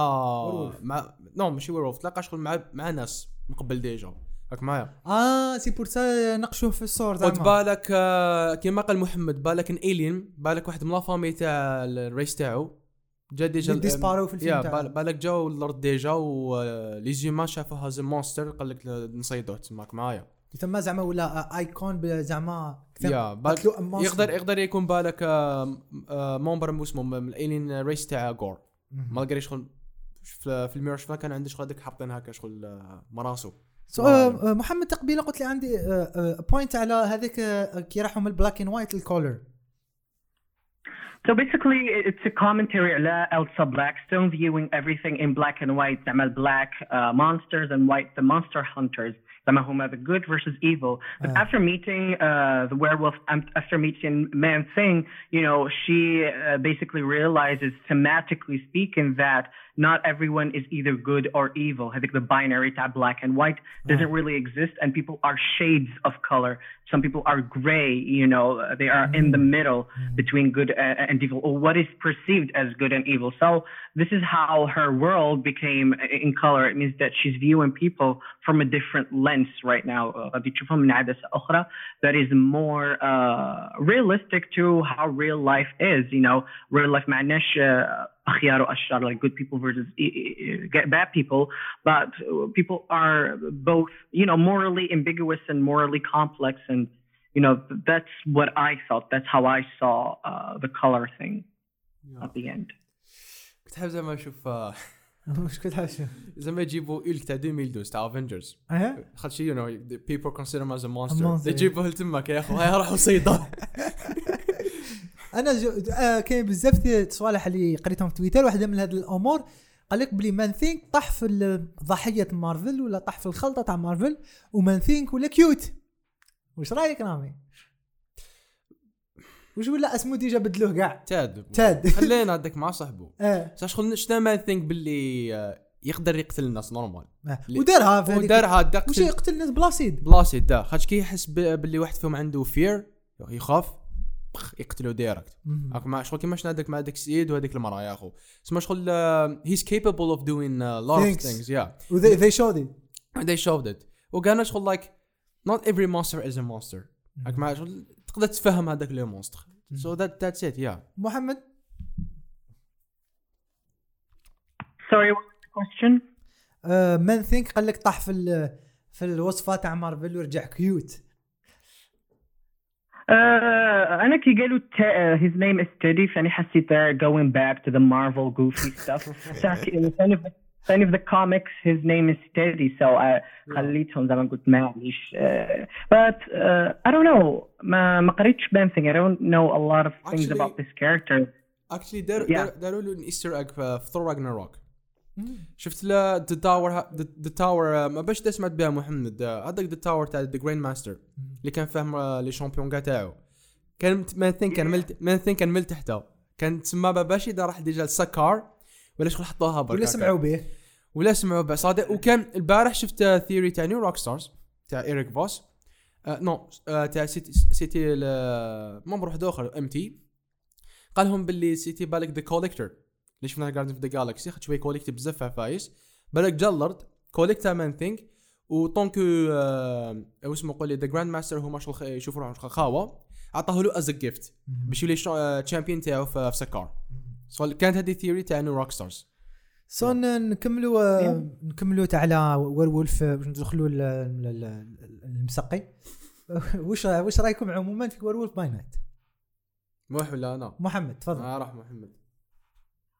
مع no ماشي werewolf تلاقى شغل مع مع ناس من قبل déjà. راك معايا. آه c'est pour ça نقشوه في الصور زعما. بالك آه كيما قال محمد بالك an alien بالك واحد من la famille تاع ال race تاعو جا déjà disparu في الفيلم تاعو. بال- بالك جاو الأرض déjà ولي زيما شافوها les monstres قال لك نصيدوه تماك معايا. ثم زعما ولا ايكون زعما يا بالك. يقدر يقدر يكون بالك آه، آه، member اسمه من ال alien race تاع Gorr ما لقى شغل في الميرش كان عنده شغل هذيك حاطين هكا شغل آه، مراسو. سو آه، آه، محمد تقبيله قلت لي عندي point على هذيك آه، كي راحوا من ال black and white ال color So basically, it's a commentary على Elsa Blackstone viewing everything in black and white. زعما black uh, monsters and white the monster hunters. زعما هما the good versus evil. But Ah. after meeting uh, the werewolf, um, after meeting Man Thing, you know, she uh, basically realizes, thematically speaking, that not everyone is either good or evil. I think the binary tab black and white doesn't really exist, and people are shades of color. Some people are gray, you know, uh, they are in the middle between good a- and evil, or what is perceived as good and evil. So this is how her world became in color. It means that she's viewing people from a different lens right now. Uh, غادي تشوفها من عدسة أخرى that is more uh, realistic to how real life is. You know, real life معناش uh, أخيار وأشرار like good people versus e- e- e- bad people, but uh, people are both, you know, morally ambiguous and morally complex and you know th- that's what I felt. That's how I saw uh, the color thing at the end. كنت حاب زعما نشوف آه، واش كنت حاشا زعما يجيبوا اولك تاع 2012 تاع افنجرز اه خاطر يو نو بيبل كونسيدر از ا A مونستر monster, يجيبوه لتماك يا اخو هاي راحوا صيدوه أنا جو... آه كاين بزاف الصوالح اللي قريتهم في تويتر. واحدة من هذه الأمور قال لك بلي Man-Thing طاح في ضحية مارفل ولا طاح في الخلطة تاع مارفل و Man-Thing ولا cute واش رأيك رامي؟ وش ولا اسمه déjà بدلوه كاع؟ Ted. Ted. *laughs* خلينا هذاك مع صاحبه آه. صح شغل شنو Man-Thing باللي يقدر يقتل الناس normal آه. ودارها في ودارها وش يقتل الناس بلاسيد؟ بلاصي دا خاطر كي يحس باللي واحد فيهم عنده fear يخاف. بخ، يقتلو direct مع شغل كيما شنو هذاك مع هذاك السيد وهذيك المرأة يا أخو. تسمى شغل he's capable of doing lot of Things. things yeah و they they show they they showed it. وقالنا شغل like not every monster is a monster. هاك مع شغل تقدر تفهم هذاك le monstre so that that's it yeah. محمد؟ Sorry, what was the question? آه مان ثينك قال لك طاح في ال- في الوصفة تاع مارفل ورجع كيوت Uh, أنا كي قالوا تا- uh, his name is Teddy فأنا حسيت they're going back to the Marvel goofy *laughs* stuff. ثاني- ثاني ثاني في the comics his name is Teddy so I خليتهم زي ما قلت معليش uh, but uh, I don't know ما ما قريتش بان thing I don't know a lot of things Actually- about this character اكشلي داروا Yeah. داروا- داروا له ايستر ايج في ثور راجناروك شفت ذا تاور ذا تاور ما باش سمعت بها محمد آه، هذاك ذا تاور تاع ذا جراند ماستر اللي كان فاهم آه، لي شامبيون كاع تاعو. كان ثين كان ملت ثين كان مل تحته كان تسمى باباشي دا راح ديجا لسكار ولا شغل حطوها برك ولا. سمعوا به. ولا سمعوا بس صادق. وكان البارح شفت ثيوري تاع نيو روك ستارز تاع ايريك فوس آه نو آه تاع سيتي سيتي ممبر واحد اخر ام تي قال لهم باللي سيتي بالك ذا كوليكتور اللي شفناه جاردن في ذا جالكسي خاطر شوية كوليكتي بزاف عفايس بالك جلرد كوليكتا مان ثينك وطونكو آه اسمه قول لي ذا جراند ماستر هو ماشي الخ- يشوف روحه خاوه عطاه له از جيفت باش يولي تشامبيون تاعو في سكار. سو كانت هذه ثيوري تاع نيو روك ستارز سو نكملوا نكملوا تاع على وير وولف باش ندخلوا ال- ال- ال- المسقي. *laughs* وش وش رأيكم عموما في وير وولف باي نايت موح ولا أنا محمد تفضل. آه راح محمد.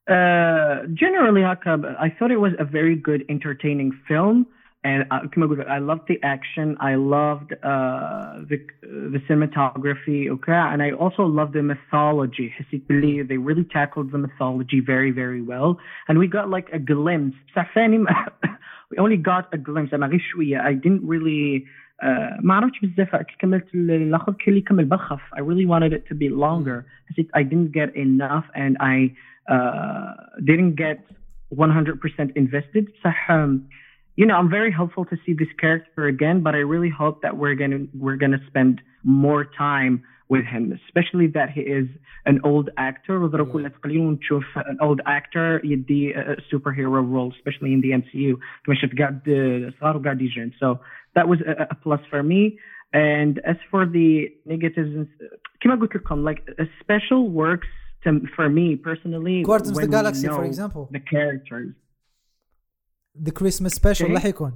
Uh, generally, Hakab, I thought it was a very good, entertaining film. And uh, كما قلت, I loved the action. I loved uh, the the cinematography. Okay, and I also loved the mythology. حسيت باللي They really tackled the mythology very, very well. And we got like a glimpse. بصح *laughs* ثاني ما- we only got a glimpse. أنا غير شوية. I didn't really. Uh, ما عرفتش بزاف كي كملت الاخر كي اللي كمل بخف I really wanted it to be longer حسيت I didn't get enough and I uh, didn't get 100% invested. صح, um, you know, I'm very hopeful to see this character again, but I really hope that we're gonna we're gonna spend more time with him, especially that he is an old actor. وضرب كل قليل ونشوف an old actor يدي a a superhero role, especially in the MCU. كما شفت قاعد uh, صار وقاعد يجن. So that was a, a plus for me. And as for the negatives, كما قلت لكم, like a special works to, for me personally. Guardians of when the we Galaxy, for know example. The characters. ذا كريسماس سبيشال إيه؟ راح يكون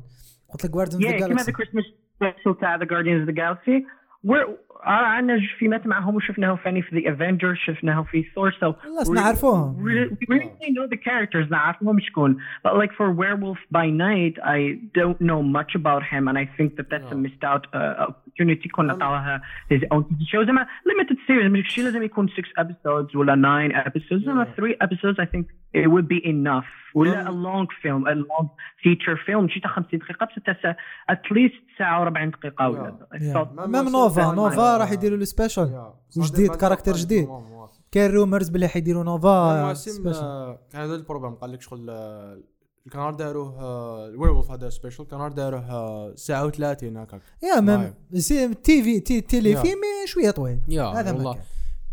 قلت لك جواردينز Yeah, ذا كما the جالكسي Christmas special تاع the Guardians of the Galaxy. We're عندنا فيلمات معهم وشفناهم فاني في the Avengers شفناهم في Thor so خلاص we- نعرفوهم. really know the characters نعرفهم شكون but like for Werewolf by Night I don't know much about him and I think that that's a missed out uh, opportunity كنا نعطوها his own TV show زعما limited series ماشي لازم يكون 6 episodes ولا 9 episodes زعما 3 episodes I think it would be enough ولا a long film a long feature film شي تاع 50 دقيقة بس at least ساعة و40 دقيقة ولا ميم نوفا نوفا راح يديروا له سبيشال وجديد كاركتر جديد. كاين رومرز باللي حيديروا نوفا سبيشال آه، كان هذا البروبلم قال لك شغل آه، الكنار داروه آه، الويرولف هذا سبيشال كنار داروه آه، ساعة و30 هكاك. يا. سي تي في تي تيلي يا. فيلم شوية طويل. يا هذا والله.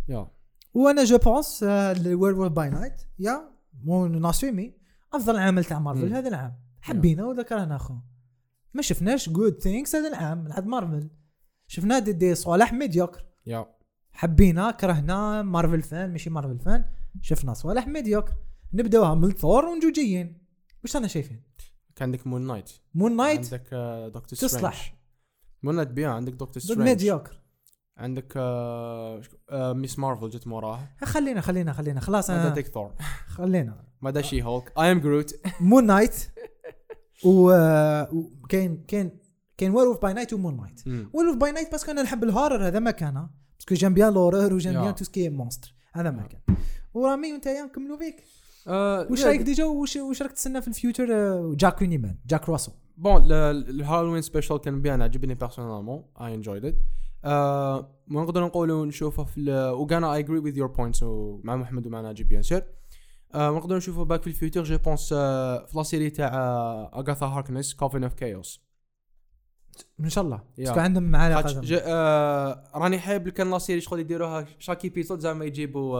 يا. وأنا جو بونس الوير وولف باي نايت يا مو ناسومي أفضل عمل تاع مارفل. هذا العام. حبينا وذكرنا أخو. ما شفناش good things هذا العام من عند مارفل شفنا دي, دي صوالح médiocre. yeah. حبينا كرهنا Marvel fan ماشي Marvel fan شفنا صوالح médiocre. نبداوها من ثور ونجو جايين. وش أنا شايفين؟ كان عندك Moon Knight Moon Knight عندك آه، دكتور تصلح. Strange Moon Knight bien عندك Doctor Strange médiocre. عندك آه، آه، Ms. Marvel جت وراه خلينا خلينا خلينا. خلاص هذا أنا تيك ثور خلينا. ماذا She-Hulk I Am Groot Moon Knight وكاين كاين كاين Werewolf by Night و Moon Knight. Werewolf by Night parce que أنا نحب ال horror هذا ما كان parce que j'aime bien l'horreur و j'aime yeah. bien tout ce qui monstre. هذا ما كان. ورامي وأنت نكملوا بيك آه، واش رايك déjà واش راك تسنى في ال future آه، جاك رينيمان Jack Russell bon ال- ال- ال Halloween special كان bien عجبني personnellement I enjoyed it ما نقدر نقولوا نشوفه في وكانا I agree with your points مع محمد ومع ناجي bien sûr ما نقدر نشوفه back في ال future je pense في la série تاع Agatha Harkness Coven of Chaos ان شاء الله. parce que عندهم علاقه. ج- آه، راني حايب كان la série شغل يديروها chaque épisode زعما يجيبوا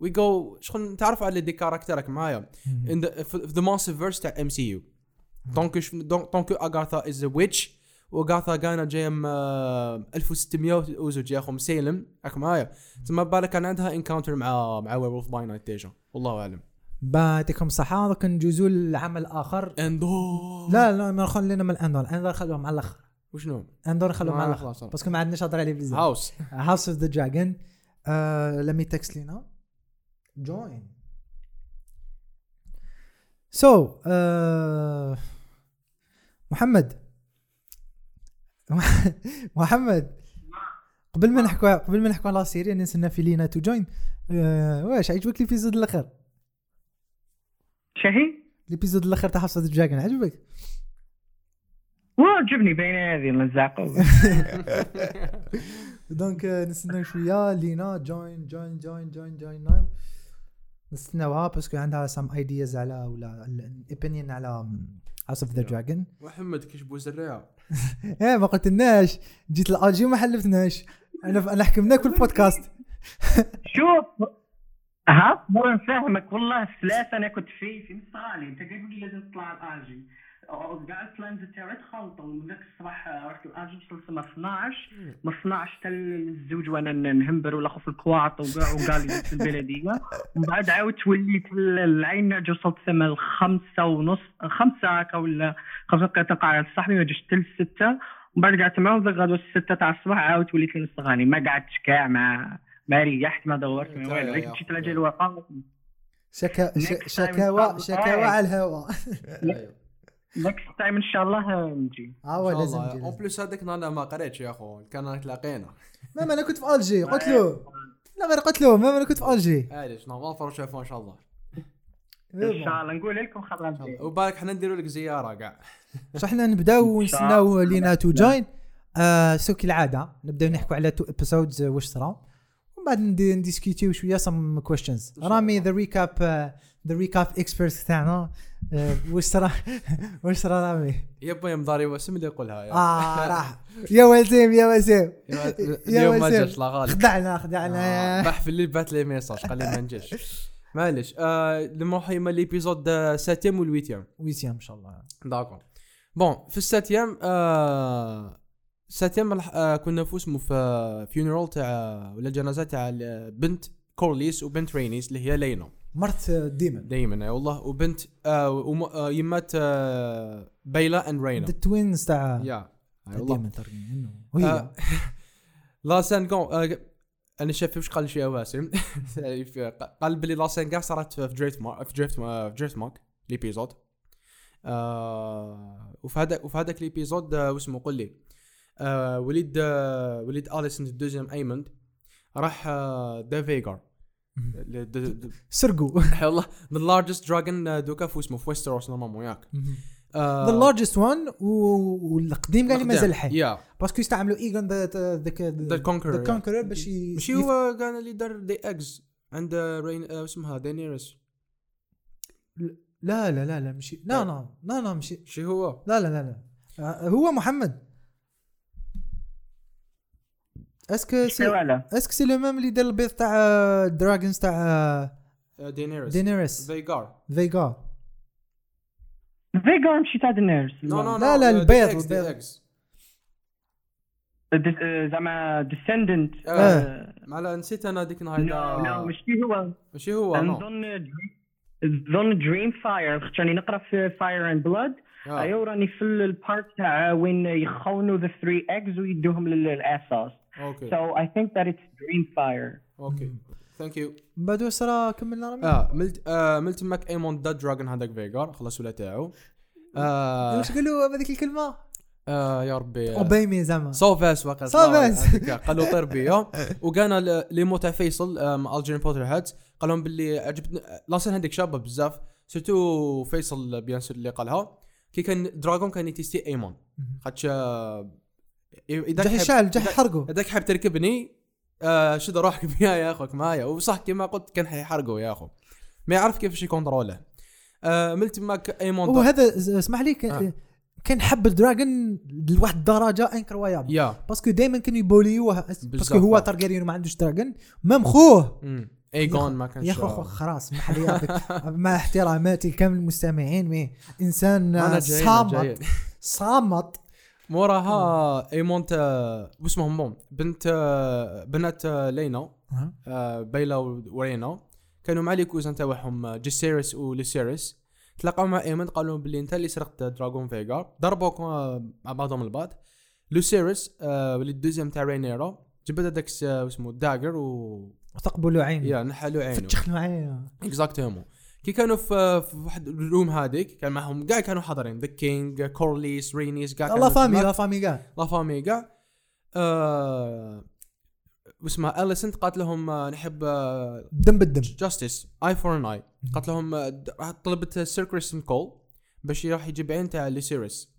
witch شغل تعرفوا على des characters راك معايا؟ في the multiverse تاع MCU donc donc Agatha as witch و Agatha كان جاية م- آه، 1600 وزوج يا أخو م Salem. راك معايا؟ تما بالك كان عندها encounter مع مع Werewolf by Night déjà والله أعلم. يعطيكم الصحه دوك ندوزو للعمل الآخر أندور. لا لا ما خلينا من أندور. أندور خلوهم على الأخر. وشنو؟ أندور خلوهم على. الأخر. parce que ما عندناش هضر عليه بزاف House House of the Dragon let me text لينا join سو محمد. *laughs* محمد. قبل ما نحكوا قبل ما نحكوا على سيري نسنا في لينا تو جوين واش عجبك ليبيزود الآخر شهي؟ ليبيزود الآخر تاع حفصة الدراجون عجبك؟ وعجبني بين هذه من الزعقوب *laughs* دونك آه، نستناو شوية. لينا جوين جوين جوين جوين جوين ناو نستناوها باسكو عندها سام ايدياز على ولا الاوبينيون على هاوس اوف ذا دراجون محمد كيش بو زريعه *laughs* إيه ما قلتلناش. جيت الالجي وما حلفتناش. أنا أنا حكمناك في البودكاست. شوف ها مو نفهمك والله الثلاثة أنا كنت في في مستغالي أنت قاعد لي لازم تطلع الآجي. قاعد بلانز تاعي تخلطوا من ذاك الصباح رحت الآجي وصلت ما 12 ما 12 حتى الزوج وأنا نهمبر ولا خوف الكواعط وقع وقال لي في البلدية. ومن بعد عاودت وليت العين وصلت ثم الخمسة ونص خمسة هكا ولا دقائق على صاحبي ما جيش تل ستة. ومن بعد قعدت معاهم ذاك غدوة الستة تاع الصباح عاودت وليت للصغاني ما قعدتش كاع مع ما ريحت ما دورت ما والو يا مشيت على جال الوقت شكا شكاوى شكاوى الله. على الهواء نكست تايم إن شاء الله نجي. آه لازم نجي، اون. بليس هذاك أنا ما قريتش يا اخو كان تلاقينا. *laughs* ما ما أنا كنت في ألجي. *laughs* قلت له. لا غير قلت له. ما ما أنا كنت في ألجي. علاش normal فرو شافوا إن شاء الله. *laughs* إن شاء الله. نقول لكم نجي وبالك حنا نديروا لك زيارة كاع صح إحنا نبداو ونستناو لينا to join آه so كالعاده نبداو نحكوا على two episodes واش صرا. ومن بعد ندي- نديسكوتيو شوية سم كويشنز رامي the recap the recap expert تاعنا. آه، واش صرا *laughs* واش صرا رامي؟ يا مداري واسم اللي يقولها. يا. آه راح. *laughs* يا وسيم يا وسيم اليوم ما. جاش لا غالب خدعنا خدعنا. بح في الليل بعث لي message قال لي ما نجيش. *laughs* معليش. آه نروح يما l'épisode septième وال huitième و sixième إن شاء الله. d'accord bon في ال septième آه septième آه كنا في اسمه في funeral تاع ولا جنازه تاع بنت كورليس وبنت رينيس اللي هي لينا. مرت ديمن. دايما أي والله. وبنت آه وم- آه يمات آه بيلا and رينا. the twins تاع يا ديمن وهي. آه، la scène quand آه، أنا شايف واش قال شي واسم *laughs* قال بلي la scène كاع صارت في دريفت مارك في دريفت في دريفت مارك l'épisode آه وفي هذاك وفي هذاك l'épisode آه، واسمه قول لي. آه وليد آه وليد اليسون ال deuxième أيموند راح آه دا فيجر سرقوا. والله the largest dragon دوكا في اسمه في ويستروس normalement ياك the largest one والقديم قال لي مازال حي. يا parce que يستعملوا ايجون the the conquer the conqueror باش ماشي هو كان اللي دار the eggs عند رين اسمها دينيرس لا لا لا لا مشي. لا لا لا لا مشي. شي هو. لا لا لا لا. هو محمد. est-ce que c'est est-ce que c'est le même اللي دار البيض تاع dragons تاع دينيرس دينيريس فيجار فيجار فيجار مشي تاع النيرس no no لا، لا، البيض، البيض. زعما descendant. ما نسيت أنا ديك لا النهار لا ماشي هو ماشي هو نظن نظن دريم فاير خاطر راني نقرا في Fire and Blood. ايوا راني في ال part تاع وين يخونوا the three eggs ويدوهم ل Essos okay so I think that it's Dreamfyre. okay thank you بعد واش صرا كملنا رامي آه ملت آه ملت تماك أيمون دا dragon هذاك فيجار خلص ولا تاعو آه واش قالوا بهذيك الكلمة؟ آه يا ربي. أوبيمي زعما. صوفاس وقت صوفاس. هذيك قالوا طير بيا وكان لي مو تاع فيصل مع الجيرين بوتر هات قال لهم باللي عجبتني la scène هذيك شابة بزاف. surtout فيصل bien sûr اللي قالها. كي كان dragon كان يتيستي أيمون. خاطش آه، إذا جح الشعل جح حرقوا هذاك حاب تركبني آه شد روحك *laughs* بيا يا أخوك. معايا وصح كما قلت كان حيحرقوا يا اخو ما يعرف كيفاش يكونتروله آه ملت ماك ايمون دا- وهذا اسمح لي كان آه. كان حب ال dragon لواحد الدرجة incroyable يا. parce que دائما كانوا يبوليوه parce que. هو تارجيريون ما عندوش dragon. même خوه. ايجون ما كانش يا اخو خو خلاص لي يعطيك *laughs* مع احتراماتي لكامل المستمعين mais. إنسان آه، صامت. صامت. موراها ايمون تا واسمهم bon بنت آه، بنات آه، لينا؟ آه، بيلا ورينا. كانوا مع les cousins تاعهم آه، جيسيريس وليسيريس تلاقاو مع ايمون قالوا باللي انت اللي سرقت dragon فيجار ضربوك آه، مع بعضهم البعض. لوسيريس آه، ولي ال deuxième تاع رينيرا جبت هذاك آه، اسمه dagger و وتقبلوا عيني يا نحلوا عينه. فتش له عينه exactement كي كانوا في في واحد ال room هذيك كان معهم كاع كانوا حاضرين. the king كورليس رينيس كاع la famille. la famille كاع la famille كاع آه واسمها اليسنت قالت لهم آه، نحب دم بالدم. justice eye for an eye قالت لهم آه، طلبت سير كريستن كول باش يروح يجيب عين تاع ليسيريس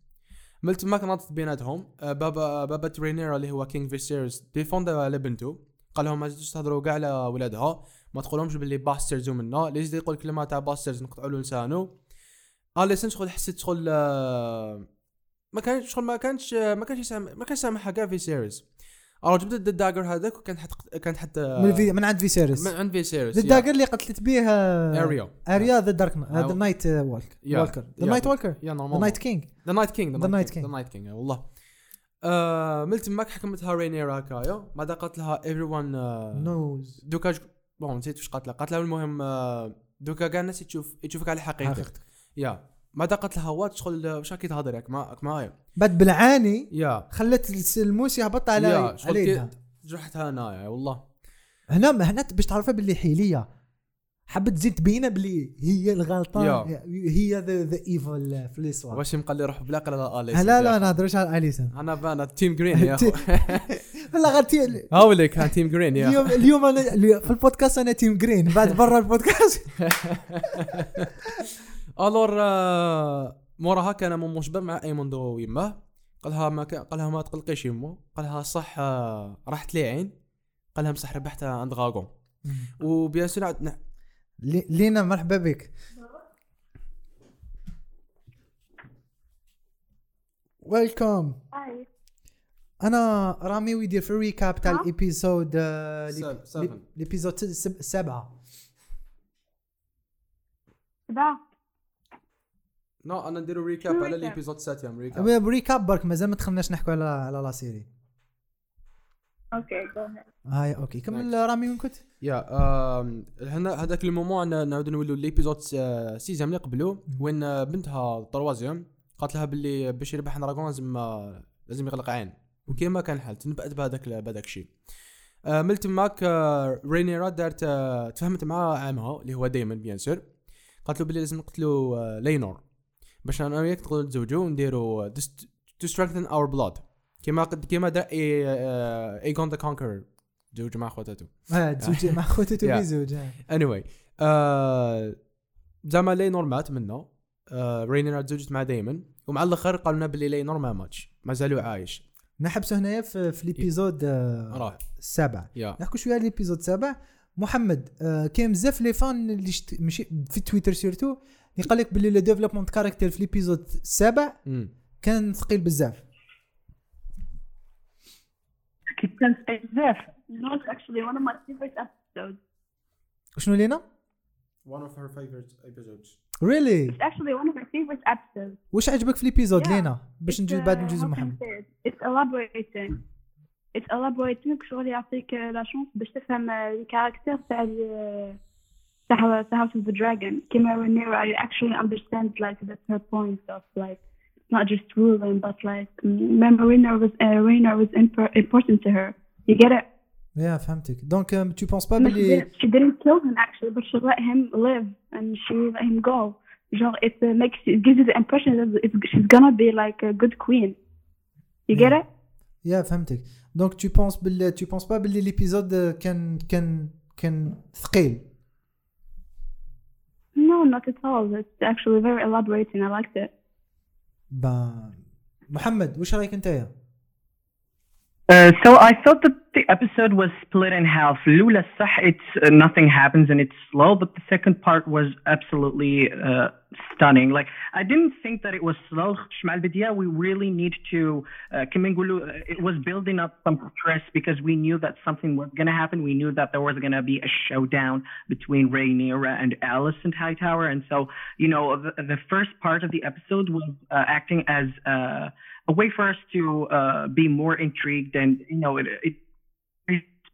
ملت ما كانت بيناتهم. آه، بابا بابا ترينيرا اللي هو king فيسيريس défend على بنته. قال لهم ما تجوش تهضروا كاع على ولادها ما تقولهمش باللي bastards ومنا اللي يزيد يقول كلمه تاع bastards نقطعوا له لسانه؟ اليسن شغل حسيت شغل آه، ما كانش شغل ما كانش ما كانش يسامح ما كانش سامحها كاع في سيريس أنا جبت ال dagger هذاك وكانت حت كانت حتى من, في من عند فيسيريس من عند في سيريس the dagger اللي قتلت به اريا اريا the dark the آه. night Yeah. walker the. night walker يا the normal night king the night king. the night king والله آه ملت ماك حكمتها رينير هكايا بعد قالت لها everyone knows دوكا bon نسيت واش قالت لها. قالت لها المهم آه، دوكا كاع الناس تشوف تشوفك على حقيقتك. حقيقتك. يا. بعد قالت لها what شغل واش راكي تهضر ياك معايا. بعد بالعاني يا. خلت الموس يهبط على يدها جرحتها انايا والله. هنا هنا باش تعرفها باللي حيلية. حبت تزيد تبينه باللي هي الغلطان يا. هي the the evil في الاسوار واش يبقى لي روح بلاك على آليس لا لا نهضروش على اليسون أنا بانا team green يا اخو *laughs* لا غير تي- هاولي كان team green يا. اليوم اليوم أنا في البودكاست أنا team green بعد برا البودكاست. *laughs* alors آه، موراها كان مو مشبع مع ايموندو ويماه قالها ما قالها ما تقلقيش يمو. قالها صح آه، راحت لي عين. قالها مسح ربحتها عند dragon. و bien sûr لينا مرحبا بك. welcome hi أنا رامي ويدير في ال recap تاع؟ ال épisode. ال épisode سبعة. سبعة. no أنا نديرو recap على recap؟ ال épisode septième recap أبي ب recap برك مازال ما دخلناش نحكوا على على la série. Okay. هاي okay. كمل رامي وين كنت؟ yeah هنا هذاك ال moment نعاود نولوا l'épisode س- sixième اللي قبلو وين آه، بنتها troisième قالت لها باللي باش يربح dragon لازم آه، لازم يغلق عين. وكيما كان الحال تنبأت بهذاك بهذاك الشيء. آه، من تماك آه، رينيرا دارت آه، تفهمت مع عمها اللي هو دايما bien sûr. قالت له باللي لازم نقتلوا آه، لينور. باش أنا وياك نقدروا نتزوجوا ونديروا to strengthen our blood كيما قد كيما دار ايجون the Conqueror تزوج مع خواتاتو، *laughs* آه تزوج مع Yeah. ب زوج anyway آه زعما لينور مات منه آه رينيرا تزوجت مع دايمن ومع الأخر قالوا لنا باللي لينور ما ماتش. مازالوا عايش. نحبسوا هنايا في, في راه السابع نحكوا شوية على ال épisode السابع محمد آه كاين بزاف les fans اللي شت... ماشي في تويتر surtout اللي قال لك باللي le development character في ال épisode السابع. كان ثقيل بزاف. كيف كان بزاف You know, it's actually one of my favorite episodes. شنو لينا؟ one of her favorite episodes ريلي It's actually one of my favorite episodes. واش عجبك في الابيزود Yeah. لينا باش It's, نجوز uh, بعد نجوز how can I محمد say it? It's elaborating. It's elaborating شغل يعطيك لا شونس باش تفهم الكاركتر تاع ال- تاع تاع House of the Dragon. كيما Rhaenyra you actually understand like that's her point of like not just ruling but like remember Rhaenyra was uh, Rhaenyra was imp- important to her. You get it? يا فهمتك دونك تو بونس با But she بلي didn't, she didn't kill him actually, but she let him live and she let him go. Genre, it uh, makes it gives you the impression that it's, she's gonna be like a good queen. You get it? يا فهمتك دونك تو بونس بلي تو بونس با بلي الابيزود كان كان كان ثقيل No, not at all. It's actually very elaborating. I liked it. محمد واش رأيك أنت Uh, so I thought that the episode was split in half. Lula sah, it's uh, nothing happens and it's slow, but the second part was absolutely uh, stunning. Like I didn't think that it was slow. We really need to. Uh, uh, it was building up some stress because we knew that something was going to happen. We knew that there was going to be a showdown between Rhaenyra and Alicent Hightower, and so you know the, the first part of the episode was uh, acting as. Uh, a way for us to uh, be more intrigued and you know it, it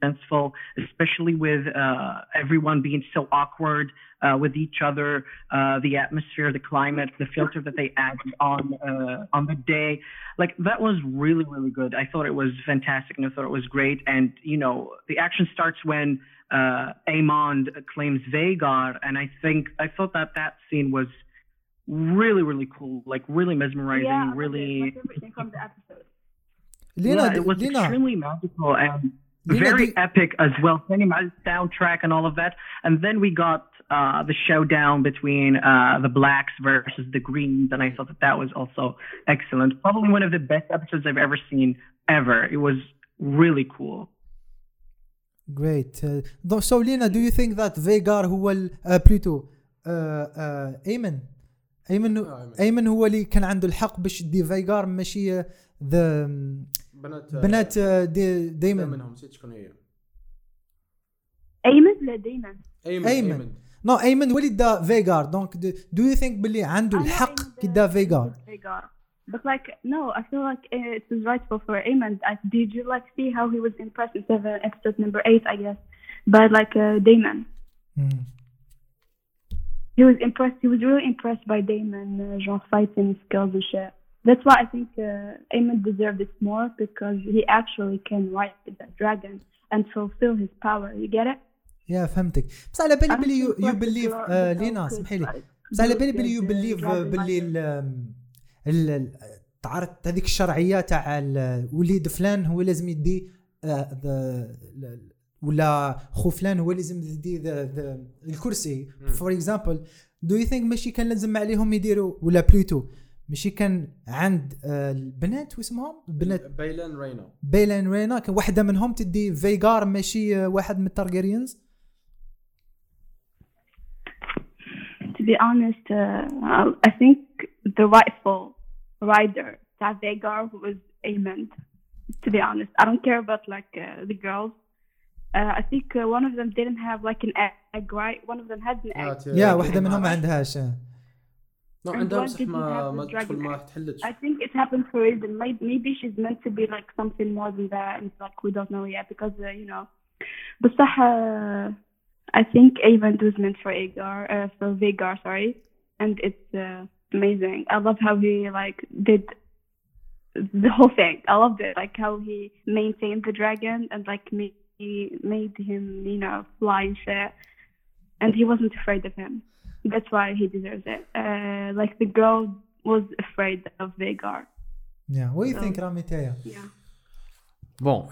suspenseful, especially with uh, everyone being so awkward uh, with each other, uh, the atmosphere, the climate, the filter that they add on uh, on the day. Like that was really really good. I thought it was fantastic, and I thought it was great. And you know, the action starts when uh, Amond claims Vagar, and I think I thought that that scene was really really cool, like really mesmerizing, yeah, really. Lena, yeah, it was Lena. extremely magical and Lena, very do- epic as well. Cinematic soundtrack and all of that, and then we got uh, the showdown between uh, the blacks versus the greens, and I thought that that was also excellent. Probably one of the best episodes I've ever seen ever. It was really cool. great uh, donc so Lina do you think that Vagar هو ال- uh, plutôt uh, uh, ايمن ايمن آه، ايمن هو اللي كان عنده الحق باش يدي فيجار ماشي ذا بنات بنات آه، دي دايما منهم نسيت شكون هي أيمن لا دايما ايمن أيمن. نو ايمن هو اللي دا فيجار دونك دو يو ثينك باللي عنده I know الحق Ayman كي the- دا فيجار Vagar. But like, no, I feel like uh, it was rightful for Ayman. I, did you like see how he was impressed in seven, episode number eight, I guess, by like uh, Damon? He was impressed. He was really impressed by Damon, uh, genre fighting skills and shit. That's why I think uh, Ayman deserved it more because he actually can ride the dragon and fulfill his power. You get it? يا فهمتك. بس على بالي بالي يو بليف لينا اسمحي لي. بس على بالي the- بالي يو the بليف باللي ال- تعرف هذيك الشرعية تاع وليد فلان هو لازم يدي آه، ولا خو فلان هو لازم يدي الكرسي. فور اكزامبل دو يو ثينك ماشي كان لازم عليهم يديروا ولا بلوتو ماشي كان عند آه، البنات واسمهم البنات بيلان رينا بيلان رينا كان واحدة منهم تدي فيجار ماشي آه، واحد من التارجيريانز to be honest, uh, I think the rightful rider, that Vagar, was Amond. To be honest, I don't care about like uh, the girls. Uh, I think uh, one of them didn't have like an egg, right? One of them had an egg. يا واحدة منهم ما عندهاش آه. نو And عندها why بصح did you ما have ما the تدخل dragon ما egg? تحلتش I think it happened for a reason. Maybe, maybe she's meant to be like something more than that. And like we don't know yet because uh, you know. But uh, I think Avon was meant for Agar, uh, for Vagar, sorry, and it's uh, amazing. I love how he like did the whole thing. I loved it, like how he maintained the dragon and like made, he made him, you know, fly and shit, and he wasn't afraid of him. That's why he deserves it. Uh, like the girl was afraid of Vagar. يا وي ثينك رامي تايا Yeah. بون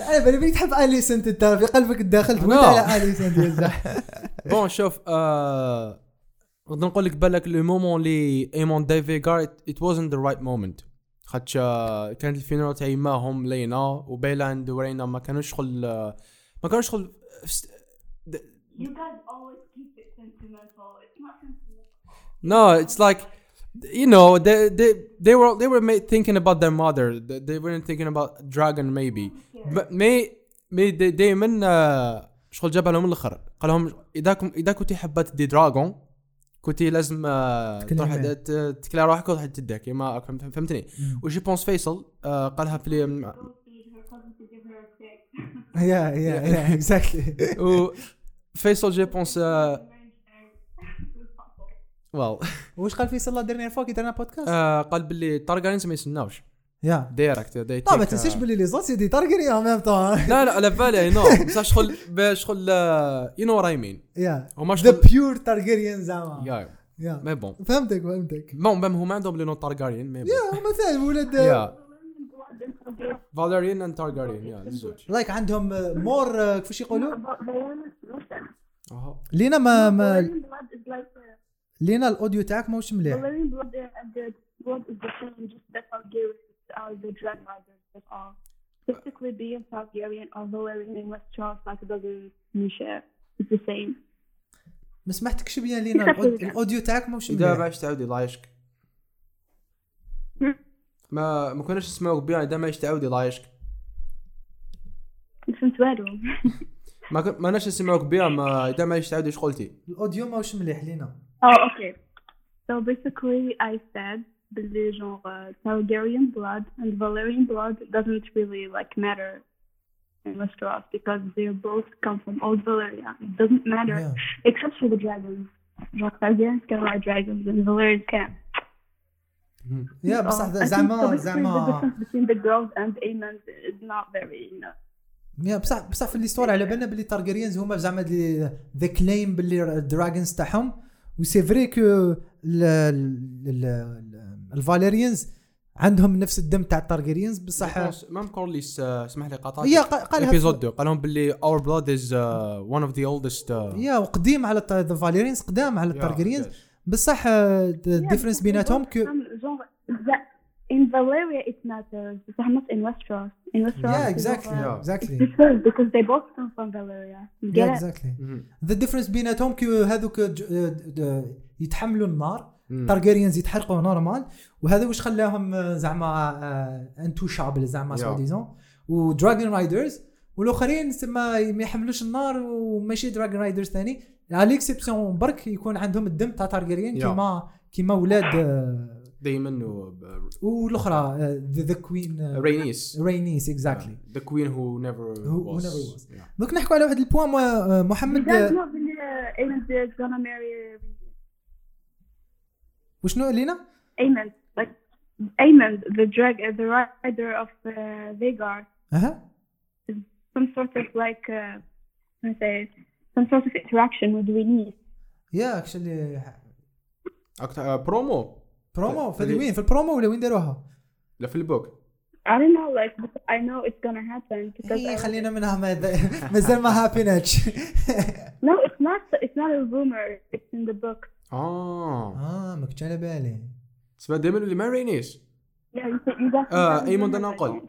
أنا بالي بيك تحب اليسنت انت في قلبك الداخل تموت لا. على اليسنت يا زح بون شوف آه، نقدر نقول لك بالك لو مومون اللي ايمون داي فيغار ات وازنت ذا رايت مومنت خاطش آه، كانت الفينال تاعي معهم لينا وبيلاند ورينا ما كانوش شغل آه، ما كانوش شغل You guys always keep it sentimental. It's not sentimental. No, it's like you know they they they were they were ma- thinking about their mother. They, they weren't thinking about dragon maybe. But mais دي- دايما آه، شغل جابها لهم الآخر قال لهم اذا كم اذا كنتي حابه تدي dragon كنتي لازم آه،. تروح ت- تكلي روحك وتروح تديها كيما فهم- فهمتني و je pense فيصل آه، قالها في a cake. yeah yeah yeah exactly وفيصل je pense ويل *laughs* واش قال فيصل الله ديرني فوا كي درنا بودكاست قال باللي تارجارينز ما يسناوش. يا. دايركت طبعا ما تنسيش باللي لي زوت دي تارجري ان ميم طون لا لا على بالي اي نو *laughs* بصح شغل شغل يو نو وات مين يا. هما ذا شغل بيور تارجريان زعما. يا. يا. مي بون فهمتك فهمتك. بون بام هما عندهم لي نو تارجاريان مي بون يا مثلا ولاد. يا. فاليريان اند تارجاريان يا الزوج لايك عندهم مور كيفاش يقولوا؟ But Diana, listen. أها. لينا ما ما. لينا الأوديو تاعك ماهوش مليح being like it doesn't mean shit. It's the same. ما سمحتكش بيان لينا *laughs* الأوديو تاعك ماهوش اذا مليح باش تعاودي الله يعيشك هم؟ ما ما كناش نسمعوك بيان اذا ما تعاودي الله يعيشك فهمت والو. *laughs* ما كن- ما ناش نسمعوك بيان ما اذا ما تعاودي إيش قلتي الأوديو ماهوش مليح لينا Oh, okay. So basically, I said the genre Targaryen blood and Valerian blood doesn't really like matter in Westeros because they both come from old Valyria. It doesn't matter Yeah. except for the dragons. Genre Targaryens can ride dragons and Valyrians can't. يا Oh, بصح I think so زعما basically the زعما difference between the girls and Aemon is not very, you know. يا بصح بصح في الاستوار على بالنا باللي تارجيريانز هما زعما ذا كليم باللي الدراجونز تاعهم و c'est vrai que ال Velaryons عندهم نفس الدم تاع ال Targaryens بصح même كورليس آه، اسمح لي قطعت هي قا- قالها épisode 2 قال لهم باللي our blood is one of the oldest yeah وقديم على the Velaryons قدام على ال Targaryens بصح ال difference بيناتهم que in Valeria it matters, but not in Westeros. In Westeros, Yeah, it's exactly. Yeah. It's exactly different because they both come from Valeria. You yeah get it? exactly the difference بيناتهم que هذوك ج- د- يتحملوا النار. Targaryens يتحرقوا normal وهذا واش خلاهم زعما untouchable زعما Yeah. سوا ديزون و dragon riders والآخرين تما ما يحملوش النار وماشي dragon riders ثاني على exception برك يكون عندهم الدم تاع Targaryen Yeah. كيما كيما ولاد دايما والاخرى the Queen رينيس رينيس exactly the Queen who never never was. دوك نحكوا على واحد ال point آه، محمد آه، uh, وشنو لينا؟ Like Aemond, the drag, uh, the rider of uh, Vhagar, has some sort of like, uh, how to say, it, some sort of interaction with اكشلي أكثر برومو برومو في هذه- وين في البرومو ولا وين داروها؟ لا في البوك I don't know, like, but I know it's gonna happen because هي إيه، خلينا منها ما مازال ما هابيناتش no, it's not. It's not a rumor. It's in the book. آه آه ما كنتش على بالي تسمع دائما اللي. آه، Aemond rumors, I الناقل. think.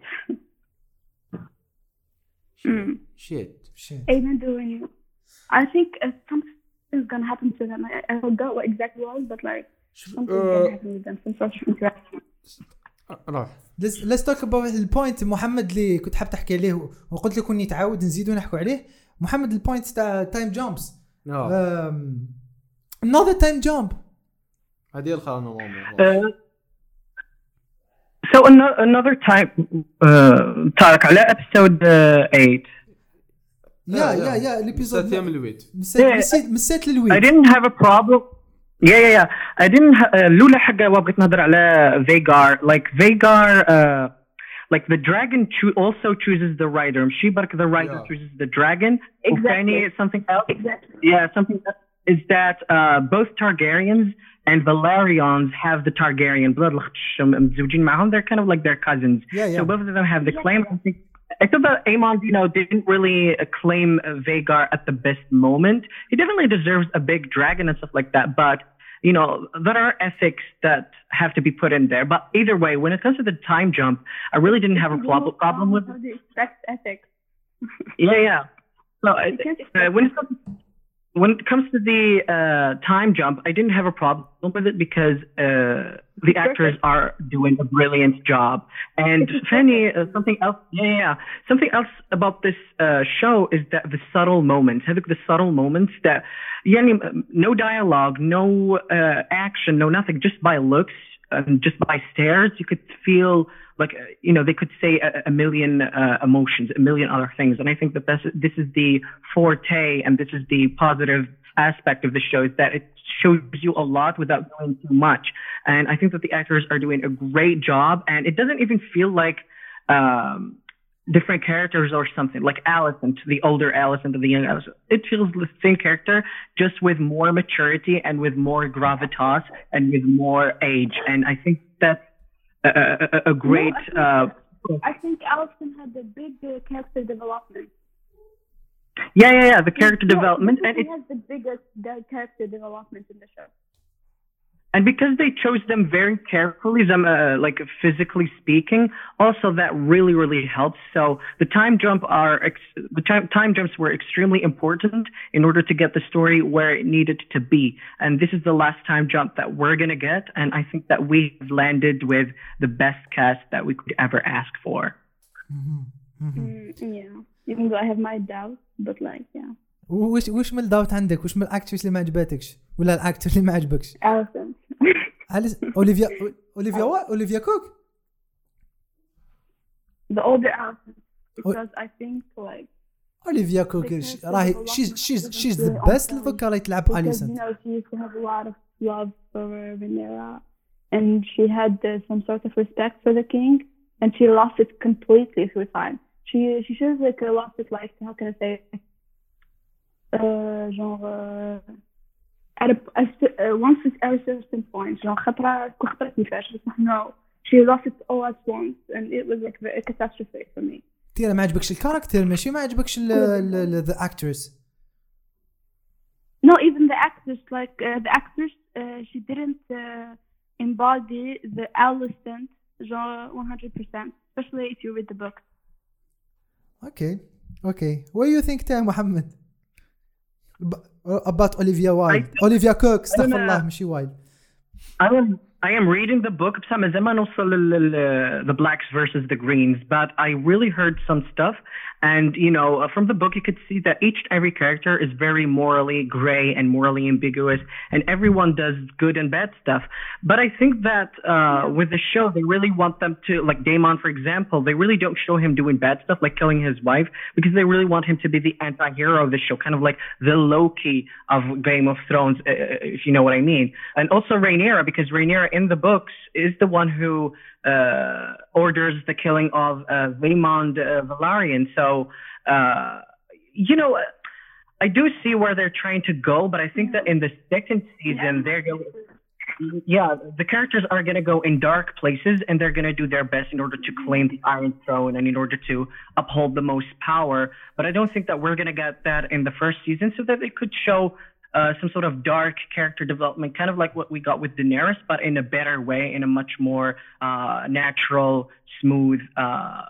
Mm. shit shit Aemond doing. I think uh, something's gonna happen to them. I, I forgot what exactly was, but like راح. let's talk about ال point محمد اللي كنت حاب تحكي عليه وقلت لك إني تعاود نزيدو نحكوا عليه. محمد ال point تاع time jumps آه. another time jump. هذه الخانة ماما Uh, so ano- another time, uh, Tarek, على episode uh, 8, يا يا يا الإبيزود ستة أيام الويت مسيت مسيت- مسيت I للويد. Didn't have a problem. Yeah, yeah, yeah. I didn't. Ha- uh, لولا حاجة وبغيت نهضر على Vagar. Like Vagar, uh, like the dragon cho- also chooses the rider. ماشي برك the rider Yeah. chooses the dragon. Exactly. وثاني something else. Exactly. Yeah, something else is that uh, both Targaryens and Valerians have the Targaryen blood. لخاطش متزوجين معاهم. They're kind of like their cousins. Yeah, yeah. So both of them have the claim. I think. I thought that Aemon, you know, didn't really claim Vagar at the best moment. He definitely deserves a big dragon and stuff like that. But you know, there are ethics that have to be put in there. But either way, when it comes to the time jump, I really didn't have a prob- problem with. Do ethics? Yeah, yeah. So I, You can't uh, when it comes when it comes to the uh, time jump, I didn't have a problem with it because uh, the actors are doing a brilliant job. And Fanny, uh, something else, yeah, yeah, something else about this uh, show is that the subtle moments, have the subtle moments that, yeah, no dialogue, no uh, action, no nothing, just by looks and just by stares, you could feel like uh, you know they could say a, a million uh, emotions, a million other things, and I think that this this is the forte and this is the positive aspect of the show is that it shows you a lot without doing too much, and I think that the actors are doing a great job, and it doesn't even feel like. Um, different characters or something like Allison to the older Allison to the young Allison. It feels the same character, just with more maturity and with more gravitas and with more age. And I think that's a, a, a great. No, I uh, think, I think Allison had a big uh, character development. yeah, yeah, yeah. The character Yeah, development, and he it, has the biggest the character development in the show. And because they chose them very carefully, them uh, like physically speaking, also that really, really helps. So the time jump are ex- the time time jumps were extremely important in order to get the story where it needed to be. And this is the last time jump that we're gonna get, and I think that we've landed with the best cast that we could ever ask for. Mm, yeah. Even though I have my doubts, but like yeah. وش وش من الداوت عندك وش من ال actress اللي ما عجبتكش ولا ال actor اللي ما عجبكش. على اوليفيا اوليفيا وا اوليفيا كوك the older Alicent. Because I think like اوليفيا كوك راهي the really the on best time. دوكا راهي تلعب because you اليسنت know she used to have a lot of love for Rhaenyra, and she had uh, some sort of respect for the king, and she lost it completely through time. she she shows like a lot of like how can I say it? Uh, genre uh, at a, a, st- uh, once it's at a certain point genre خطرة كل خطرة كيفاش بس no she lost it all at once and it was like a catastrophe for me تيرا ما عجبكش الكاركتر ماشي ما عجبكش ذا اكترس no even the actress like uh, the actress uh, she didn't uh, embody the Alicent genre 100% especially if you read the book اوكي اوكي what do you think تاع محمد about اوليفيا وايلد اوليفيا كوك استغفر أنا- الله ماشي وايلد I am I am reading the book بصح مازال ما نوصل لل- لل- the blacks versus the greens but I really heard some stuff and you know uh, from the book you could see that each every character is very morally gray and morally ambiguous and everyone does good and bad stuff. But I think that uh, with the show they really want them to like Damon for example they really don't show him doing bad stuff like killing his wife because they really want him to be the anti-hero of the show kind of like the Loki of Game of Thrones uh, if you know what I mean. And also Rhaenyra because Rhaenyra in the books is the one who uh, orders the killing of uh, uh, Valerian. So, uh, you know, I do see where they're trying to go, but I think that in the second season, they're going. Yeah, the characters are going to go in dark places and they're going to do their best in order to claim the Iron Throne and in order to uphold the most power. But I don't think that we're going to get that in the first season so that they could show uh, some sort of dark character development, kind of like what we got with Daenerys, but in a better way, in a much more uh, natural, smooth uh,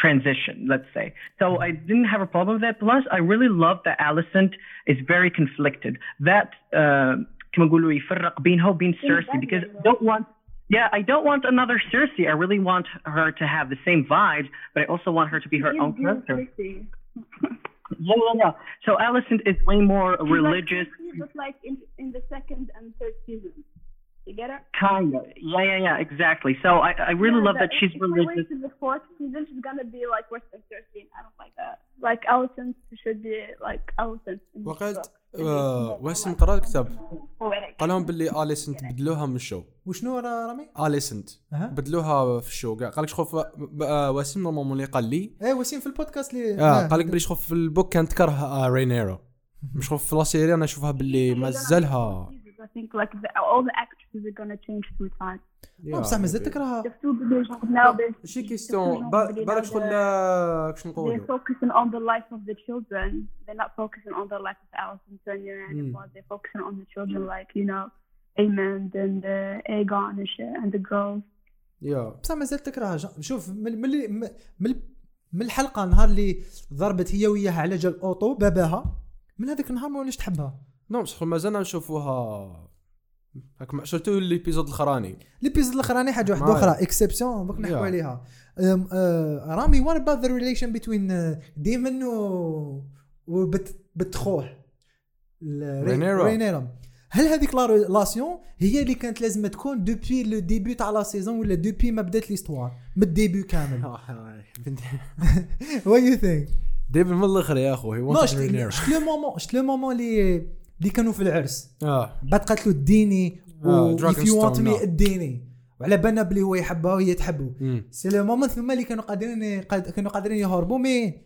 transition, let's say. So I didn't have a problem with that. Plus, I really love that Alicent is very conflicted. That uh, كما نقولوا يفرق بينها وبين Cersei because I don't want yeah, I don't want another Cersei. I really want her to have the same vibes, but I also want her to be her own character. *laughs* Yeah, yeah, yeah. So Alicent is way more religious, Just like in, in the second and third season. You get it? kind of. Yeah, yeah, yeah, exactly. So I, I really Yeah, love that if- she's if we wait religious. to the fourth season, she's gonna be like worse than Cersei. I don't like that. Like Allison should be like Alicent. in آه، واسم قرا الكتاب. قال لهم باللي اليسنت بدلوها من ال show. وشنو را- رامي؟ اليسنت. بدلوها في ال show. قال لك شخوف آه، واسم normalement اللي قال لي. إيه وسيم في البودكاست اللي آه قال لك باللي شخوف في ال book كانت تكره آه، رينيرو مش خوف في لا سيري أنا أشوفها باللي مازالها I think like the, all the actresses are gonna change through time. آه، بصح مازال They're now they're شي they're كيستيون بالك شغل they're- آه، كش They're نقولوا focusing on the life of the children. They're not focusing on the life of Alice and Sonia Mm. anymore. They're focusing on the children, like you know, Aemond and uh, Aegon and shit, and the girls. يا بصح مازال تكرهها ج- شوف من من من- من الحلقة النهار اللي ضربت هي وياها على جال اوطو باباها من هذاك النهار ما وليش تحبها non بصح مازلنا نشوفوها هاك surtout l'épisode الاخراني l'épisode الاخراني حاجة واحدة. أخرى exception دوك نحكوا. عليها. أم، آه، رامي what about the relation بين ديمن و وبت بنت خوه؟ ال- ري- رينيرا. رينيرا هل هذيك la relation هي اللي كانت لازم تكون depuis le début تاع la saison ولا depuis ما بدات l'histoire من ال début كامل. what you think ديفن من الآخر يا اخو هي. c'était le moment c'était le moment اللي اللي كانوا في العرس. آه. بعد قالت له اديني آه، و if you want Dragonstone، me نعم. اديني. وعلى بالنا بلي هو يحبها وهي تحبه. c'est le moment ثم اللي كانوا قادرين قاد- كانوا قادرين يهربوا mais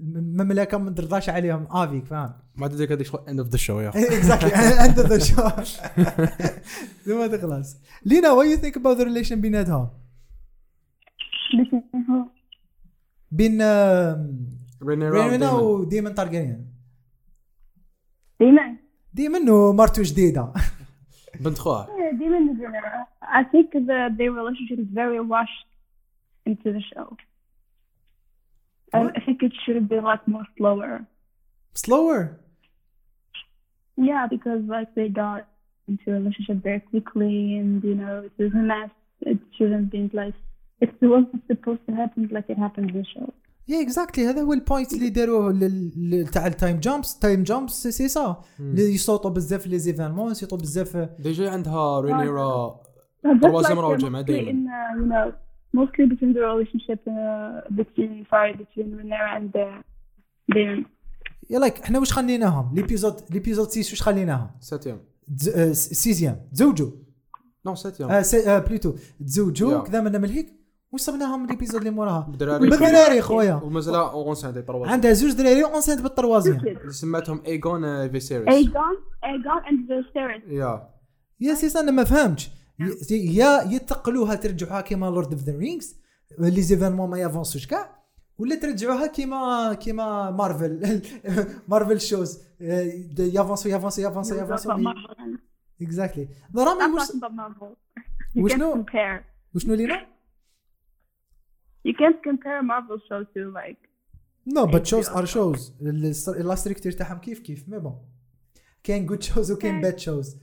المملكه ما ترضاش عليهم. افيك فاهم؟ ما تدري هذيك شغل end of the show يا اخو exactly end the show ثم تخلص. لينا what you think about the relation بيناتهم بين رينيرا رينا وديمن. وديمن تارجيريان Demon. ديمن ومرته جديده بنت خوها Yeah, *laughs* Demon is in it. I think the their relationship is very rushed into the show. I, I think it should be like more slower. سلور Yeah, because like they got into a relationship very quickly, and you know it was a mess. It shouldn't be like it wasn't supposed to happen like it happened in the show. يا اكزاكتلي هذا هو ال point اللي داروه لل- لل- تاع ال time jumps time jumps c'est ça اللي يصوتوا بزاف les événements يصوتوا بزاف. déjà عندها رينيرا Uh, like round, uh, Gemma, mostly uh, between the relationship uh, between sorry between Rhaenyra and uh, Daemon. يلاك إحنا واش خليناهم؟ l'épisode l'épisode 6 واش خليناهم؟ septième آه، سيزيام تزوجوا نو ساتيام آه آه بلوتو تزوجوا Yeah. كذا من من هيك. من الإبيزود اللي موراها. الدراري بالدراري خويا. ومازال اون سانتي طروا عندها زوج دراري اونسينت بالطروازيام اللي سماتهم ايجون فيسيريس Aegon, Aegon and Viserys. يا. يا سيس أنا ما فهمتش. ي- يا يتقلوها ترجعوها كيما لورد اوف ذا رينجز لي زيفينمون ما يافونسوش كاع؟ ولا ترجعوها كيما كيما مارفل مارفل shows يافونسو يافونسو يافونسو يافونسو. exactly رامي I'm وش talking about Marvel. You Which can't no- compare. وشنو لينا؟ You can't compare Marvel show to like. no but shows are shows ال structure تاعهم كيف كيف mais bon كاين good shows وكاين bad shows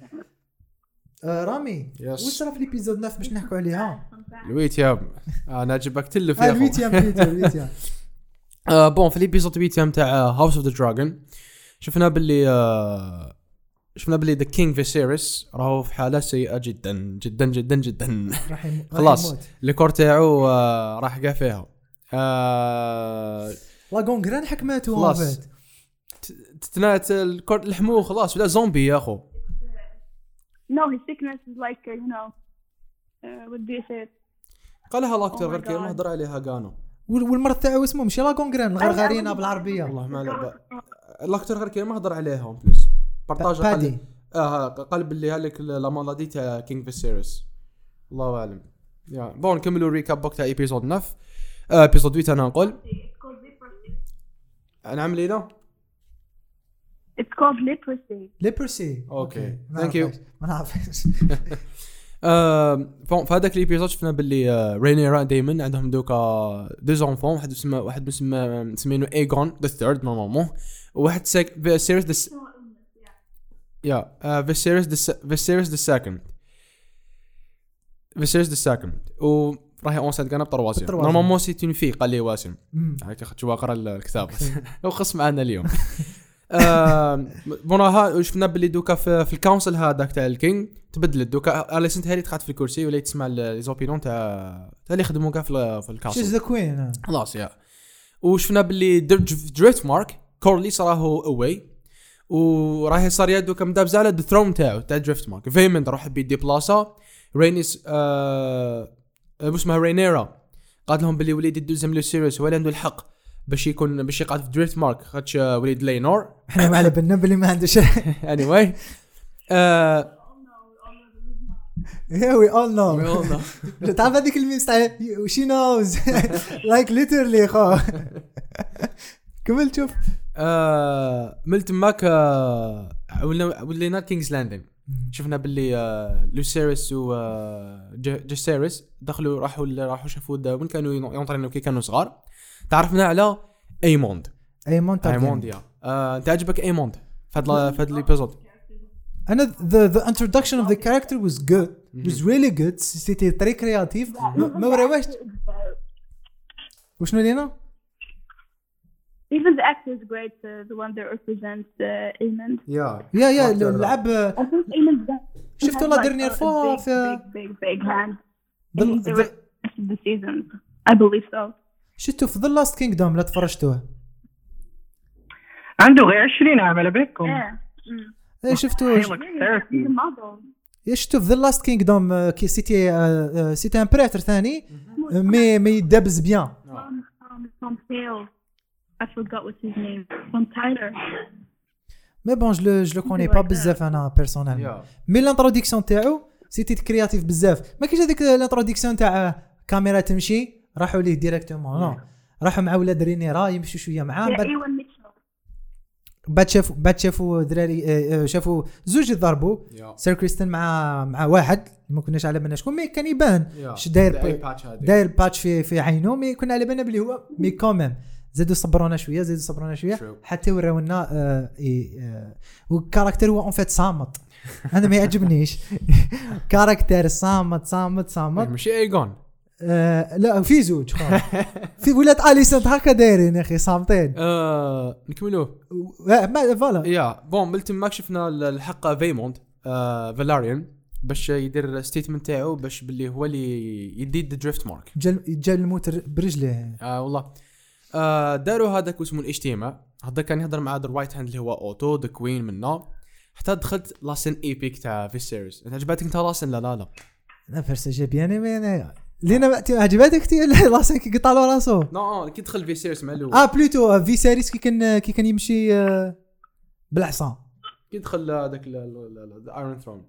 رامي Yes. واش صرا في ال épisode 9 باش نحكوا عليها؟ ال huitième أنا عجبك تلف آه، يا أخو. ال huitième ال huitième *laughs* آه bon في ال épisode huitième تاع House of the Dragon شفنا باللي آه شفنا باللي the king فيسيريس راهو في حالة سيئة جدا جدا جدا جدا راح خلاص. ال corps تاعو آه راح قا فيها آه la gangrène حكمته خلاص. تتنات ال corps لحموه خلاص ولا زومبي يا أخو No, his sickness is like uh, you know. Uh, what do you say? قالها l'acteur Oh غير كلمه God. هضر عليها كانو وال- والمرض تاعو اسمه ماشي la gangrène الغرغرينه بالعربية والله ما على بال l'acteur غير كلمه هضر عليها en plus بارطاج بادي. آه قال باللي هذيك la maladie تاع king فيسيريس الله أعلم. yeah bon نكملوا ال recap دوك تاع épisode 9 آه épisode 8 أنا نقول. نعم لينا It's called leprosy. leprosy. okay. ما Thank you. ما نعرفش *laughs* *laughs* آه بون في هذاك الايبيزود شفنا باللي آه رينيرا دايما عندهم دوكا دو زونفون واحد يسمى واحد مسمى مسمينو ايجون ذا ثيرد نورمالمون وواحد سيريس يا فيسيريس فيسيريس ذا سكند فيسيريس ذا سكند و راهي اون سانت كان بالطروازيام. نورمالمون سي اون في قال لي واسم. هاك خدت واقرا الكتاب. *laughs* لو خص معنا اليوم. *laughs* بونها شفنا باللي دوكا في, في الكونسل هذاك تاع الكينج تبدلت دوكا أليسنت هاري تقعد في الكرسي ولا تسمع لي زوبينون تاع تاع اللي يخدموا كاع في, ال- في شيز الكونسل ذا كوين خلاص يا وشفنا باللي دريفت مارك كورليس راهو اواي وراهي صار يدو كم دابز على الثرون تاعو تاع دريفت مارك فيمن راح بيدي بلاصه رينيس آه آه، اسمها رينيرا قالت لهم باللي وليدي دوزم لو سيريس هو اللي عنده الحق باش يكون باش يقعد في دريفت مارك خاطش وليد لينور. *laughs* إحنا ما على بالنا باللي ما عندوش anyway آه Yeah, we all know. *laughs* تعرف هذيك ال memes تاع she knows like literally خو. *laughs* كمل شوف. آه من تماك آه ولينا كينجز لاندينج شفنا باللي آه لوسيريس و آه جيسيريس دخلوا راحوا راحوا شافوا وين كانوا ينطرينوا كي كانوا صغار. تعرفنا على ايموند ايمون ايموند yeah. آه انت عجبك ايموند في هذا في هذا l'épisode أنا the the introduction of the character was good. was really good. C'était très créatif. ما وراوش وشنو لينا؟ Even the actor is great. Uh, the one that represents uh. yeah yeah yeah Actor. لعب I think he شفتوا has لا big, في big, big, big hand. The- the the- rest of the season. I believe so. شفتوا في The Last Kingdom لا تفرجتوه عنده غير 20 عام على بالكم Yeah. Mm. إيه شفتوه He looks He's a 30. model. yeah شفتوا في The Last Kingdom كي c'était آه، آه، c'était un prêtre ثاني mais mais دابز bien From, from, from Tails. I forgot what's his name. From Tyler. mais bon je le je le connais pas بزاف أنا personnellement yeah mais l'introduction تاعو c'était créatif بزاف ما كاينش هذيك l'introduction تاع كاميرا تمشي راحوا ليه directement non راحوا مع ولاد رينيرا يمشوا شوية معاه بعد. بعد شافوا بعد شافوا دراري شافوا زوج يضربوا سير كريستن مع مع واحد ما كناش على بالنا شكون mais كان يبان داير داير patch في في عينه mais كنا على بالنا بلي هو mais quand même زادوا صبرونا شوية زادوا صبرونا شوية. حتى وراونا آه إيه، آه وال character هو en fait صامت. أنا ما يعجبنيش. *laughs* character صامت صامت صامت. ماشي ايجون آه لا في زوج. في ولاد اليسنت هكا دايرين يا أخي صامتين. آه نكملوه. آه، ما voilà. yeah bon من تماك شفنا ال- الحق فيموند آه فالاريان باش يدير statement تاعو باش باللي هو اللي يديد دريفت مارك جا الموت برجليه. آه والله. آه داروا هذاك اسمه الاجتماع. هذا كان يهضر مع ذا رايت هاند اللي هو اوتو ذا كوين منا حتى دخلت لاسن ايبيك تاع في سيريز أنت عجبتك انت لاسن؟ لا لا لا. لا فرسا جا بيان إيمي انايا لينا عجبتك تي؟ لاسين كي قطع له راسو. نو كي دخل في سيريس مع الأول. آه بلوتو في سيريس كي كان كي كان يمشي آه، بالحصان كي دخل هذاك الايرون ثرون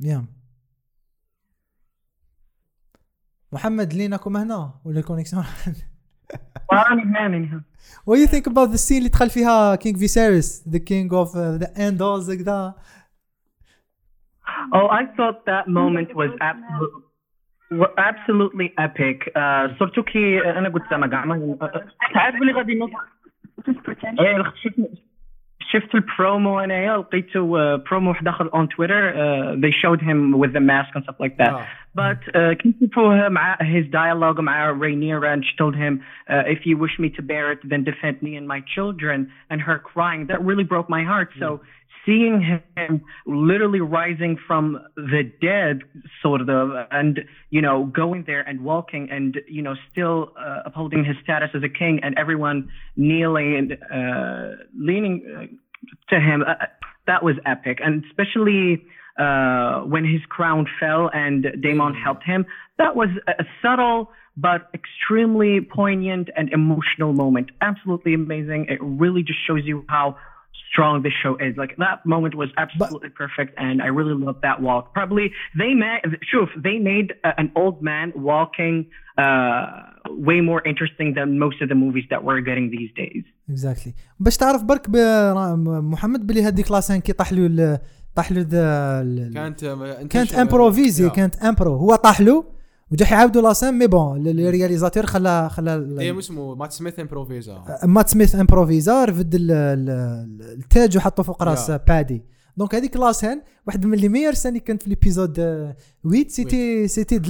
يام محمد ليناكم هنا؟ ولا la connexion؟ راني هنا What do you think about the scene اللي دخل فيها كينج فيسيريس the king of uh, the Andals كذا Oh, I thought that moment was absolutely absolutely epic. Uh, سورتو كي انا قلت زعما كاع ما تعرف بلي غادي نوصل Just pretend. ايه شفت شفت البرومو انايا لقيته برومو واحد اخر on Twitter uh, they showed him with the mask and stuff like that آه. but uh, كنت نشوفوه مع his dialogue مع Rhaenyra and she told him uh, if you wish me to bear it then defend me and my children and her crying that really broke my heart so seeing him literally rising from the dead sort of and you know going there and walking and you know still uh, upholding his status as a king and everyone kneeling and uh, leaning uh, to him uh, that was epic. And especially uh, when his crown fell and Daemon helped him that was a subtle but extremely poignant and emotional moment. Absolutely amazing. It really just shows you how strong this show is like that moment was absolutely perfect and i really loved that walk probably they made shoof, they made uh, an old man walking uh, way more interesting than most of the movies that we're getting these days اكزاكتلي باش تعرف برك ب- را- محمد بلي هذيك لاسين كي طاح له ال- طاح له ذا ال- كانت كانت امبروفيزي كانت امبرو هو طاح له وجا يعاودوا la scène mais bon ال réalisateur خلا خلا اي اسمه مات سميث improvisa مات سميث improvisa رفد ال- ال- التاج وحطه فوق راس. بادي donc هذيك la scène واحد من les meilleures scènes اللي كانت في l'épisode 8 c'était c'était de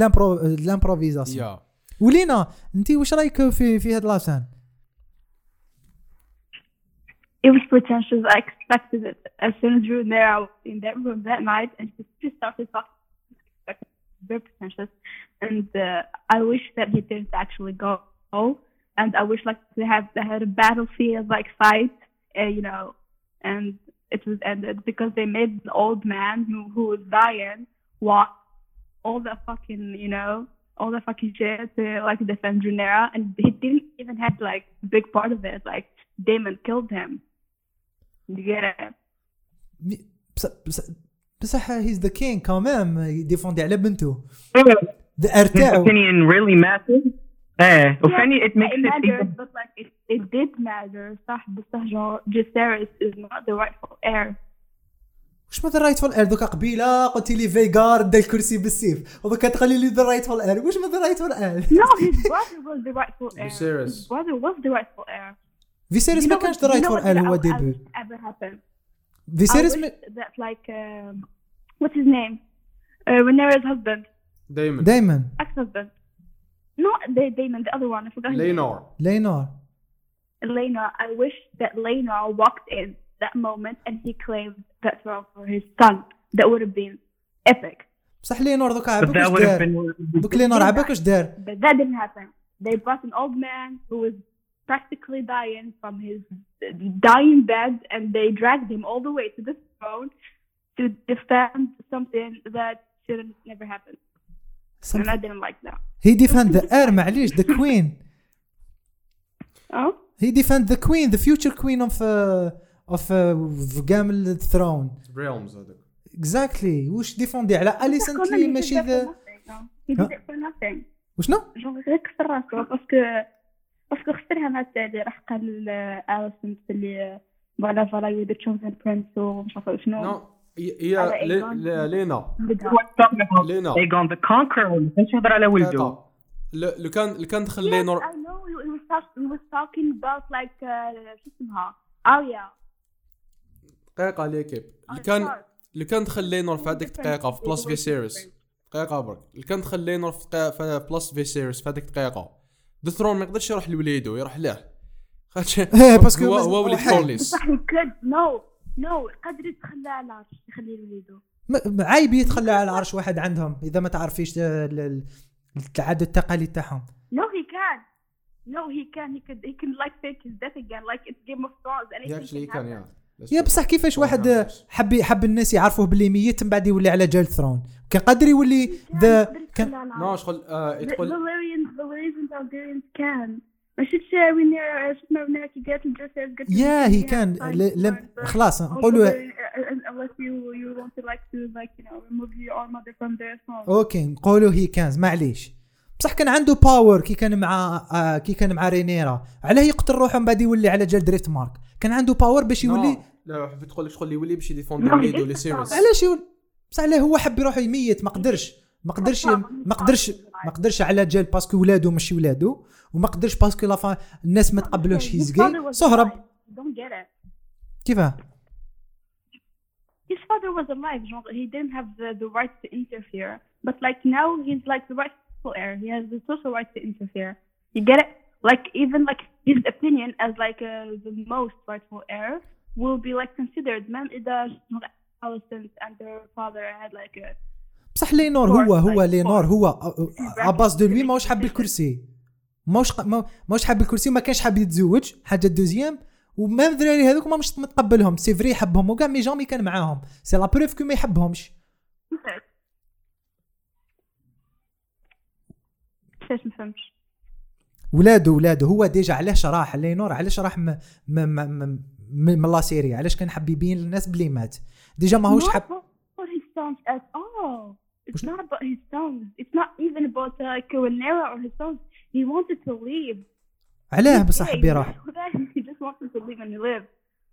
l'improvisation ولينا انت واش رايك في في هاد لاسين It was pretentious. I expected it. As soon as we were there, I was in that room that night, and she just started talking. Very pretentious, and uh, I wish that he didn't actually go. And I wish like they had they had a battlefield like fight, uh, you know, and it was ended because they made an old man who who was dying walk all the fucking you know all the fucking shit to like defend Junera, and he didn't even have like a big part of it. Like Damon killed him. You get it? مي- بص- بص- بصح هيز ذا كين كمان يديفوندي على بنته ذا his ارتاعو opinion really matters إيه وفاني it makes it it matters, even but like it, it did matter. صح بصح Jaceres is not the rightful heir. واش ما ذا رايتفول اير دوكا قبيله قلتي لي فيغار دا الكرسي بالسيف ودوكا لي ذا رايتفول اير واش ما ذا رايتفول اير No, his brother was the rightful heir. Viserys. His brother was the rightful heir. فيسيريس You ما كانش ذا اير هو ديبي فيسيريس ما- that like um, what's his name? Uh, Rhaenyra's husband, دايما دايما ex-husband. Not Da- Damon, the other one. I forgot. his name. لينور لينور Elena, I wish that Lena walked in that moment and he claimed that throne for his son. That would have been epic. بصح لينور دوكا but عباك that واش would have دار been دوك لينور عباك واش دار But that didn't happen. They brought an old man who was practically dying from his dying bed and they dragged him all the way to the throne to defend something that shouldn't never happen. هي ديفاند ذا اير معليش ذا كوين Oh? هي ديفاند ذا كوين ذا فيوتشر كوين اوف اوف كامل الثرون ريلمز هذاك اكزاكتلي واش ديفوندي على اليسنت He لي did ماشي ذا. وشنو جونغ غير كسر راسو باسكو باسكو خسرها مع التالي راح قال اليسنت اللي فوالا فوالا يو ذا تشوزن برنس ومش عارفه شنو نو هي لينا. لينا Aegon the Conqueror ما كانش يهضر على ولده لو كان لو كان دخل was, talk, he was talking about like uh, شو اسمها Arya. دقيقة l'équipe on لو كان. لو كان دخل لينور في هذيك. الدقيقة في place It في was سيريس. دقيقة برك لو كان دخل لينور في دقيقة- في سيريس في هذيك الدقيقة the throne ما يقدرش يروح لوليدو يروح له خاطش إيه، parce que هو وليد حي. كورليس no قدر يتخلى على العرش يخليه لوليدو عيب يتخلى على عرش واحد عندهم إذا ما تعرفيش ال- ال- التعدد التقاليد تاعهم. no he can. no he can. He could he can like fake his death again like it's Game of Thrones. Anything can كان happen. يا يا بصح كيفاش واحد حب حب الناس يعرفوه باللي ميت من بعد يولي على جال throne. كان قادر يولي ذا كان no شغل آه، تقول ما شفتش وين شفنا هناك قالت الجسر قالت يا هي كان ل- لم خلاص نقولوا أوكي نقولوا هي كان معليش. بصح كان عنده باور كي كان مع آه كي كان مع رينيرا. علاه يقتل روحه من بعد يولي على جال دريفت مارك. كان عنده باور باش يولي. لا حبيت تقول لك شغل يولي باش وليدو didn't لي سيريس علاش يولي بصح علاه هو حب يروح يميت ما قدرش. ما قدرش ما قدرش ما قدرش على جال باسكو ولادو ماشي ولادو وما قدرش باسكو لافا الناس ما تقبلوش هيز جاي سهرب. كيفاه His father was alive. He didn't have the, the right to interfere. But like now, he's like the rightful heir. He has the total right to interfere. You get it? Like even like his opinion as like uh, the most rightful heir will be like considered. Man, it does. Alicent and her father had like a بصح لينور هو هو لينور هو اباس دو لوي ماهوش حاب الكرسي. ماهوش ماهوش حاب الكرسي ما كانش حاب يتزوج. حاجة دوزيام. وما الدراري هذوك ما مش متقبلهم. c'est vrai يحبهم. وكاع mais jamais كان معاهم. c'est la preuve que ما يحبهمش. كيفاش ما فهمتش ولادو ولادو هو déjà علاش راح؟ لينور علاش راح م- م- م- م- من la série؟ علاش كان حاب يبين للناس بلي مات؟ déjà ماهوش حاب It's not about his sons. It's not even about uh, like Rhaenyra or his sons. He wanted to leave. علاه بصح حاب يروح He just wanted to leave and live.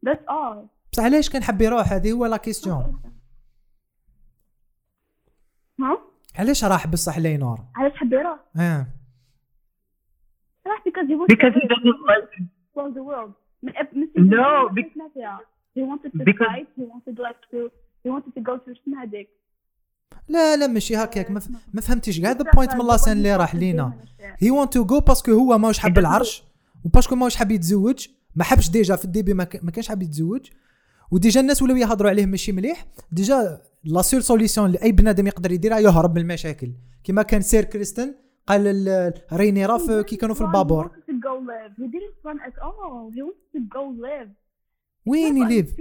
That's all. بصح علاش كان حاب يروح هذه هو لا كيستيون Huh? علاش راح بصح لينور علاش حب يروح؟ آه راح because he wanted Because to he doesn't like. the world. من No, سنين be- ما فيها. He wanted to because- fight. He wanted like to. He wanted to go to Snadic. لا لا ماشي هكاك. ما, فهمتيش كاع the point من la scène اللي راح لينا. he want to go parce que هو ماهوش حاب العرش و parce que ماهوش حاب يتزوج ما حبش déjà في ال début ما, كانش حاب يتزوج. و déjà الناس ولاو يهضروا عليه ماشي مليح. déjà la seule solution اللي اي بنادم يقدر يديرها يهرب من المشاكل. كما كان سير كريستن قال رينيرا كي كانوا في البابور. وين يليف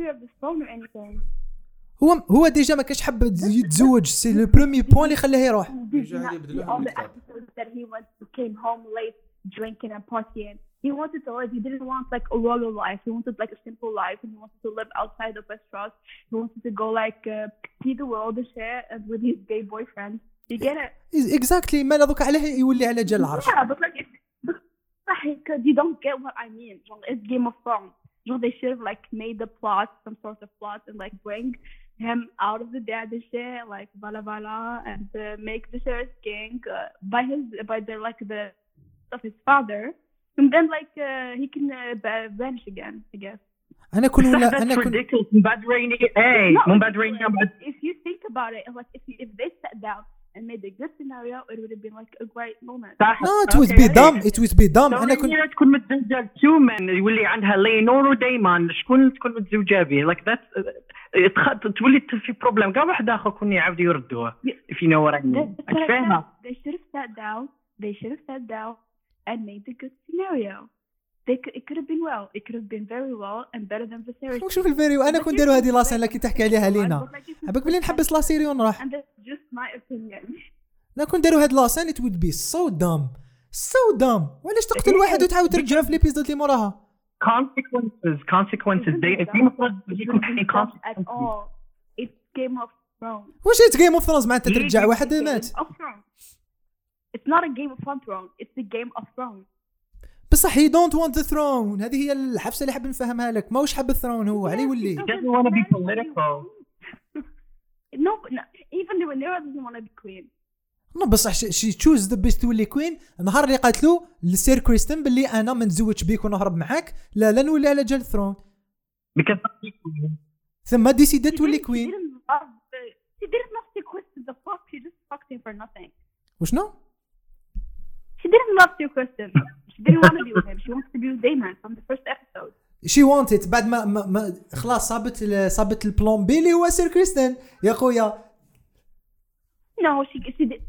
هو هو ديجا ما كانش حاب يتزوج سي لو برومي بوين اللي خلاه يروح ديجا يبدلوها he went came home late drinking and partying. He wanted to live. He didn't want like a royal life. He wanted like a simple life, and he wanted to live outside of Westeros. He wanted to go like uh, see the world and share it with his gay boyfriend. You get it? اكزاكتلي ما دوك علاه يولي على جال العرش Yeah, but like it's but because you don't get what I mean. It's Game of Thrones. Genre, they should have like made the plot some sort of plot and like bring him out of the dead and shit, like bala bala, and uh, make the Viserys king uh, by his by the like the of his father, and then like uh, he can uh, ba- vanish again, I guess. انا كون *laughs* ولا That's انا كون ridiculous. من بعد ريني اي Not من بعد ridiculous. ريني بعد If you think about it, like if you, if they sat down and made a good scenario, it would have been like a great moment. نو ات ويز بي دام ات ويز بي دام أنا كنت تكون متزوجة لتومان يولي عندها لينور ودايمان شكون تكون متزوجة به لايك ذات تولي في بروبلم كاع واحد اخر كون يعاودوا يردوه if you know what I mean That's said. They should have sat down. They should have sat down and made a good scenario. They could, it could have been well. It could have been very well and better than Viserys. وشوف الفيريو أنا كون داروا هذه لاسين اللي كي تحكي عليها لينا عباك بلي نحبس لا سيري ونروح And that's just my opinion. لا كون داروا هاد la scène it would be so dumb so dumb وعلاش تقتل واحد وتعاود ترجعه في l'épisode اللي موراها consequences consequences they It be done at consequences all. It's Game of Thrones. واش Game of Thrones معناتها ترجع واحد مات Game of Thrones. It's not a Game of Thrones. It's the Game of Thrones. بصح he don't want the throne هذه هي الحبسة اللي حاب نفهمها لك ماهوش حاب ال throne هو عليه يولي doesn't want to be political. no, no, even the Rhaenyra doesn't want to be queen. نو بصح شي تشوز ذا بيست تولي كوين النهار اللي قالت له لسير كريستن باللي أنا ما نتزوج بيك ونهرب معاك لا لا نولي على جال الثرون because ثم ديسيدت She تولي كوين. She didn't love Sir Kristen. The fuck? She just fucked him for nothing. وشنو؟ She didn't love Sir Kristen. She didn't want to be with him. She wanted to be with Damon from the first episode. شي وانتد بعد ما, ما, ما خلاص صابت ال- صابت البلان بي اللي هو سير كريستن يا خويا No, she she did.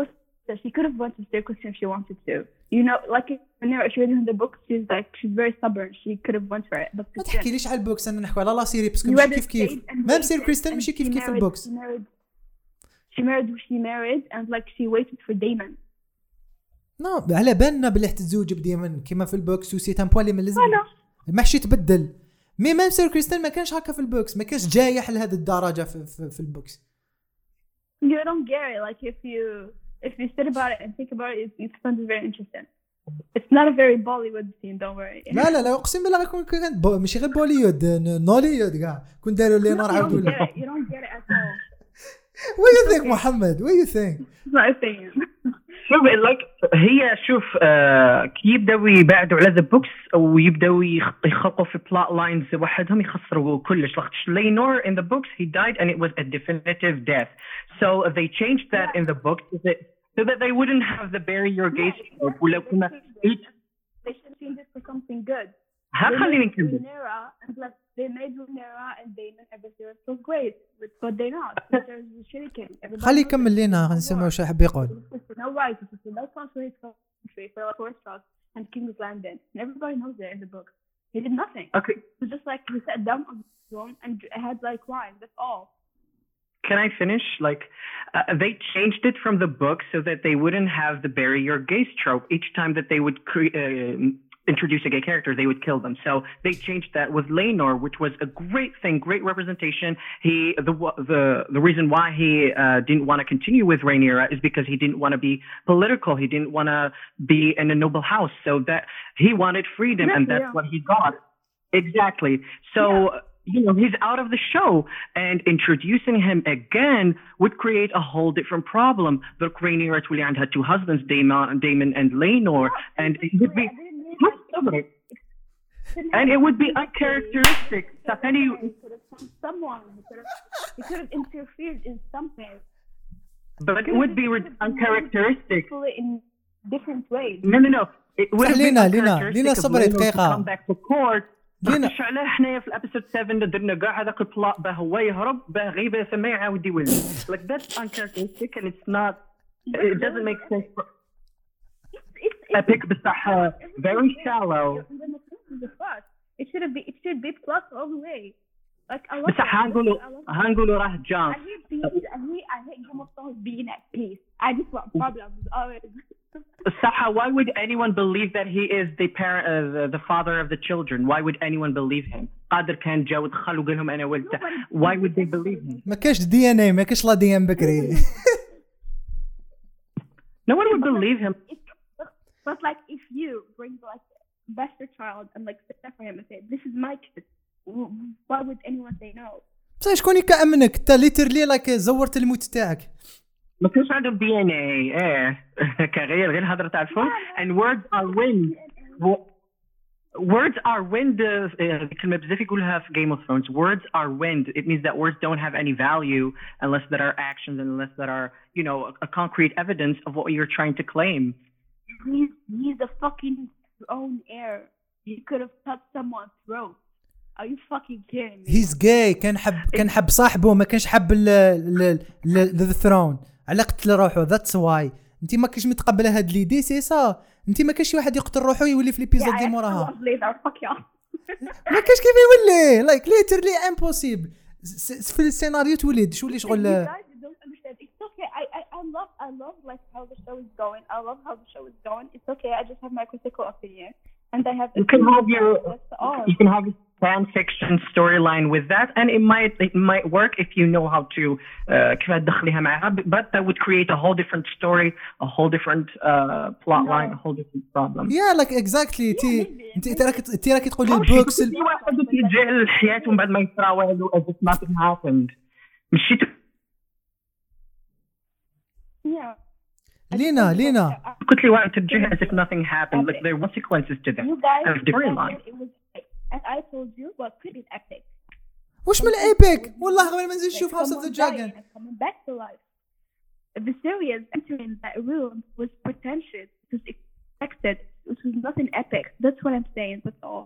Listen, she could have went to Sir Kristen if she wanted to. You know, like whenever she read in the book, she's like she's very stubborn. She could have went for it, but ما she تحكي didn't. ليش على البوكس انا نحكي على لا سيري باسكو You ماشي rather كيف كيف stayed and ميم سير waited كريستال and ماشي she كيف كيف married- البوكس She married, she married who she married and like she waited for Damon. non على بالنا بلي تتزوج بديما كيما في ال books و c'est un point اللي من لازم. ماشي تبدل مي ميم سير كريستال ما كانش هكا في البوكس ما كانش جايح لهذه الدرجة في, في, في البوكس You don't get it. Like if you if you sit about it and think about it, it's, it very interesting. It's not a very Bollywood scene. Don't worry. لا لا لا أقسم بالله غيكون كان بو- ماشي غير بوليود نوليود كاع كون داروا لي No, نار you عاودوا don't لي get it. You don't get it at all. وات يو ثينك محمد وات يو ثينك It's not a thing. شوف like هي شوف آه كي يبداو يبعدوا على ذا بوكس ويبداو يخ- يخلقوا في بلات لاينز وحدهم يخسروا كلش لاخاطش لينور in the books he died and it was a definitive death so they changed that in the book so that, so that they wouldn't have the bury your gaze trope ولو كنا They should change it for something good. ها They خليني made نكمل Rhaenyra and like they made Rhaenyra and Damon everything was great, but but they not. There's the Shitty King. Everybody خليه knows يكمل it. لينا No نسمعوا war. شو حاب يقول This is no right. This is no chance for his country for like Westeros and King's Landing. And everybody knows that in the book. He did nothing. okay It was just like he sat down on the throne and had like wine. That's all. can I finish? Like, uh, they changed it from the book so that they wouldn't have the bury your gaze trope. Each time that they would cre- uh, introducing a character, they would kill them. So they changed that with Lenor, which was a great thing, great representation. He the the the reason why he uh, didn't want to continue with Rhaenyra is because he didn't want to be political. He didn't want to be in a noble house. So that he wanted freedom, and that's yeah. what he got. Exactly. So. Yeah you know, he's out of the show. And introducing him again would create a whole different problem. The Rainier actually had two husbands, Damon, Damon and Lenor, and it would be and it would be uncharacteristic Stephanie He could have found someone. He could have, he could have interfered in something. but it would be re- uncharacteristic People in different ways. no no no it would have been لينا- لينا- uncharacteristic لينا of صبري Laenor to دقيقة. come back to court لينا- لينا علاه حنايا في الابيسود 7 درنا كاع هذاك البلاط باه هو يهرب باه غيبه ثم يعاود يولي like that's uncharacteristic and it's not it doesn't make sense for It's, it's, epic بصح uh, very shallow It should be it should be plus all the way. Like I love بصح هنقولوا I love هنقولوا راه جان I hate peace. I hate I hate Game of Thrones being at peace. I just want problems always. *laughs* Saha, why would anyone believe that he is the parent, uh, the, the father of the children? Why would anyone believe him? قادر كان جا ودخل وقال لهم انا ولدته. Why would they believe him? ما كاش دي ان اي ما كاش لا دي ان بكري No one would believe him. It's, but like if you bring like bastard child and like sit there for him and say this is my kid, w- why would anyone say no? بصح شكون يكأمنك انت ليترلي لايك زورت الموت تاعك ما كانش عندهم دي ان اي ايه كغير غير هضره تاع الفم and words are wind *laughs* و- words are wind uh, uh, كلمه بزاف يقولها في Game of Thrones words are wind it means that words don't have any value unless there are actions and unless there are you know a, a concrete evidence of what you're trying to claim He's he's a fucking throne heir. He could have cut someone's throat. Are you fucking kidding me? he's gay كان حب كان حب صاحبه. ما كانش حب the throne على قتل روحه. that's why انت ما كنتش متقبلة هاد l'idée c'est ça انت ما كانش شي واحد يقتل روحه يولي في l'épisode دي موراها. *laughs* ما كاش كيف يولي. لايك ليترلي امبوسيبل في السيناريو تولد. شو اللي شغل I love I love like how the show is going. I love how the show is going. It's okay. I just have my critical opinion, and I have. you can have your That's all. you can have a fan fiction storyline with that and it might it might work if you know how to uh, كيف تدخليها معها but that would create a whole different story a whole different uh, plot line a whole different problem يا لايك اكزاكتلي تي maybe, انت انت راك انت راك تقول لي ماشي البوكس كل واحد يتجه للحياة ومن بعد ما يصرى والو as if nothing happened مشيت Yeah. لينا لينا قلت لي واحد تتجه as if nothing happened like there are consequences to that You guys Of different said line. that it was and I told you what could be epic. واش من الايبك والله قبل ما نزيد Like نشوف هاوس اوف ذا دراجون back to life. Viserys entering that room was pretentious. It was expected. It was nothing epic. That's what I'm saying. That's all.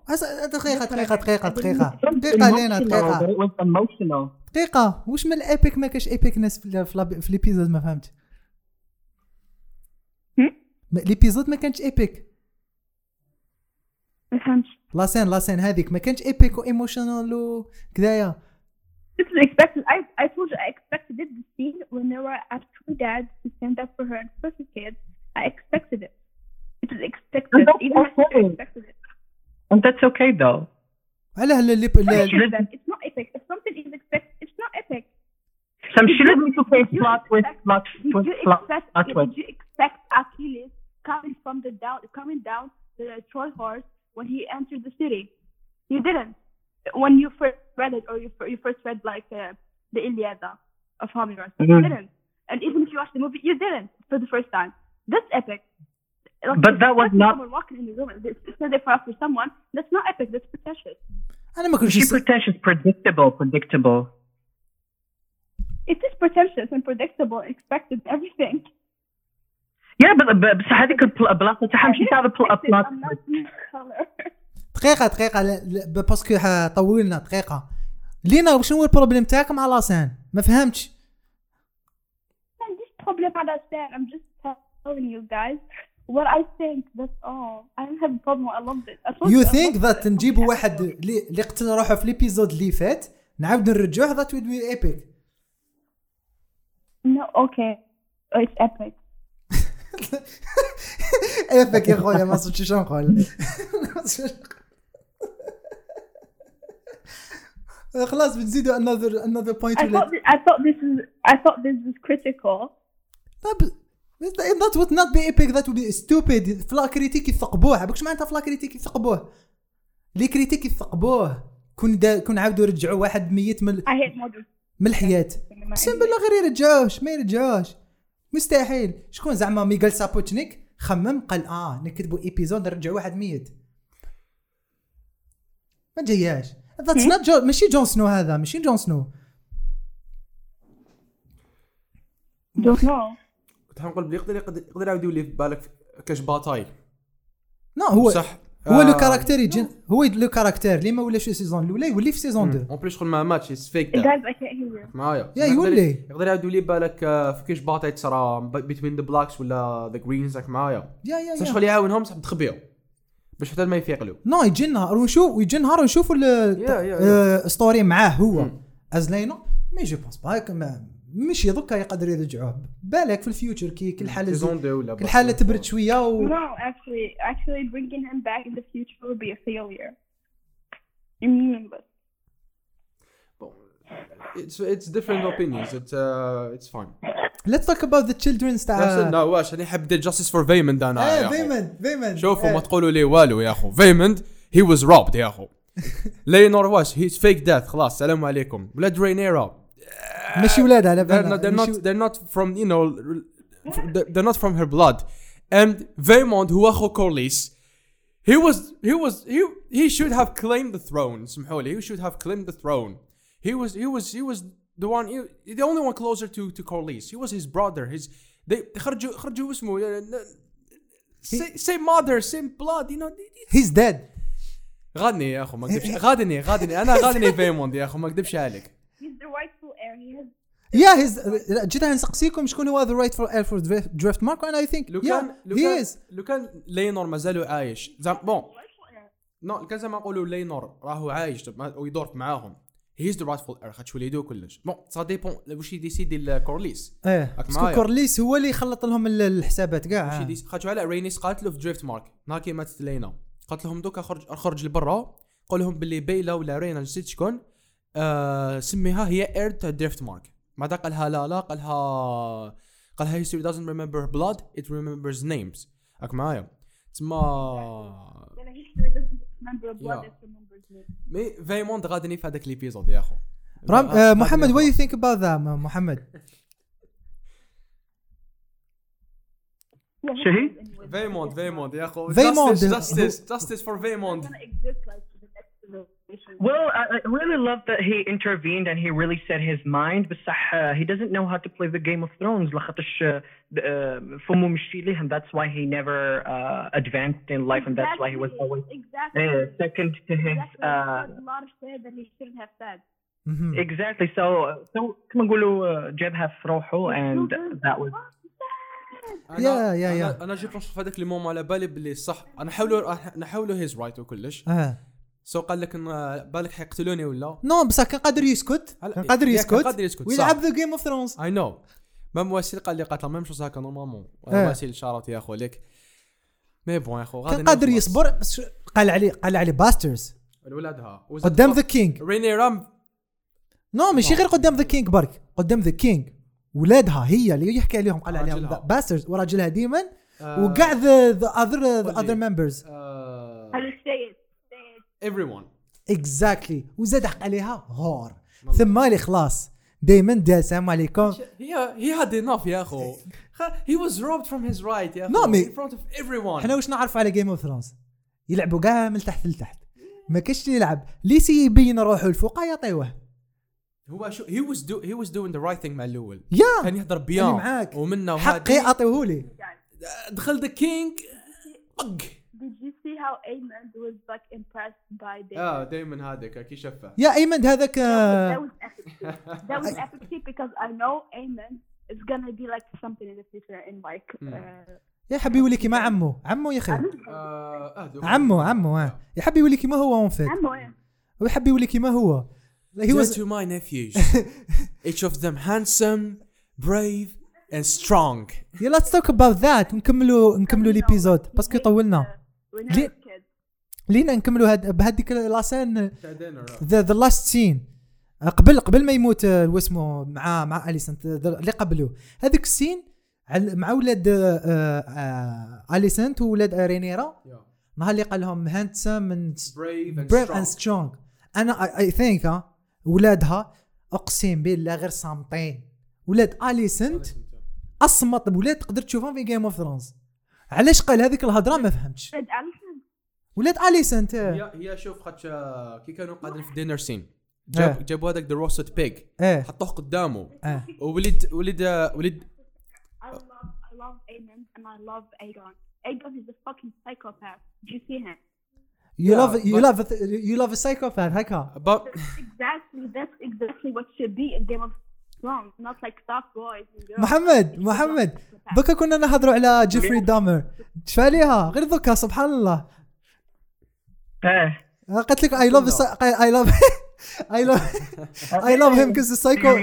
دقيقة دقيقة دقيقة دقيقة It دقيقة لينا دقيقة it was emotional دقيقة واش من ال epic ما كاش epicness في ال épisode ما فهمت l'épisode ما كانش epic ما فهمتش la scène la scène هذيك ما كانش epic و emotional وكذايا This is expected. I, I told you I expected it, the scene when they were at her dad to stand up for her and for her kids. I expected it. It was expected. Even okay. expected it. And that's okay though. علاه اللي اللي- Why اللي- is that? It's not epic. If something is expected, it's not epic. Some shit Did need to you plot with plot with plot plot Did with. you expect Achilles coming from the down, coming down the Troy horse when he entered the city? You didn't. When you first read it, or you, fir- you first read like uh, the Iliada of Homerus, you Mhm. didn't. And even if you watch the movie, you didn't for the first time. That's epic. Like, But if that you was see not- someone walking in the room. and It's it's not there for for someone. That's not epic. That's pretentious. انا ما كنتش She يس- pretentious, predictable, predictable. It is pretentious and predictable. Expected everything. بس هذيك البل- بلاطة تاعها مش تاع البل- Expected, بلاط. I'm not in color. دقيقة دقيقه باسكو طولنا دقيقة لينا شنو هو البروبليم تاعك مع لاسان ما فهمتش I just problem على Stan. I'm just telling you guys what I think. That's all. I don't have a problem. I loved it. You ذات it. نجيبوا واحد اللي قتل روحه في ليبيزود اللي فات نعاود نرجعوه ذات ويل بي ايبك No, okay. It's epic. ايبك يا خويا ما صرتش شو نقول خلاص بنزيدوا another another point I thought thi- I thought this is I thought this was critical. ذات would not be epic that would be stupid. فلا كريتيك يثقبوه عباك معناتها فلا كريتيك يثقبوه لي كريتيك يثقبوه كون دا كون عاودوا يرجعوا واحد ميت من من الحياة. اقسم بالله غير يرجعوش ما يرجعوش مستحيل. شكون زعما ميغال سابوتشنيك؟ خمم قال آه نكتبوا épisode نرجعوا واحد ميت. ما جاياش. that's not جو ماشي جون سنو هذا ماشي جون سنو. Don't know. كنت حنقول بلي يقدر يقدر يعاود يولي في بالك كاش bataille لا هو صح. هو لو آه، caractère يجي هو لو كاركتير اللي ما ولاش في السيزون الاولى يولي في سيزون 2 اون بليس شغل ما ماتش اتس فيك Guys, I can't hear you. معايا يا يولي. يقدر يعاود يولي بالك آه، في كاش باطاي تصرى بين ذا بلاكس ولا ذا جرينز راك معايا. يا يا يا. شغل يعاونهم صح تخبيو باش حتى ما يفيقلوا نو يجي نهار ونشوف ويجي نهار ونشوفوا يا- يا. ستوري معاه هو. مم. أزلينو مي جو بونس با هيك ما- مش دوكا يقدر يرجعوه بالك في الفيوتشر كي كل حالة كل حالة تبرد شوية و... No, actually, actually bringing him back in the future would be a failure. Meaningless. it's it's different opinions it's it's fine Let's talk about the children's تاع لا واش أنا حاب ندير justice for فيمند أنا إيه أخو. فيمن فيمن شوفوا إيه. ما تقولوا لي والو يا أخو. فيمند he was robbed يا أخو. *laughs* لينور واش هي fake death خلاص السلام عليكم. ولاد رينيرا. ماشي ولاد على they're بالنا not they're ماشي- not they're not from you know they're- they're not from her blood and Vaemond هو اخو كورليس he was he was he he should have claimed the throne اسمحوا لي he should have claimed the throne he was he was he was the one he, the only one closer to to Corlys he was his brother his they خرجوا خرجوا اسمه same, same mother same blood you know he's dead غادني يا اخو ما اكذبش غادني غادني انا غادني فيموند يا اخو ما اكذبش عليك He's the rightful has يا هيز جيت نسقسيكم شكون هو the rightful heir for دريفت مارك أنا I think لو كان لو كان لو كان لينور مازالو عايش. زعما bon non كان زعما نقولوا لينور راهو عايش ويدور معاهم. he's the rightful heir خاطش وليدو كلش. bon ça dépend واش يديسيدي الكورليس إيه parce que. كورليس هو اللي يخلط لهم ال- الحسابات كاع. خاطش على رينيس قالت له في دريفت مارك نهار كي ماتت لينا. قالت لهم دوكا خرج خرج لبرا. قول لهم باللي بيلا ولا رينا نسيت شكون. آه سميها heir تاع دريفت مارك بعد قالها لا لا قالها قالها history doesn't remember blood it remembers names. راك معايا؟ remembers me. mais فيموند غادني في هذاك l'épisode يا أخو. رام آه محمد you think about that م- محمد؟ شهي؟ فيموند فيموند يا أخو. فيموند. جاستس جاستس فور فيموند It's gonna exist like for the next generation. Well, I, I really love that he intervened and he really said his mind بصح uh, he doesn't know how to play the Game of Thrones لخاطرش uh, uh, فمو مشي ليه and that's why he never uh, advanced in life and that's why he was always exactly. uh, second to his Exactly. uh, He said a lot of shit that he shouldn't have said. مهم. exactly so so كما نقولوا uh, جابها في روحه and that was أنا- يا- يا- يا. انا انا جو بونس في هذاك لي مومون على بالي باللي صح انا حاولوا نحاولوا هيز رايت وكلش اه so قال لك إن بالك حيقتلوني ولا؟ no بصح كان قادر يسكت. كان قادر يسكت كان قادر يسكت، ويلعب. the Game of Thrones I know même واسيل قال لي قاتل même chose هكا normalement. إيه. واسيل شارط يا أخو لك mais bon يا أخو غادي كان قادر. يصبر بس قال عليه قال عليه bastards الولاد ها. قدام the king ريني رام. no ماشي غير قدام the king برك. قدام the king ولادها هي اللي يحكي عليهم قال عليهم. bastards وراجلها ديما. آه، وكاع the other the. other members everyone exactly وزاد حق عليها whore ثم لي خلاص. دائما دا السلام عليكم. he he had enough يا أخو. he was robbed from his right يا أخو. Me- in front of everyone. إحنا واش نعرف على جيم اوف ثرونز يلعبوا كاع من تحت لتحت. ما كاش اللي يلعب. ليسي يبين روحه الفوق يعطيوه هو شو he was do he was doing the right thing مع الأول. yeah! كان يهضر اللي bien معاك. ومنا حقي وهادي. اعطيهولي دخل the king طق see how Aemond was like impressed by the آه دائما هذاك كي شفه يا ايمن هذاك that آه، was epic that was epic because I know Aemon is gonna be like something in the future in like Hmm. uh, يا حبي يولي كيما عمو عمو يا أخي آه، عمو عمو آه يحب يولي كيما هو en fait عمو إيه. ويحب يولي كيما هو he Dear was to my nephews each of them handsome brave and strong yeah let's talk about that نكملوا نكملوا l'épisode parce que طولنا لينا نكملوا هاد بهذيك la scène the the last scene قبل قبل ما يموت آه، واسمه مع مع اليسنت اللي قبله هذيك ال scène عل- مع ولاد آه، آه، اليسنت وولاد رينيرا. نهار اللي قال لهم and brave and strong. strong أنا I think ولادها أقسم بالله غير صامتين. ولاد اليسنت أصمت بولاد تقدر تشوفهم في Game of Thrones علاش قال هذيك الهضره ما فهمتش ولاد اليسنت آه. هي هي شوف آه، كي كانوا قاعدين في dinner scene آه. جاب جابوا هذاك the roasted pig إيه حطوه قدامه آه وولد ولد ولد I love I love Aemon and I love Aegon Aegon is a fucking psychopath did you see him You Yeah, love you love a- you love a psychopath هكا but exactly that's exactly what should be in Game of Thrones not like soft boys and girls. محمد محمد. دوكا كنا نهضروا على جيفري دامر شفا عليها غير دوكا سبحان الله. إيه. قلت لك اي لاف اي لاف اي لاف I love him cause psycho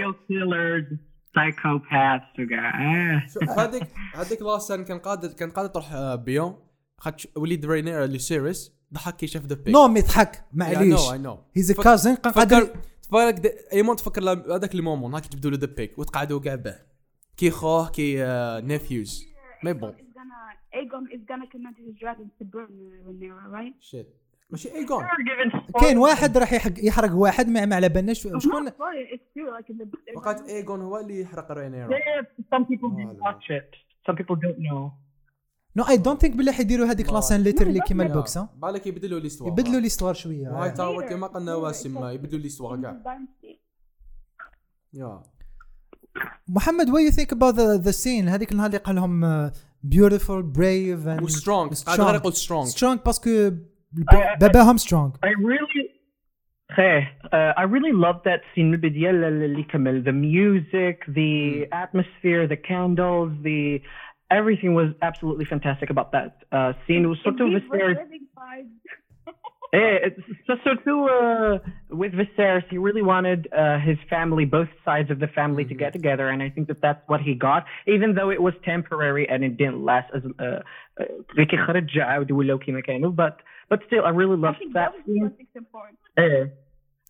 شوف هذيك هذيك la scène كان قادر كان قادر تروح بيون خدش وليد رينير اللي سيريس ضحك كي شاف the pig no يضحك. معليش. I know he's a cousin كان قادر فكر تفكر د- ايمون تفكر هذاك ال moment هاك تبدو له the pig وتقعدوا كاع به كي خوه كي nephews mais bon Aegon is gonna command his dragons to burn when they are right? shit ماشي ايجون كاين واحد راح يحرق واحد ما ما على بالناش شكون؟ وقعت ايجون هو اللي يحرق رينيرا some people some people don't know. no I don't think بلي حيديروا هذيك la scène literally كيما ال books ها بالك يبدلوا l'histoire يبدلوا l'histoire وهاي شوية تاور كيما قلنا واسم يبدلوا l'histoire كاع. Dynasty. Yeah. محمد what you think about the, the scene هذيك النهار اللي قال لهم uh, beautiful brave and وسترونغ قاعد غير يقول سترونغ strong باسكو باباهم strong. I really خيه uh, I really love that scene. من البداية اللي كمل the music the atmosphere the candles the everything was absolutely fantastic about that uh, scene. It was sort of Viserys. yeah, so, so too uh, with Viserys, he really wanted uh, his family, both sides of the family, mm-hmm. to get mm-hmm. together, and I think that that's what he got. Even though it was temporary and it didn't last as uh, uh but but still, I really loved I that. that was scene. Yeah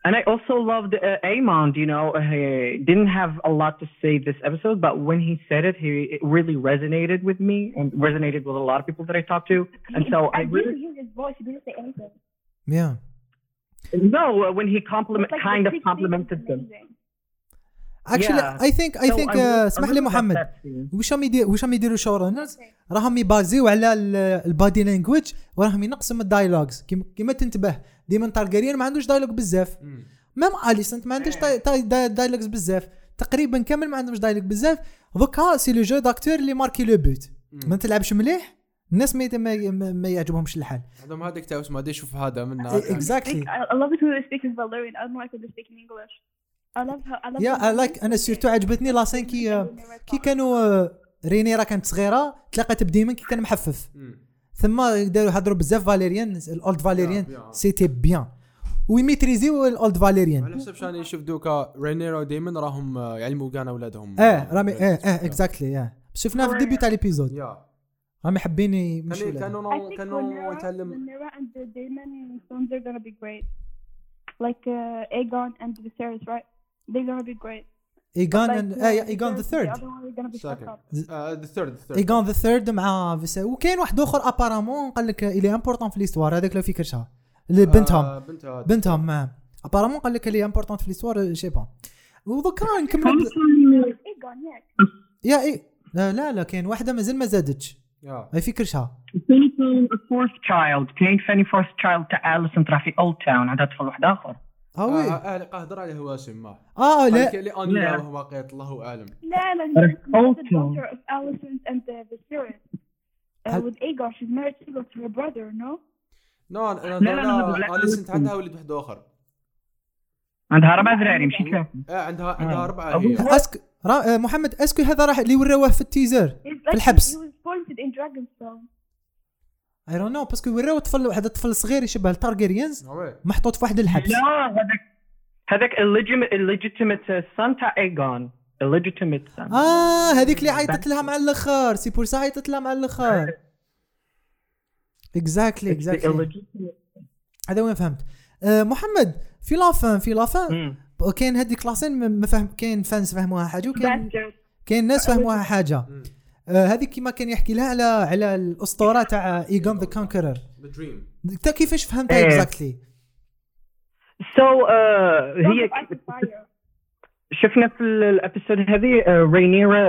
and I also loved uh, Amond. You know, he didn't have a lot to say this episode, but when he said it, he it really resonated with me and resonated with a lot of people that I talked to. And so I I didn't really hear his voice. He didn't say anything. yeah no uh, when he compliment like kind of big thing was complimented them. Amazing. actually Yeah. I think I So think I really- uh, I اسمح لي محمد. واش راهم يدير واش راهم يديروا show runners راهم يبازيو على ال body language وراهم ينقسم ال dialogues كيما تنتبه ديما تارجيريان ما عندوش dialogue بزاف. même اليسنت ما عندوش dia- dia- dia- dialogues بزاف. تقريبا كامل ما عندهمش dialogue بزاف. دوكا c'est le jeu d'acteur اللي marqué le but. ما تلعبش مليح الناس ما ما, ما, ما يعجبهمش الحال. عندهم هذاك تاع اسمه هذا يشوف هذا man exactly I love it when they speak in Valerian. I don't like when they speak in English. yeah like أنا surtout عجبتني. la scène كي كي كانوا رينيرا كانت صغيرة تلاقت بديمن كي كان محفف. ثم داروا هضروا بزاف Valyrian ال old Valyrian. c'était bien ويميتريزيو ال old Valyrian على حسب شاني نشوف دوكا رينيرا وديمن راهم آه، يعلموا كان اولادهم آه رامي آه آه exactly آه شفناها في ال début تاع l'épisode رامي حابين يمشوا كانوا كانوا يتعلم great. Like uh, Aegon and Viserys, right? They're gonna be great. ايجون Like, and- uh, Viserys, ثيرد The ثيرد the third ايجون ذا ثيرد مع فيسا. وكاين واحد آخر apparemment قال لك الي important في l'histoire هذاك le بنتهم آه، بنتهم. ما apparemment قال لك اللي important في l'histoire j'sais pas ودوكا نكمل. يا إي. لا لا كاين واحدة مازال ما زادتش. ما يفكرشها كان fourth child. كاين فاني fourth child تاع اليسن ترى في اولد تاون عندها طفل واحد آخر. آه oui آه آه قهدر عليه هواسم ما آه لا لا. وهو واقيت الله أعلم لا لا But she's it's the also- daughter of Alicent and uh, Viserys. Uh, هل- with Aegon, she's married to to her brother, no? no أنا لا، لا، لا، لا. أنا اليسنت عندها ولد واحد آخر عندها أربع ذراري ماشي ثلاثة آه عندها عندها آه. اربعه هي أبو- est-ce que. آه، محمد est-ce que هذا راح اللي وراوه في ال teaser like, الحبس. He was pointed in Dragonstone. I don't know parce que وراو طفل واحد الطفل صغير يشبه ال Targaryens. محطوط في واحد الحبس. لا هذاك هذاك illegitimate illegitimate son تاع ايجون illegitimate son آه هذيك اللي عيطت لها مع الآخر. c'est pour ça عيطت لها مع الآخر. exactly exactly هذا وين فهمت. آه محمد في la fin في la fin. كاين هذيك la scène ما- فهم كاين fans فهموها حاجة وكاين. كاين ناس فهموها حاجة. آه هذيك كيما كان يحكي لها على على الاسطوره تاع ايجون ذا كونكرر. انت كيفاش فهمتها إيه. اكزاكتلي so uh, Song هي. شفنا في الابيسود هذه uh, Rhaenyra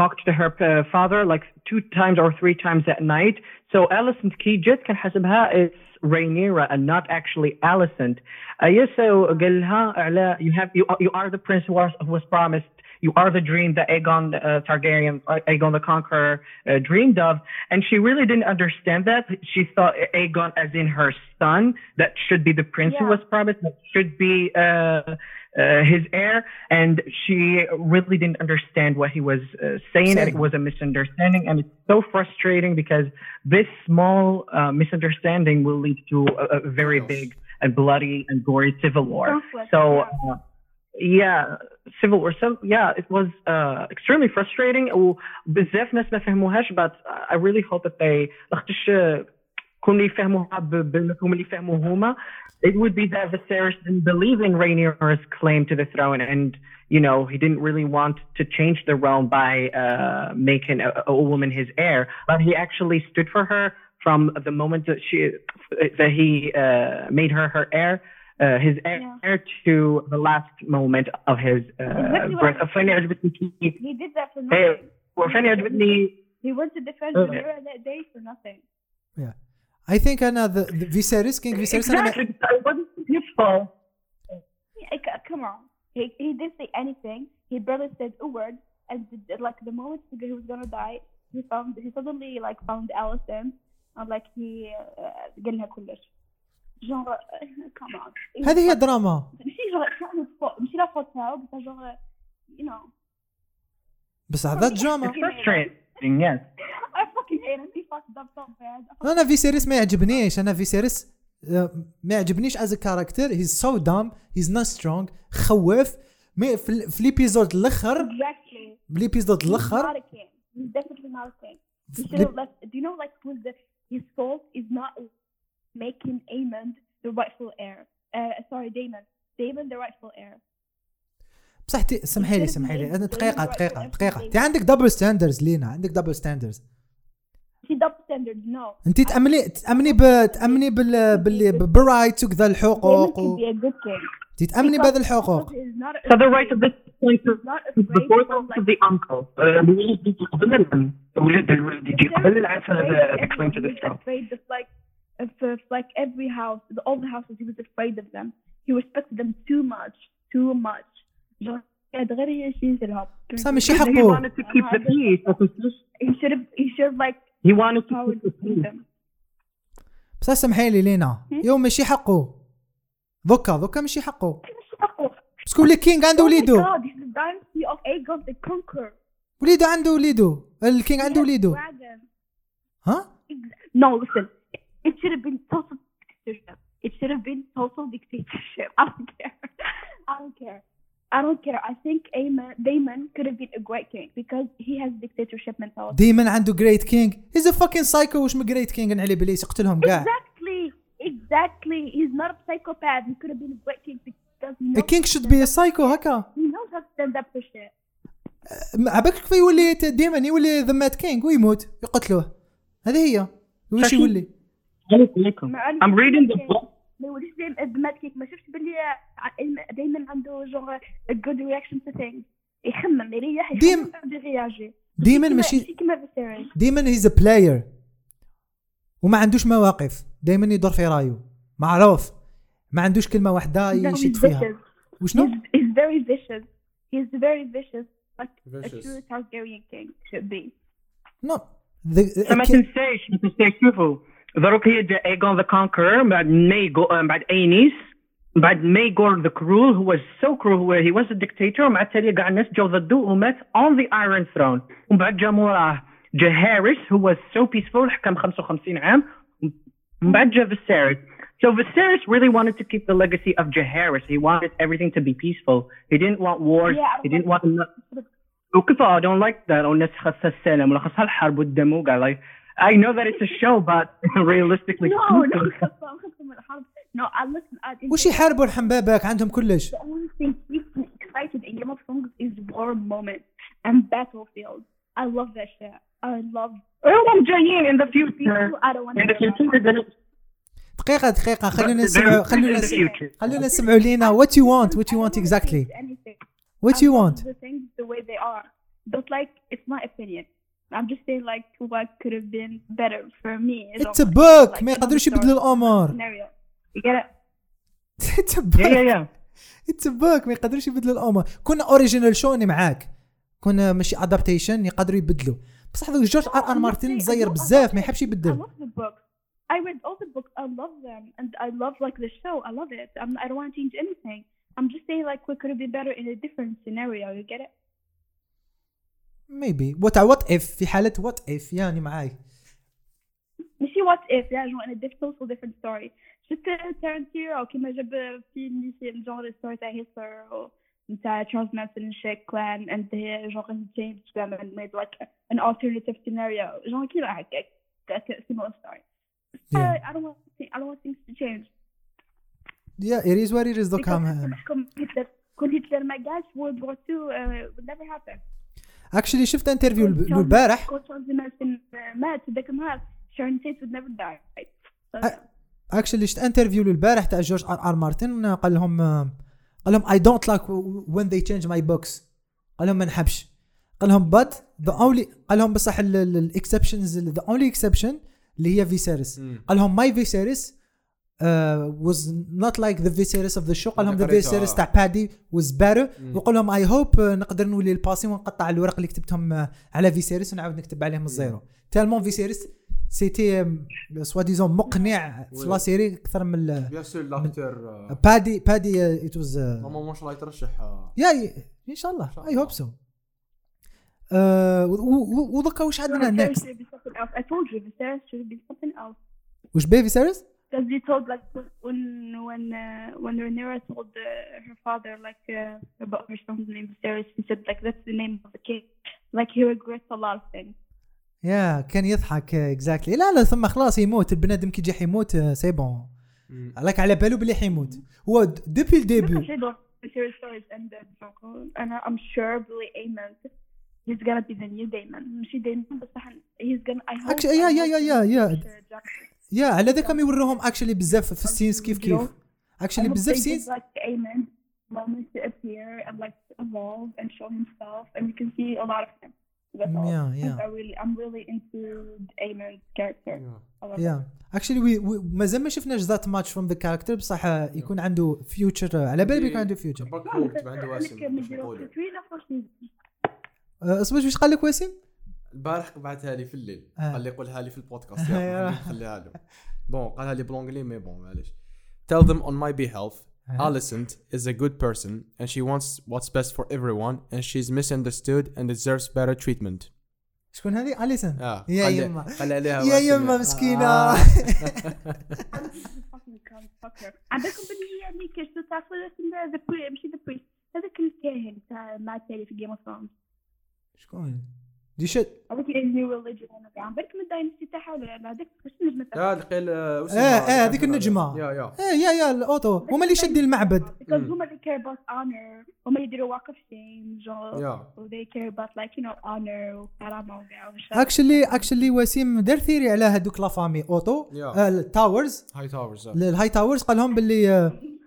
talked to her uh, father like two times or three times at night. So Alicent كي جت كان حسبها it's Rhaenyra and not actually Alicent. Uh, yeah, so قال لها على you have you, you are the prince who was, who was promised. You are the dream that Aegon uh, Targaryen, uh, Aegon the Conqueror, uh, dreamed of, and she really didn't understand that. She thought Aegon, as in her son, that should be the prince who was promised, that should be uh, uh, his heir, and she really didn't understand what he was uh, saying, and it was a misunderstanding, and it's so frustrating because this small uh, misunderstanding will lead to a, a very big and bloody and gory civil war. Conflict, So, yeah uh, yeah, civil war. So, yeah, it was uh, extremely frustrating. وبزاف ناس ما فهموهاش, but I really hope that they لختش كون يفهموها ب- بالمفهوم اللي فهموه هما it would be that Viserys didn't believe in Rhaenyra's claim to the throne, and you know he didn't really want to change the realm by uh, making a, a woman his heir, but he actually stood for her from the moment that she that he uh, made her her heir, uh, his heir, Yeah. heir to the last moment of his uh, Exactly what birth. I فاني عجبتني كي- He did that for إيه، nothing. وفاني عجبتني He went to defend Uh, Rhaenyra that day for nothing. اي ثينك انا فيسيريس كينج فيسيريس انا ما- exactly it wasn't his fault. Yeah, c- come on. He, he didn't say anything. He barely said a word. And the, like the moment he was gonna die, he found he suddenly like found Allison and like he uh, قال لها كلش. جونغ كمان هذه هي دراما ماشي genre ماشي la faute تاعو بصح genre بس هذا دراما أنا فيسيريس ما يعجبنيش. أنا فيسيريس آه، ما يعجبنيش as character he's so dumb he's not strong enough. mais في l'épisode الآخر في l'épisode الآخر ديفينيتلي نوت كين دو نو لايك هيز سولت از نوت making Eamon the rightful heir. Uh, sorry, Damon. Damon the rightful heir. بصح سمحي لي سمحي لي. دقيقة دقيقة دقيقة. انت عندك دبل ستاندرز لينا. عندك دبل ستاندرز انت دبل ستاندرز نو انت تأمني تأمني تأمني بال باللي بالرايتس وكذا الحقوق انت تأمني بهذا الحقوق. So the right of the the fourth of the uncle. قبل العسل explain to the stuff of like, every house, the, all the houses. He was afraid of them. He respected them too much, too much. Genre, قاعد غير يشيلهم. بصح ماشي He حقه wanted to keep the peace. He should have. He should have like He wanted to keep the peace. them. بصح سمحي لي لينا يوم ماشي حقه دوكا دوكا ماشي حقه Oh parce que le king عنده وليدو. وليدو عنده وليدو ال king عنده وليدو Dragon. ها No, listen. It should have been total dictatorship. It should have been total dictatorship. I don't care. I don't care. I don't care. I think Damon, Damon could have been a great king because he has dictatorship mentality. ديما عنده king he's a fucking psycho واش من great king عليه بليس يقتلهم كاع Exactly. Exactly. He's not a psychopath. He could have been a great king because he knows, ال king should be psycho هكا he knows how to stand up for shit. عباك كيف يولي ديما يولي the mad king ويموت يقتلوه هذه هي واش. يولي I'm reading the book. ما يوليش دايما ال mad king ما شفتش باللي دايما عنده جونغ a good reaction to things. يخمم يريح يرياجي ديما كيما- ماشي ديما he's a player وما عندوش مواقف. دايما يدور في رايو معروف. ما عندوش كلمة واحدة يشد فيها. وشنو؟ He's, very vicious. He's very vicious, like a Vicious. true Targaryen king should be. The- ما تنساش ما تنساش شوفوا دروك هي جا ايجون the Conqueror بعد ميغو بعد اينيس بعد ميغور the Cruel هو so cruel هو he was dictator ومع التالي كاع الناس جاو ضده ومات on the Iron Throne ومن بعد جا موراه جا هاريس هو سو بيسفول حكم 55 عام ومن بعد جا فيسيريس So Viserys really wanted to keep the legacy of Jaehaerys. He wanted everything to be peaceful. He didn't want wars. Yeah, I he didn't like want وكيف I don't like that والناس خاصها السلام ولا خاصها الحرب والدم وكاع like I know that it's a show but *laughs* realistically No, no, خصهم خصهم الحرب. No, I listen. I, وش يحاربوا الحنبابك عندهم كلش The only thing keeps me excited in Game of Thrones is war moments and battlefields. I love that shit. I love. هم جايين in the future I don't want in the to. future they're gonna دقيقه دقيقه خلينا But نسمعوا they're خلينا in the نسمعوا future. خلينا نسمعوا لينا what you want what you want exactly Anything. what I you love want The things the way they are, but like it's my opinion. I'm just saying like what could have been better for me. it's a book like, ما يقدروش يبدلوا الأمور scenario. You get it? it's a yeah yeah book yeah it's a book ما يقدروش يبدلوا الأمور كنا اوريجينال شو أنا معاك كنا ماشي ادابتيشن يقدروا يبدلوا بصح هذاك جورج ار ار مارتن زير بزاف ما يحبش I يبدل love the books. I read all the books. I love them, and I love like the show. I love it. I'm, I don't want to change anything. I'm just saying like we could have been better in a different scenario. You get it? Maybe what what if في حاله what if يعني معاي You see what if yeah, in a diff- total different story. شفت تارنتينو كيما جاب في اللي genre story تاع هيتلر و نتاع تشارلز مانسون شيك كلان and he جونغ changed them and made like an alternative scenario. جونغ كيما هكاك like a similar story. Yeah. I, I don't want thi- I don't want things to change. yeah it is what it is دوكا Because نحكم هتلر كون هتلر ما قالش World War II uh, would never happen. actually شفت interview البارح؟ مات ذاك النهار never actually شفت interview البارح تاع جورج آر آر مارتن قال لهم قال لهم I don't like when they change my books. قال لهم ما نحبش. قال لهم but the only قال لهم بصح ال exceptions the only exception اللي هي فيسيريس قال لهم my Viserys uh, was not like the Viserys of the show قال لهم the قريتها. Viserys تاع بادي was better وقال لهم I hope uh, نقدر نولي ال passé ونقطع الورق اللي كتبتهم uh, على فيسيريس ونعاود نكتب عليهم ال zéro tellement فيسيريس c'était soi-disant مقنع في. la série أكثر من bien sur l'acteur بادي بادي it was normalement ان شاء الله يترشح آه، yeah ان شاء الله I. hope so ودكا واش عندنا Viserys next should be something else. I told you Viserys should be something else. واش بيه فيسيريس Because you told like when when uh, when Rhaenyra told uh, her father like uh, about her son's name Viserys, he said like that's the name of the king. Like he regrets a lot of things. yeah كان يضحك exactly لا لا ثم خلاص يموت البنادم كي يجي حيموت c'est bon. عليك على بالو بلي حيموت هو depuis le début. And I'm sure باللي Aemon he's gonna be the new Daemon. ماشي Daemon بصح he's gonna I hope Actually, yeah, yeah, yeah, yeah, yeah. yeah على ذاك كانوا يوروهم actually بزاف في ال scenes كيف كيف actually بزاف scenes give like Aemon moment to appear and like to evolve and show himself and we can see a lot of him. That's all. Yeah, yeah. I really, I'm really into character. I love yeah actually مازال ما شفناش that much from the character بصح يكون عنده future على بالي بيكون عنده future عنده واسم uh. اصبر واش قال لك وسيم؟ البارح بعثها لي في الليل آه. قال لي قولها لي في البودكاست *laughs* آه، yeah. خليها له bon قالها لي ب l'anglais mais bon معليش tell them on my behalf Uh-huh. Alicent is a good person and she wants what's best for everyone and she's misunderstood and deserves better treatment. شكون هذه اليسن آه yeah يما قال عليها يا يما. مسكينة آه. عندكم باللي يعني كشتو تعرفوا ماشي the priest هذاك الكاهن تاع مع تالي في Game of Thrones شكون دي شت هذاك نيو ريليجن عم بالك من الداينستي تاعها ولا لا؟ هذاك شنو النجمة تاعها؟ آه آه آه هذيك النجمة. يا يا. إيه يا يا الأوتو. هما اللي شادين المعبد. because هما اللي care about honor. هما اللي يديروا walk of shame جو يا. و they care about like you know honor وكرامة. اكشلي اكشلي وسيم دار ثيري على هذوك لا فامي. أوتو Yeah. التاورز هاي تاورز الهاي تاورز قال لهم باللي آه، *laughs*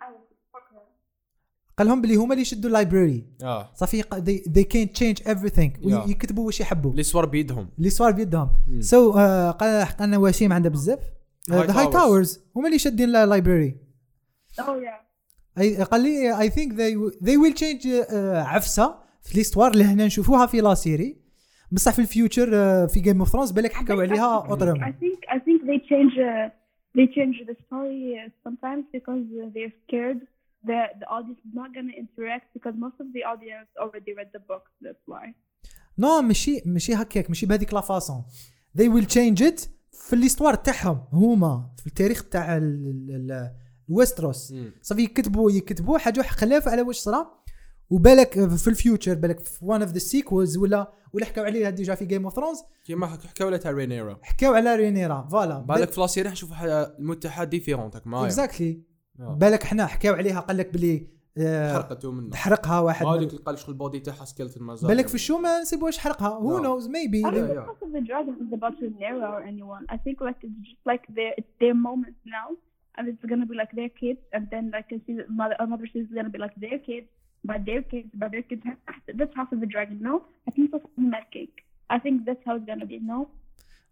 قال لهم باللي هما اللي يشدوا اللايبراري. آه. صافي they can't change everything. ويكتبوا واش يحبوا. اللي صور بيدهم. اللي صار بيدهم. so so, uh, قال قالنا وسيم عنده بزاف. High the Hightowers. Towers هما اللي شادين ال library oh قال لي I think they they will change uh, عفسة في l'histoire اللي هنا نشوفوها في la série. بصح في ال future uh, في Game of Thrones بالك حكاو عليها I اوترم think I think they change uh, they change the story sometimes because they're scared that the audience is not gonna interact because most of the audience already read the books. That's why. no ماشي ماشي هكاك ماشي بهذيك la façon they will change it في l'histoire تاعهم هما في التاريخ تاع ال- ال- ال- ال Westeros. صافي يكتبوا يكتبوا حاجة خلاف على واش صرا وبالك في ال future بالك في one of the sequels ولا ولا حكاو عليها déjà في Game of Thrones كيما حك- حكاو تاع رينيرا حكاو على رينيرا voilà بالك في لاسيري نشوف حاجة المتحه ديفيرونت معايا اكزاكتلي. بالك حنا حكاو عليها قال لك بلي آه، حرقته منه حرقها واحد هذيك قال شغل البودي تاعها سكيلتون مازال بالك في الشو ما نسيبوش حرقها هو لا. نوز I ميبي don't Yeah, think the Dragon is about Rhaenyra or anyone. I think like it's just like their it's their moment now, and it's gonna be like their kids, and then like a season, mother, another season is gonna be like their kids, by their kids, by their kids. That's House of the Dragon, no? I think it's Mad Cake. I think that's how it's gonna be, no?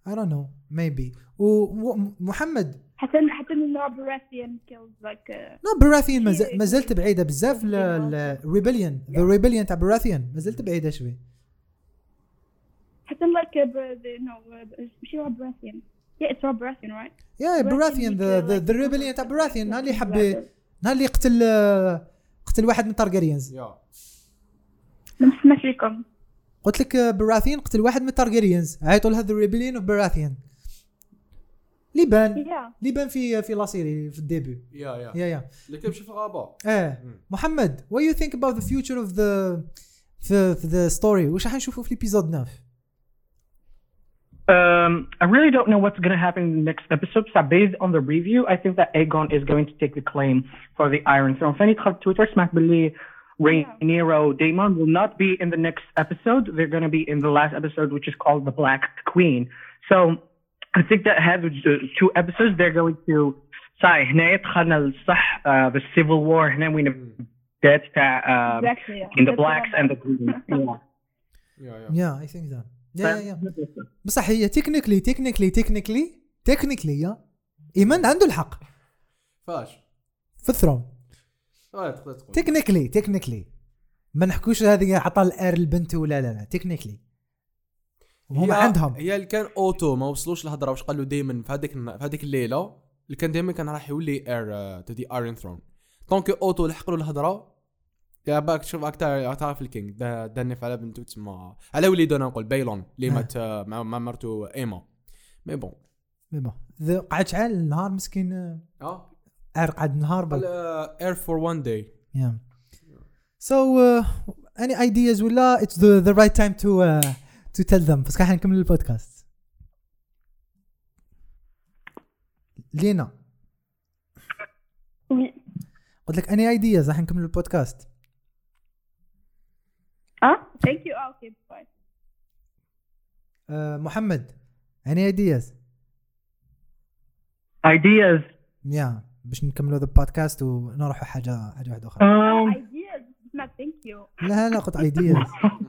I don't know maybe ومحمد حتى حتى Baratheon kills like uh, no Baratheon ما زلت بعيدة بزاف ال rebellion the rebellion تاع Baratheon ما زلت بعيدة شوي. حتى like uh, Bar- the, no uh, ماشي Rob Baratheon. Yeah, it's Rob Baratheon, right? yeah Baratheon the the rebellion تاع Baratheon نهار اللي حب نهار اللي قتل آه، قتل واحد من Targaryens yeah ما نسمعش فيكم. قلت لك آه، براثيان قتل واحد من تارجريانز عيطوا لها ذا ريبليون اوف براثيان اللي بان Yeah. اللي بان في في لا سيري في الديبي يا يا يا يا اللي كيمشي في الغابه اه محمد what you think about the future of the في في the story واش راح نشوفوا في الابيزود 9 Um, I really don't know what's going to happen in the next episode. So based on the review, I think that Aegon is going to take the claim for the Iron Throne. فاني دخلت تويتر سمعت باللي Rhaenyra Daemon will not be in the next episode. They're going to be in the last episode, which is called The Black Queen. So I think that has the two episodes. They're going to صحيح هنا دخلنا الصح the civil war هنا وين بدات تاع uh, Exactly. Yeah. in the blacks and the greens. Yeah. يا يا يا اي ثينك ذات يا يا بصح هي تكنيكلي تكنيكلي تكنيكلي تكنيكلي يا ايمان عنده الحق. فاش؟ في الثرون. تقدر تقول. تكنيكلي تكنيكلي ما نحكوش هذه عطى الآر البنت ولا لا لا. تكنيكلي هما هي- عندهم. هي اللي كان أوتو ما وصلوش الهضره واش قالوا دائما في هذيك في هذيك الليلة اللي كان دائما كان راح يولي اير تو دي ايرون ثرون دونك أوتو لحق له الهضرة. يا باك شوف راك تع- تعرف الكينج. دنف على بنته تسمى على وليدو أنا نقول بايلون اللي آه. مات آه، مع مرته إيما. mais bon mais bon the- قعد شحال النهار مسكين آه، آه. عار قعد نهار قال بل heir for one day uh, any ideas ولا؟ It's the the right time to to tell them بس كان حنكمل البودكاست. لينا. قلت لك any ideas راح نكمل البودكاست. You. Oh, okay, bye. Uh, محمد any ideas؟ Ideas. يا باش نكملوا البودكاست ونروحوا حاجة حاجة واحدة أخرى. Um, thank you. لا لا قلت ideas. *laughs*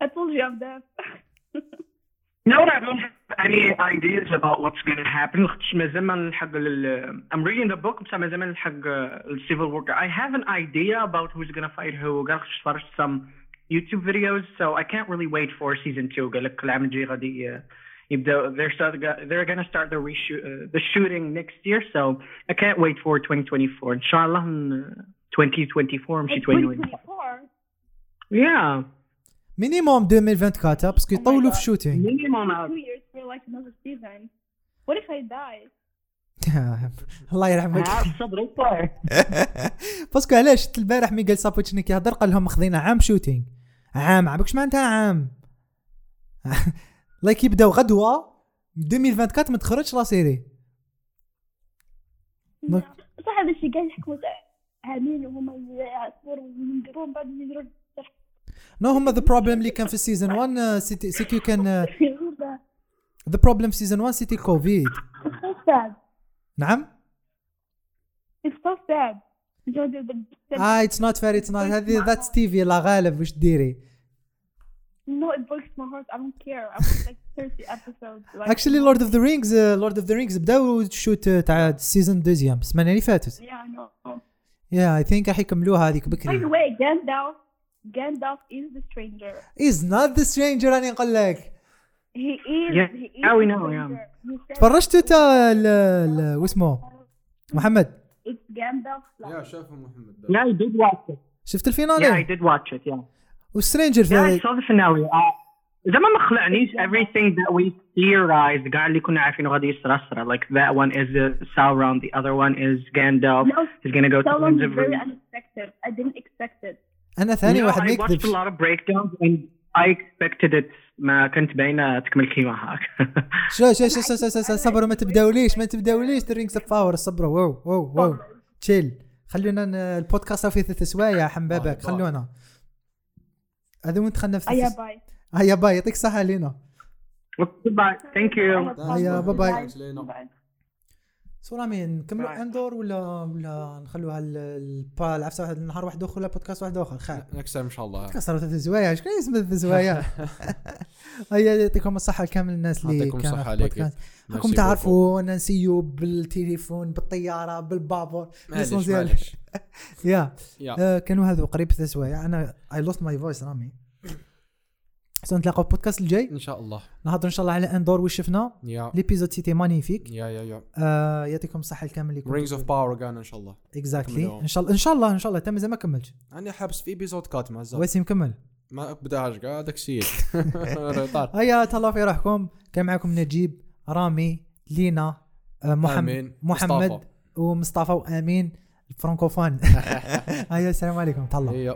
I told you I'm deaf. *laughs* No, I don't have any ideas about what's going to happen. خاطش مازال ما نلحق لل- I'm reading the book بصح مازال ما نلحق ال civil war. I have an idea about who's going to fight who. قال لك تفرجت some YouTube videos, so I can't really wait for season two. قال لك العام الجاي غادي ي- يبدأ they're start, they're gonna start the reshoot uh, the shooting next year so I can't wait for 2024 إن شاء الله من 2024 مش 2024 2024 yeah مينيموم 2024 باسكو يطولوا في الشوتينغ minimum. Out two years for like another season what if I die? *laughs* الله يرحمك. الصبر يطلع *laughs* باسكو علاش شفت البارح مي قال سابوتشنيك يهضر قال لهم مخذينا عام شوتينغ عام عباك معناتها عام. *laughs* لايك يبداو غدوة 2024 ما تخرجش لا سيري صح هذا الشيء قاعد يحكموا عامين وهما وينديروا من بعد يديروا نو هما ذا بروبلم اللي كان في سيزون 1 سيتي سيكو كان the problem في season 1 c'était كوفيد نعم؟ It's so sad. جو the- the- the- آه it's not fair it's not هذه that's TV الله غالب. واش ديري no it breaks my heart. I don't care. I want like 30 episodes like actually Lord of the Rings Lord of the Rings بداو ال shoot تاع ال saison deuxième السمانه اللي فاتت. Yeah I know. yeah I think راح يكملوها هذيك by the بكري way Gandalf Gandalf is the stranger از نوت ذا سترينجر راني نقول لك he is Yeah, he is yeah, we the know, yeah. stranger. He said تفرجتوا تا ال- ال- واسمه محمد it's Gandalf يا شافه محمد yeah I did watch it شفت yeah I الفينالي did watch it yeah وسترينجر yeah I في saw the finale uh, زعما ما خلعنيش everything that we theorized كاع اللي كنا عارفينه غادي يصرى صرا like that one is uh, Sauron the other one is Gandalf no he's gonna go to Sauron Winds is of very Ruin unexpected I didn't expect it أنا ثاني No, واحد ما watched a lot of breakdowns and I expected it ما كنت باينة تكمل كيما هاك *laughs* *laughs* شو شو شو شو شو- شو- صبروا ما تبداوليش ما تبداوليش the Rings of Power صبروا. wow wow wow. chill خلونا البودكاست فيه ثلاث سوايع على بالك خلونا. هذا وين دخلنا في ثلاث- باي. هيا باي يعطيك الصحة لينا. Goodbye. Thank you. هيا باي باي. باي. so رامي نكملوا. أندور ولا ولا نخلوها العفسة واحد النهار واحد أخر ولا بودكاست واحد أخر؟ خير. next إن شاء الله. كسروا ثلاث سوايع. شكون اسم ثلاث سوايع *laughs* هيا يعطيكم الصحة لكامل الناس اللي يعطيكم الصحة عليك. راكم تعرفوا أنا نسيو بالتليفون بالطيارة بالبابور. معليش. معليش. *laughs* yeah. آه، كانوا هذو قريب ثلاث سوايع أنا I lost my voice رامي. so نتلاقاو في البودكاست الجاي. إن شاء الله. نهضروا إن شاء الله على اندور وش شفنا. l'épisode c'était magnifique yeah yeah yeah. آه يعطيكم الصحة الكامل اللي Rings of Power كان إن شاء الله. exactly. إن شاء الله إن شاء الله إن شاء الله. تم ما كملتش أنا حابس في épisode quatre مع الزلمه وسيم كمل. ما بداهاش كاع داك الشيء. *laughs* هيا تهلاو في روحكم. كان معكم نجيب رامي لينا آه، محمد. محمد مصطفى. ومصطفى وأمين. الفرنكوفون. *laughs* هيا السلام عليكم. تهلاو.